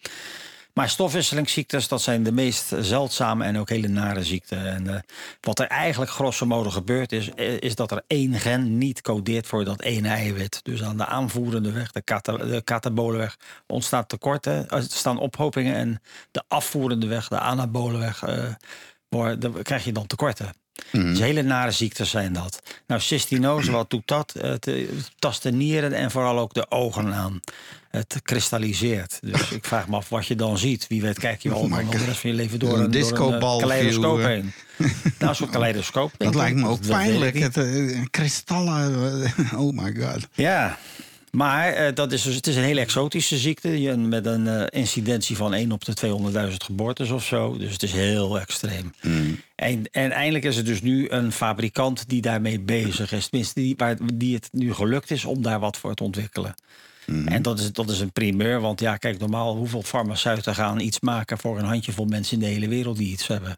Maar stofwisselingsziektes, dat zijn de meest zeldzame en ook hele nare ziekten. En eh, wat er eigenlijk grosso modo gebeurt is, eh, is dat er één gen niet codeert voor dat ene eiwit. Dus aan de aanvoerende weg, de, kata de katabole weg, ontstaat tekorten, er staan ophopingen. En de afvoerende weg, de anabole weg, eh, waar- daar krijg je dan tekorten. Dus hele nare ziektes zijn dat. Nou, cystinose, wat doet dat? Het eh, tast de nieren en vooral ook de ogen aan. Het kristalliseert. Dus ik vraag me af wat je dan ziet. Wie weet kijk je wel Oh de rest van je leven door Een een, door een discobal eh, kaleidoscoop view, heen. nou, soort kaleidoscoop. Dat lijkt me ook Dat pijnlijk. Het, eh, kristallen. oh my god. Ja, maar eh, dat is dus, het is een hele exotische ziekte. je- Met een eh, incidentie van 1 op de 200.000 geboortes of zo. Dus het is heel extreem. En, en eindelijk is er dus nu een fabrikant die daarmee bezig is. Tenminste, die, waar, die het nu gelukt is om daar wat voor te ontwikkelen. En dat is, dat is een primeur. Want ja, kijk, normaal hoeveel farmaceuten gaan iets maken voor een handjevol mensen in de hele wereld die iets hebben.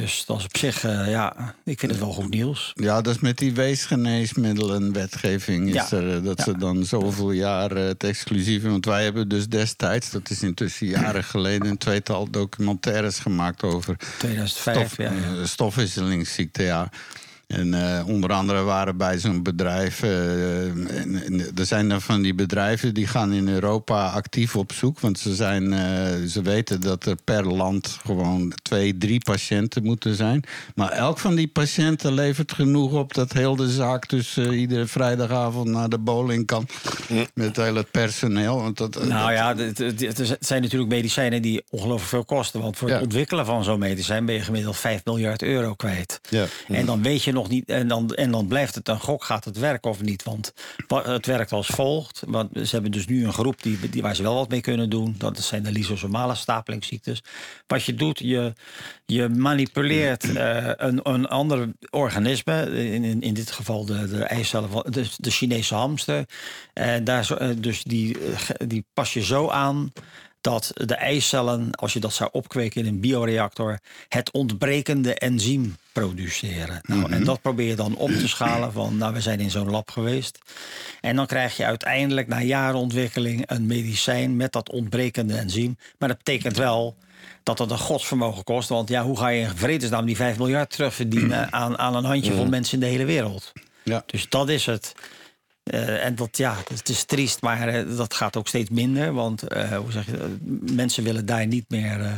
Dus dat is op zich, eh, ja, ik vind het wel goed nieuws. Ja, dat is met die weesgeneesmiddelenwetgeving. Is Ja. er, eh, dat ze dan zoveel jaar het exclusieve. Want wij hebben dus destijds, dat is intussen jaren geleden, een tweetal documentaires gemaakt over 2005, stof, ja, ja. eh, stofwisselingsziekte. Ja. En eh, onder andere waren bij zo'n bedrijf. eh, en, en er zijn dan van die bedrijven die gaan in Europa actief op zoek. Want ze, zijn, eh, ze weten dat er per land gewoon twee, drie patiënten moeten zijn. Maar elk van die patiënten levert genoeg op dat heel de zaak dus iedere vrijdagavond naar de bowling kan. Met het hele personeel. Want dat, Nou dat- ja, het, het- het- het zijn natuurlijk medicijnen die ongelooflijk veel kosten. Want voor het ontwikkelen van zo'n medicijn ben je gemiddeld 5 miljard euro kwijt. Ja. En dan weet je nog niet, en dan, en dan blijft het een gok, gaat het werken of niet? Want wa- het werkt als volgt. Want ze hebben dus nu een groep die, die, waar ze wel wat mee kunnen doen. Dat zijn de lysosomale stapelingsziektes. Wat je doet, je, je manipuleert eh, een, een ander organisme. In, in, in dit geval de, de eicellen van de, de Chinese hamster. En daar, zo- eh, dus die, eh, die pas je zo aan dat de eicellen, als je dat zou opkweken in een bioreactor, het ontbrekende enzym produceren. Nou, En dat probeer je dan op te schalen van, nou, we zijn in zo'n lab geweest. En dan krijg je uiteindelijk na jaren ontwikkeling een medicijn met dat ontbrekende enzym. Maar dat betekent wel dat het een godsvermogen kost. Want ja, hoe ga je in vredesnaam die 5 miljard terugverdienen aan, aan een handjevol mensen in de hele wereld? ja. Dus dat is het. Eh, en dat, ja, het is triest, maar eh, dat gaat ook steeds minder. Want eh, hoe zeg je, mensen willen daar niet meer. eh,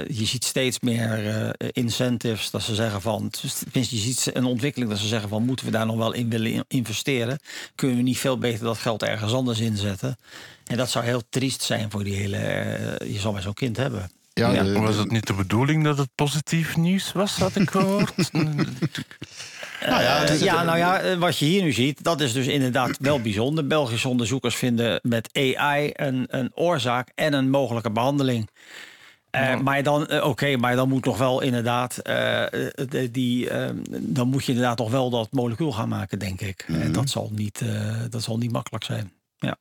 eh, je ziet steeds meer eh, incentives dat ze zeggen van. Tenminste, je ziet een ontwikkeling dat ze zeggen van moeten we daar nog wel in willen in- investeren? Kunnen we niet veel beter dat geld ergens anders inzetten? En dat zou heel triest zijn voor die hele. je zal maar zo'n kind hebben. Ja, Ja. de- Was het niet de bedoeling dat het positief nieuws was, had ik gehoord? Nou ja, ja, nou ja, eh, wat je hier nu ziet, dat is dus inderdaad wel bijzonder. Belgische onderzoekers vinden met AI een, een oorzaak en een mogelijke behandeling. Eh, Maar dan, eh, oké, maar dan moet nog wel inderdaad, de- die, eh, dan moet je inderdaad nog wel dat molecuul gaan maken, denk ik. En dat zal niet, eh, dat zal niet makkelijk zijn. Ja.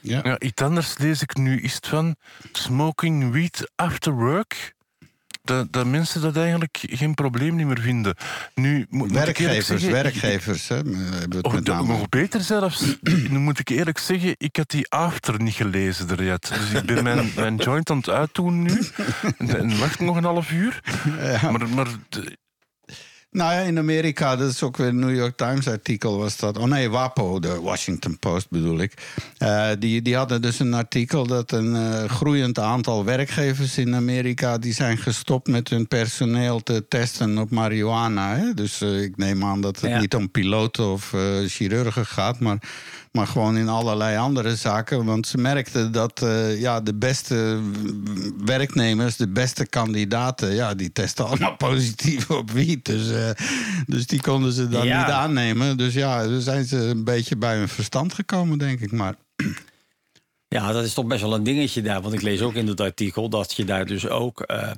ja. Ja, iets anders lees ik nu is het van smoking weed after work. Dat, dat mensen dat eigenlijk geen probleem niet meer vinden. Nu, moet, Werkgevers, zeggen, werkgevers hè, hebben we het Of met de- name. nog beter zelfs, nu moet ik eerlijk zeggen, ik had die after niet gelezen er yet. Dus ik ben mijn, mijn joint aan het uitdoen nu. En, en wacht nog een half uur. Maar, maar Nou ja, in Amerika, dat is ook weer een New York Times artikel was dat. Oh nee, WAPO, de Washington Post bedoel ik. Eh, die, die hadden dus een artikel dat een eh, groeiend aantal werkgevers in Amerika... die zijn gestopt met hun personeel te testen op marihuana. Hè? Dus eh, ik neem aan dat het Ja. niet om piloten of chirurgen gaat... maar maar gewoon in allerlei andere zaken. Want ze merkten dat eh, ja, de beste werknemers, de beste kandidaten, ja, die testen allemaal positief op wiet. Dus, eh, dus die konden ze dan Ja. niet aannemen. Dus ja, dan zijn ze een beetje bij hun verstand gekomen, denk ik. Maar Ja, dat is toch best wel een dingetje daar. Want ik lees ook in het artikel dat je daar dus ook eh,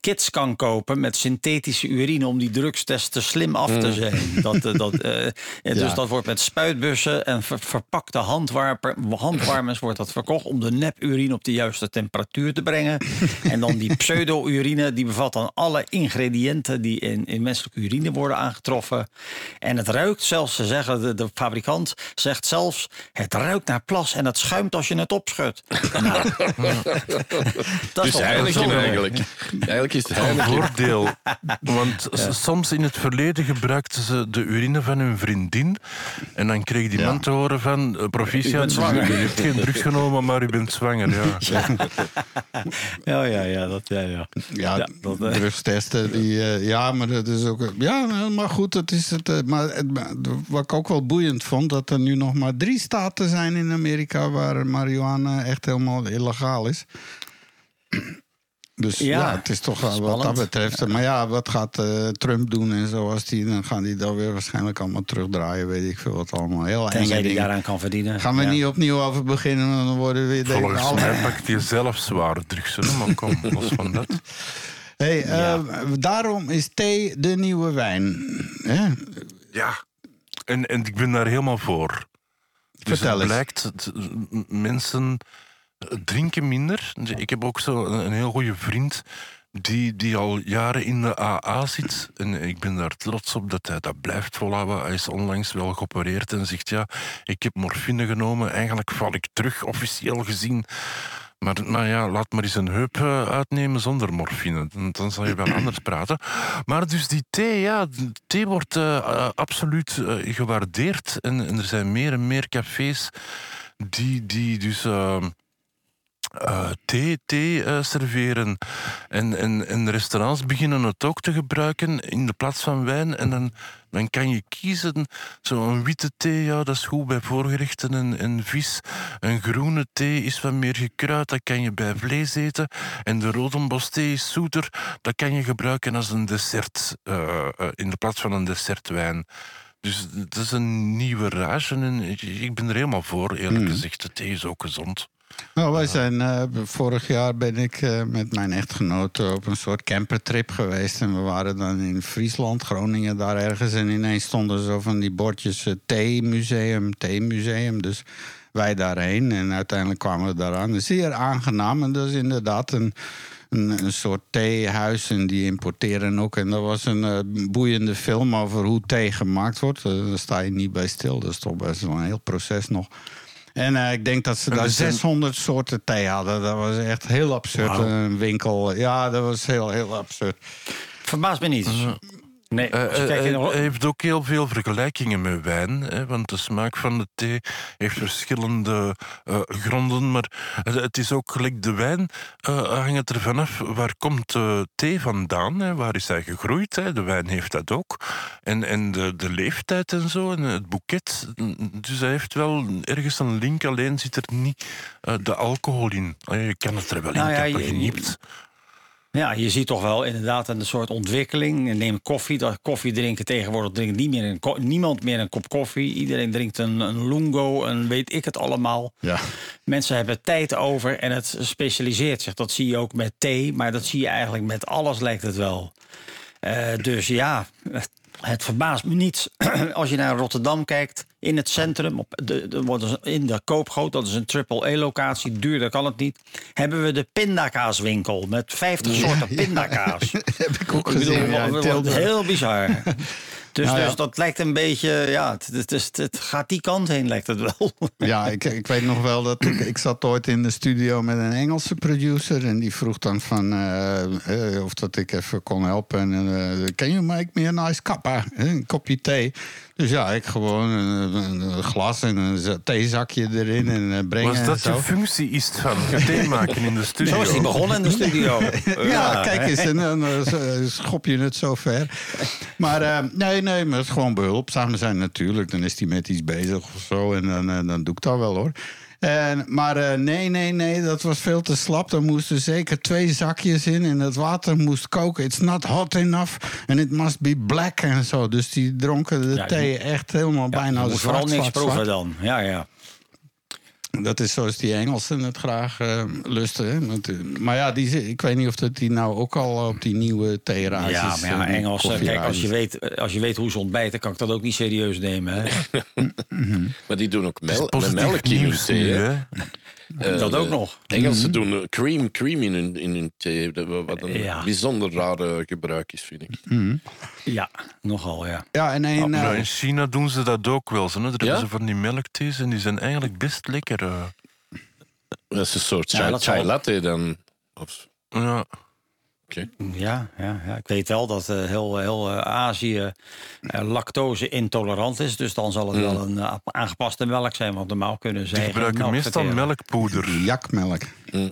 kits kan kopen met synthetische urine om die drugstesten slim af te zijn. Dat, eh, dat, eh, Dus Ja. dat wordt met spuitbussen en ver- verpakte handwarmers wordt dat verkocht om de nepurine op de juiste temperatuur te brengen. en dan die pseudo-urine, die bevat dan alle ingrediënten die in, in menselijke urine worden aangetroffen. En het ruikt zelfs, ze zeggen, de, de fabrikant zegt zelfs, het ruikt naar plas en het schuimt als je het opschudt. Nou, dat Dus toch Heineken eigenlijk. Eigenlijk is het een voordeel. Want soms in het verleden gebruikten ze de urine van hun vriendin. En dan kreeg die Ja. man te horen van... eh, U proficiat, u heeft geen drugs genomen, maar u bent zwanger. Ja. Ja, ja, ja, dat, ja, ja. ja, Ja, dat, eh. drugstesten, die, eh, ja, maar dat is ook... Ja, nou, maar goed, dat is het. eh, maar het, maar wat ik ook wel boeiend vond... dat er nu nog maar drie staten zijn in Amerika... waar marihuana echt helemaal illegaal is. Dus ja, Ja, het is toch wel wat dat betreft. Maar ja, wat gaat eh, Trump doen en zo? Als die, dan gaan die dat weer waarschijnlijk allemaal terugdraaien. Weet ik veel wat allemaal. Heel enge Tenzij die dingen. daaraan kan verdienen. Gaan we Ja. niet opnieuw over beginnen? Dan worden we weer... Volgens mij pakt hij zelf zware drugs. hè, Maar kom, los van dat. Hey, eh, Daarom is thee de nieuwe wijn. Hè? Ja, en, en ik ben daar helemaal voor. Dus Vertel het eens. blijkt, mensen drinken minder. Ik heb ook zo een, heel goede vriend die, die al jaren in de AA zit. En ik ben daar trots op dat hij dat blijft volhouden. Hij is onlangs wel geopereerd en zegt: Ja, ik heb morfine genomen. Eigenlijk val ik terug, officieel gezien. Maar nou ja, laat maar eens een heup eh, uitnemen zonder morfine. Dan, dan zal je wel anders praten. Maar dus die thee, ja, thee wordt eh, eh, absoluut gewaardeerd. En, en er zijn meer en meer cafés die, die dus eh, eh, thee, thee eh, serveren. En, en, en restaurants beginnen het ook te gebruiken in de plaats van wijn. En dan, dan kan je kiezen. Zo'n witte thee, ja, dat is goed bij voorgerechten en, en vis. Een groene thee is wat meer gekruid, dat kan je bij vlees eten. En de rodenbosthee is zoeter, dat kan je gebruiken als een dessert. eh, in de plaats van een dessertwijn. Dus het is een nieuwe rage en ik, ik ben er helemaal voor, eerlijk gezegd. De thee is ook gezond. Nou, wij zijn, eh, vorig jaar ben ik eh, met mijn echtgenoot op een soort campertrip geweest. En we waren dan in Friesland, Groningen, daar ergens. En ineens stonden zo van die bordjes eh, theemuseum, theemuseum. Dus wij daarheen. En uiteindelijk kwamen we daaraan. Zeer aangenaam. En dat is inderdaad een, een, soort theehuis. En die importeren ook. En dat was een boeiende film over hoe thee gemaakt wordt. Daar sta je niet bij stil. Dat is toch best wel een heel proces nog. En eh, ik denk dat ze En daar er zijn- 600 soorten thee hadden. Dat was echt heel absurd. Een winkel. Ja, dat was heel, heel absurd. Verbaast me niet. Nee, je Eh, eh, hij heeft ook heel veel vergelijkingen met wijn. Hè, want de smaak van de thee heeft verschillende eh, gronden. Maar het, het is ook gelijk de wijn. eh hangt het ervan af waar komt de thee vandaan? Hè, waar is hij gegroeid? Hè? De wijn heeft dat ook. En, en de, de leeftijd en zo. En het boeket. Dus hij heeft wel ergens een link. Alleen zit er niet eh, de alcohol in. Eh, Je kan het er wel Nou in ja, kappen je- geniept. Ja, je ziet toch wel inderdaad een soort ontwikkeling. Neem koffie. Dat koffie drinken tegenwoordig drinkt niet meer een niemand meer een kop koffie. Iedereen drinkt een, een lungo en weet ik het allemaal. Ja. Mensen hebben tijd over en het specialiseert zich. Dat zie je ook met thee, maar dat zie je eigenlijk met alles lijkt het wel. Eh, dus ja, het, verbaast me niet. Als je naar Rotterdam kijkt, in het centrum, op de, de, in de Koopgoot, dat is een triple-E-locatie, duurder kan het niet, hebben we de pindakaaswinkel met 50 soorten pindakaas. Heb ik ook Ik bedoel, gezien. ja, heel bizar. Dus, Nou ja. dus dat lijkt een beetje, ja, het, het, het gaat die kant heen, lijkt het wel. Ja, ik, ik weet nog wel dat ik, ik zat ooit in de studio met een Engelse producer. En die vroeg dan van eh, eh, of dat ik even kon helpen. En eh can you make me a nice kappa? Een kopje thee. Dus ja, ik gewoon een, glas en een theezakje erin en eh, brengen. Was en dat zo. de functie is van thee maken in de studio? Zo is hij begonnen in de studio. Ja, kijk eens, en dan eh, schop je het zo ver. Maar eh, nee, nee, maar het is gewoon behulpzaam zijn natuurlijk. Dan is hij met iets bezig of zo en dan, eh, dan doe ik dat wel hoor. En, maar eh, nee, nee, nee, dat was veel te slap. Er moesten zeker twee zakjes in en het water moest koken. It's not hot enough and it must be black en zo. Dus die dronken de Ja, thee echt helemaal Ja, bijna zwart, vooral niks proeven dan. Ja, ja. Dat is zoals die Engelsen het graag eh, lusten. Eh, maar ja, die, ik weet niet of dat die nou ook al op die nieuwe theerages... Ja, maar ja, eh, Engels, kijk, als je, weet, als je weet hoe ze ontbijten, kan ik dat ook niet serieus nemen. Hè? Maar die doen ook mel met Positief melk in thee. hè. Eh, dat ook nog. Engelsen doen eh, cream, cream in hun, in hun thee. Wat een Ja. bijzonder rare gebruik is, vind ik. Ja, nogal, ja. Ja, en een... Nou, eh, in China doen ze dat ook wel. Zo, hè. Daar Ja? hebben ze van die melkthees en die zijn eigenlijk best lekker. eh. Dat is een soort chai, latte dan. Of, Ja. Ja, ja, ja, ik weet wel dat eh, heel, heel eh, Azië eh, lactose intolerant is. Dus dan zal het wel een aangepaste melk zijn. Want normaal kunnen zij Die gebruiken meestal melkpoeder. jakmelk.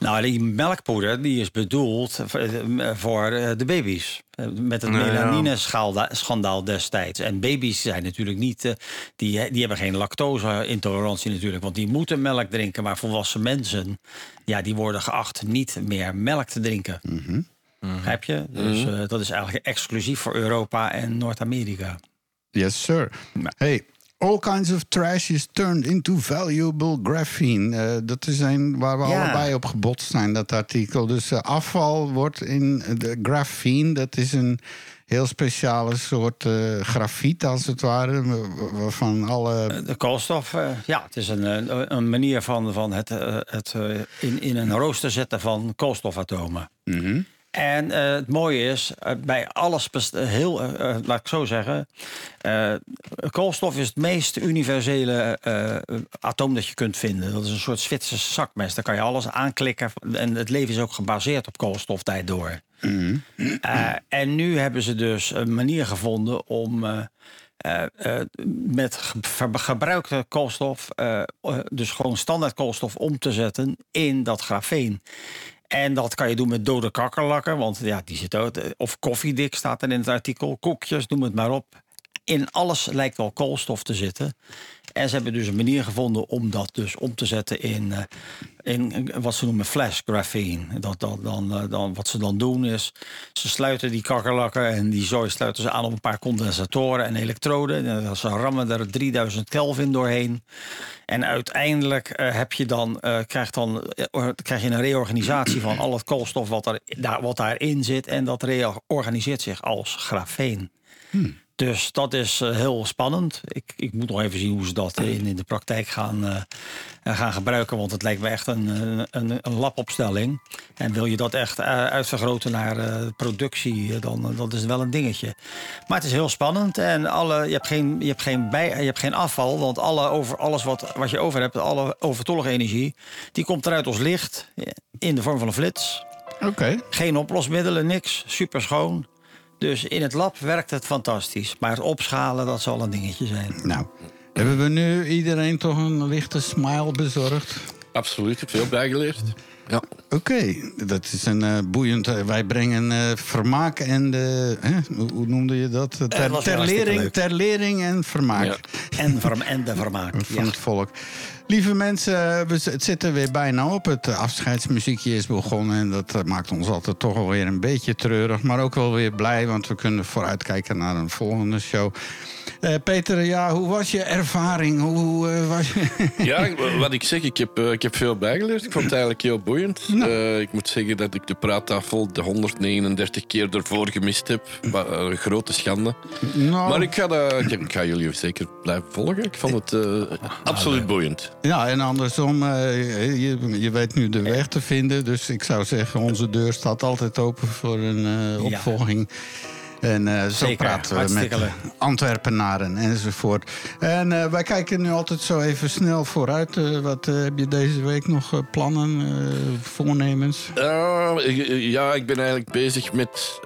Nou, die melkpoeder die is bedoeld voor, eh, voor eh, de baby's. Eh, Met het melanine-schandaal destijds. En baby's zijn natuurlijk niet... die, die hebben geen lactose-intolerantie natuurlijk. Want die moeten melk drinken. Maar volwassen mensen... Ja, die worden geacht niet meer melk te drinken. Begrijp je? Dus eh, dat is eigenlijk exclusief voor Europa en Noord-Amerika. Yes, sir. Hey, All kinds of trash is turned into valuable graphene. Eh, dat is een waar we Ja. allebei op gebotst zijn, dat artikel. Dus eh, afval wordt in de graphene, dat is een heel speciale soort eh, grafiet, als het ware, wa- waarvan alle... De koolstof, eh, ja, het is een, een manier van, van het, het in, in een rooster zetten van koolstofatomen. En eh, het mooie is, eh, bij alles, eh, heel, laat ik zo zeggen, koolstof is het meest universele atoom dat je kunt vinden. Dat is een soort Zwitserse zakmes. Daar kan je alles aanklikken. En het leven is ook gebaseerd op koolstof door. Eh, en nu hebben ze dus een manier gevonden om met ge- gebruikte koolstof, dus gewoon standaard koolstof, om te zetten in dat grafeen. En dat kan je doen met dode kakkerlakken, want ja, die zitten ook. Of koffiedik staat er in het artikel, koekjes, noem het maar op. In alles lijkt wel koolstof te zitten. En ze hebben dus een manier gevonden om dat dus om te zetten in, eh, in wat ze noemen flash graphene. Dat, dat, dan, eh, dan, wat ze dan doen is, ze sluiten die kakkerlakken en die zooi sluiten ze aan op een paar condensatoren en elektroden. En ze rammen er 3000 Kelvin doorheen. En uiteindelijk eh, heb je dan, eh, krijg, dan, krijg je een reorganisatie van al het koolstof wat, daar, wat daarin zit. En dat reorganiseert zich als grafeen. Dus dat is eh, heel spannend. Ik, ik moet nog even zien hoe ze dat in, in de praktijk gaan, eh, gaan gebruiken. Want het lijkt me echt een, een, een, een labopstelling. En wil je dat echt eh, uitvergroten naar eh, productie, eh, dan eh, dat is wel een dingetje. Maar het is heel spannend. En alle, je, hebt geen, je, hebt geen bij, je hebt geen afval. Want alle over, alles wat, wat je over hebt, alle overtollige energie... die komt eruit als licht eh, in de vorm van een flits. Oké. Geen oplosmiddelen, niks. Super schoon. Dus in het lab werkt het fantastisch. Maar het opschalen, dat zal een dingetje zijn. Nou, hebben we nu iedereen toch een lichte smile bezorgd? Absoluut, ik heb veel bijgeleerd. Ja. Oké, dat is een eh, boeiend. eh, wij brengen eh, vermaak en de. Hè, hoe, hoe noemde je dat? Ter, was wel ter, hartstikke lering, leuk. ter lering en vermaak Ja. En, verm en de vermaak. van Ja. het volk. Lieve mensen, we, het zit er weer bijna op. Het afscheidsmuziekje is begonnen. En dat eh, maakt ons altijd toch wel weer een beetje treurig. Maar ook wel weer blij, want we kunnen vooruitkijken naar een volgende show. Eh, Peter, ja, hoe was je ervaring? Hoe eh, was je? Ja, wat ik zeg, ik heb, ik heb veel bijgeleerd. Ik vond het eigenlijk heel boeiend. Eh, ik moet zeggen dat ik de praattafel de 139 keer ervoor gemist heb. Een grote schande. nou, Maar ik ga, ik, ik ga jullie zeker blijven volgen. Ik vond het absoluut boeiend. Ja, en andersom, eh, je, je weet nu de weg te vinden. Dus ik zou zeggen, onze deur staat altijd open voor een eh, Ja. opvolging. En eh, zo Zeker, praten we met. Antwerpenaren enzovoort. En eh, wij kijken nu altijd zo even snel vooruit. Wat heb je deze week nog plannen, eh, voornemens? Eh, ja, ik ben eigenlijk bezig met.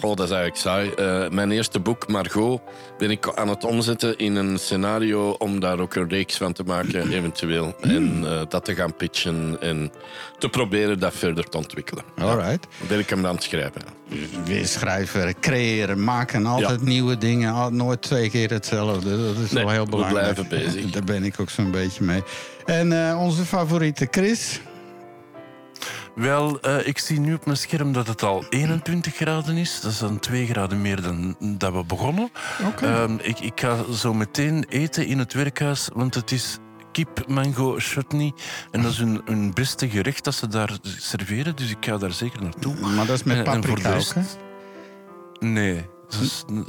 Goh, dat is eigenlijk saai. Eh, mijn eerste boek, Margot, ben ik aan het omzetten in een scenario om daar ook een reeks van te maken, eventueel. En eh, dat te gaan pitchen en te proberen dat verder te ontwikkelen. Alright. Ben ik hem aan het schrijven. Weer schrijven, creëren, maken. Altijd nieuwe dingen. al- Nooit twee keer hetzelfde. Dat is Nee, wel heel we belangrijk. blijven bezig. Daar ben ik ook zo'n beetje mee. En eh, onze favoriete Chris. Wel, eh, ik zie nu op mijn scherm dat het al 21 graden is. Dat is dan 2 graden meer dan dat we begonnen. Oké. Ehm, ik, ik ga zo meteen eten in het werkhuis, want het is kip mango chutney. En dat is hun, hun beste gerecht dat ze daar serveren, dus ik ga daar zeker naartoe. Maar dat is met En- en voor paprika ook, hè? Nee.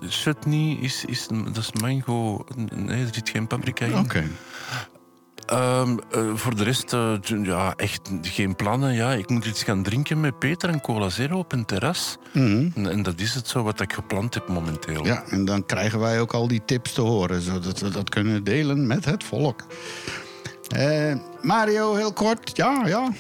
Chutney is, is, dat is mango. Nee, er zit geen paprika in. Oké. Ehm, eh, voor de rest, eh, ja, echt geen plannen. Ja, ik moet iets gaan drinken met Peter en Cola Zero op een terras. Mhm. En, en dat is het zo wat ik gepland heb momenteel. Ja, en dan krijgen wij ook al die tips te horen, zodat we dat kunnen delen met het volk. Eh, Mario, heel kort. Ja, ja.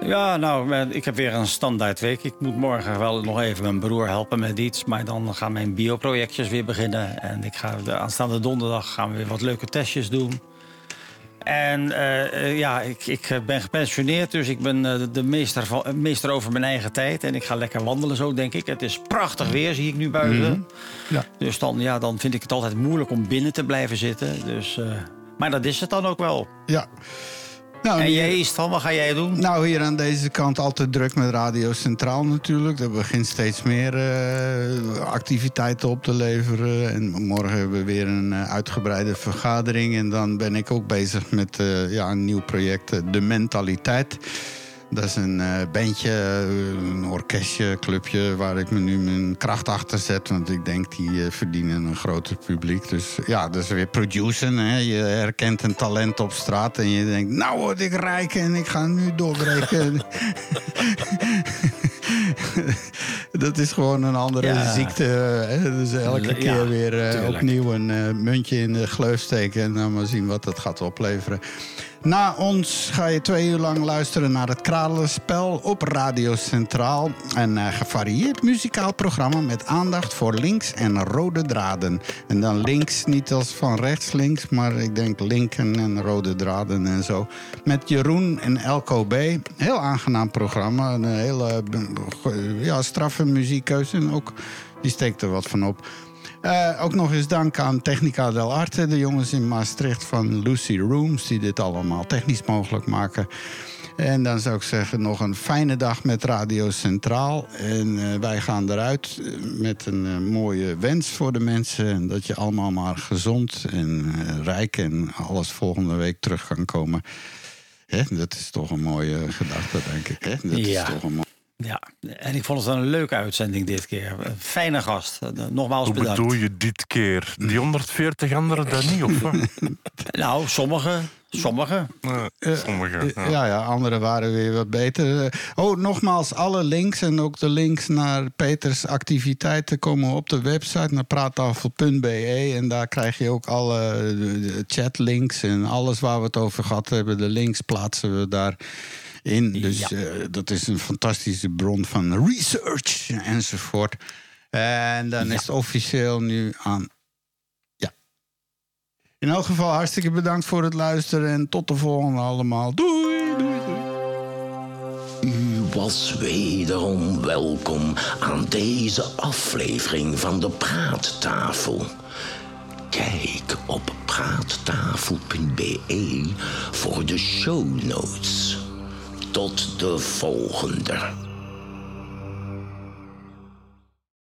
Ja, nou, ik heb weer een standaard week. Ik moet morgen wel nog even mijn broer helpen met iets. Maar dan gaan mijn bioprojectjes weer beginnen. En ik ga de aanstaande donderdag gaan we weer wat leuke testjes doen. En eh, eh, ja, ik, ik eh, ben gepensioneerd, dus ik ben de meester, van, meester over mijn eigen tijd. En ik ga lekker wandelen zo, denk ik. Het is prachtig weer, zie ik nu buiten. Ja. Dus dan, ja, dan vind ik het altijd moeilijk om binnen te blijven zitten. Dus, maar dat is het dan ook wel. ja. Nou, En jij is wat ga jij doen? Nou, hier aan deze kant altijd druk met Radio Centraal natuurlijk. Er begint steeds meer eh, activiteiten op te leveren. En morgen hebben we weer een eh, uitgebreide vergadering. En dan ben ik ook bezig met eh, ja, een nieuw project, De Mentaliteit. Dat is een eh, bandje, eh, een orkestje, clubje... waar ik me nu mijn kracht achter zet. Want ik denk, die eh, verdienen een groter publiek. Dus ja, dat is weer produceren. Hè. Je herkent een talent op straat en je denkt... nou word ik rijk en ik ga nu doorbreken. dat is gewoon een andere Ja. ziekte. Hè. Dus elke Ja, keer weer opnieuw een muntje in de gleuf steken... en dan maar zien wat dat gaat opleveren. Na ons ga je twee uur lang luisteren naar het Kralenspel op Radio Centraal. Een eh, gevarieerd muzikaal programma met aandacht voor links en rode draden. En dan links, niet als van rechts links, maar ik denk linken en rode draden en zo. Met Jeroen en Elko B. Heel aangenaam programma. Een hele eh, ja, straffe muziekkeuze en ook die steekt er wat van op. Eh, ook nog eens dank aan Technica del Arte, de jongens in Maastricht van Lucy Rooms, die dit allemaal technisch mogelijk maken. En dan zou ik zeggen, nog een fijne dag met Radio Centraal. En eh, wij gaan eruit eh, met een mooie wens voor de mensen. En dat je allemaal maar gezond en rijk en alles volgende week terug kan komen. Hè, dat is toch een mooie gedachte, denk ik. Hè? Dat Ja. is toch een. Ja, en ik vond het een leuke uitzending dit keer. Een fijne gast. Eh, Nogmaals Hoe bedankt. bedoel je dit keer? Die 140 anderen dan niet, of wat? Nou, sommige. Sommige. Eh, Sommige. Eh, Ja, ja, anderen waren weer wat beter. Oh, nogmaals, alle links en ook de links naar Peters activiteiten komen op de website naar praattafel.be. En daar krijg je ook alle chatlinks en alles waar we het over gehad hebben. De links plaatsen we daar in. Dus Ja. eh, dat is een fantastische bron van research enzovoort. En dan is het officieel nu aan in elk geval hartstikke bedankt voor het luisteren en tot de volgende allemaal. Doei! doei, doei. U was wederom welkom aan deze aflevering van de Praattafel. Kijk op praattafel.be voor de show notes. Tot de volgende.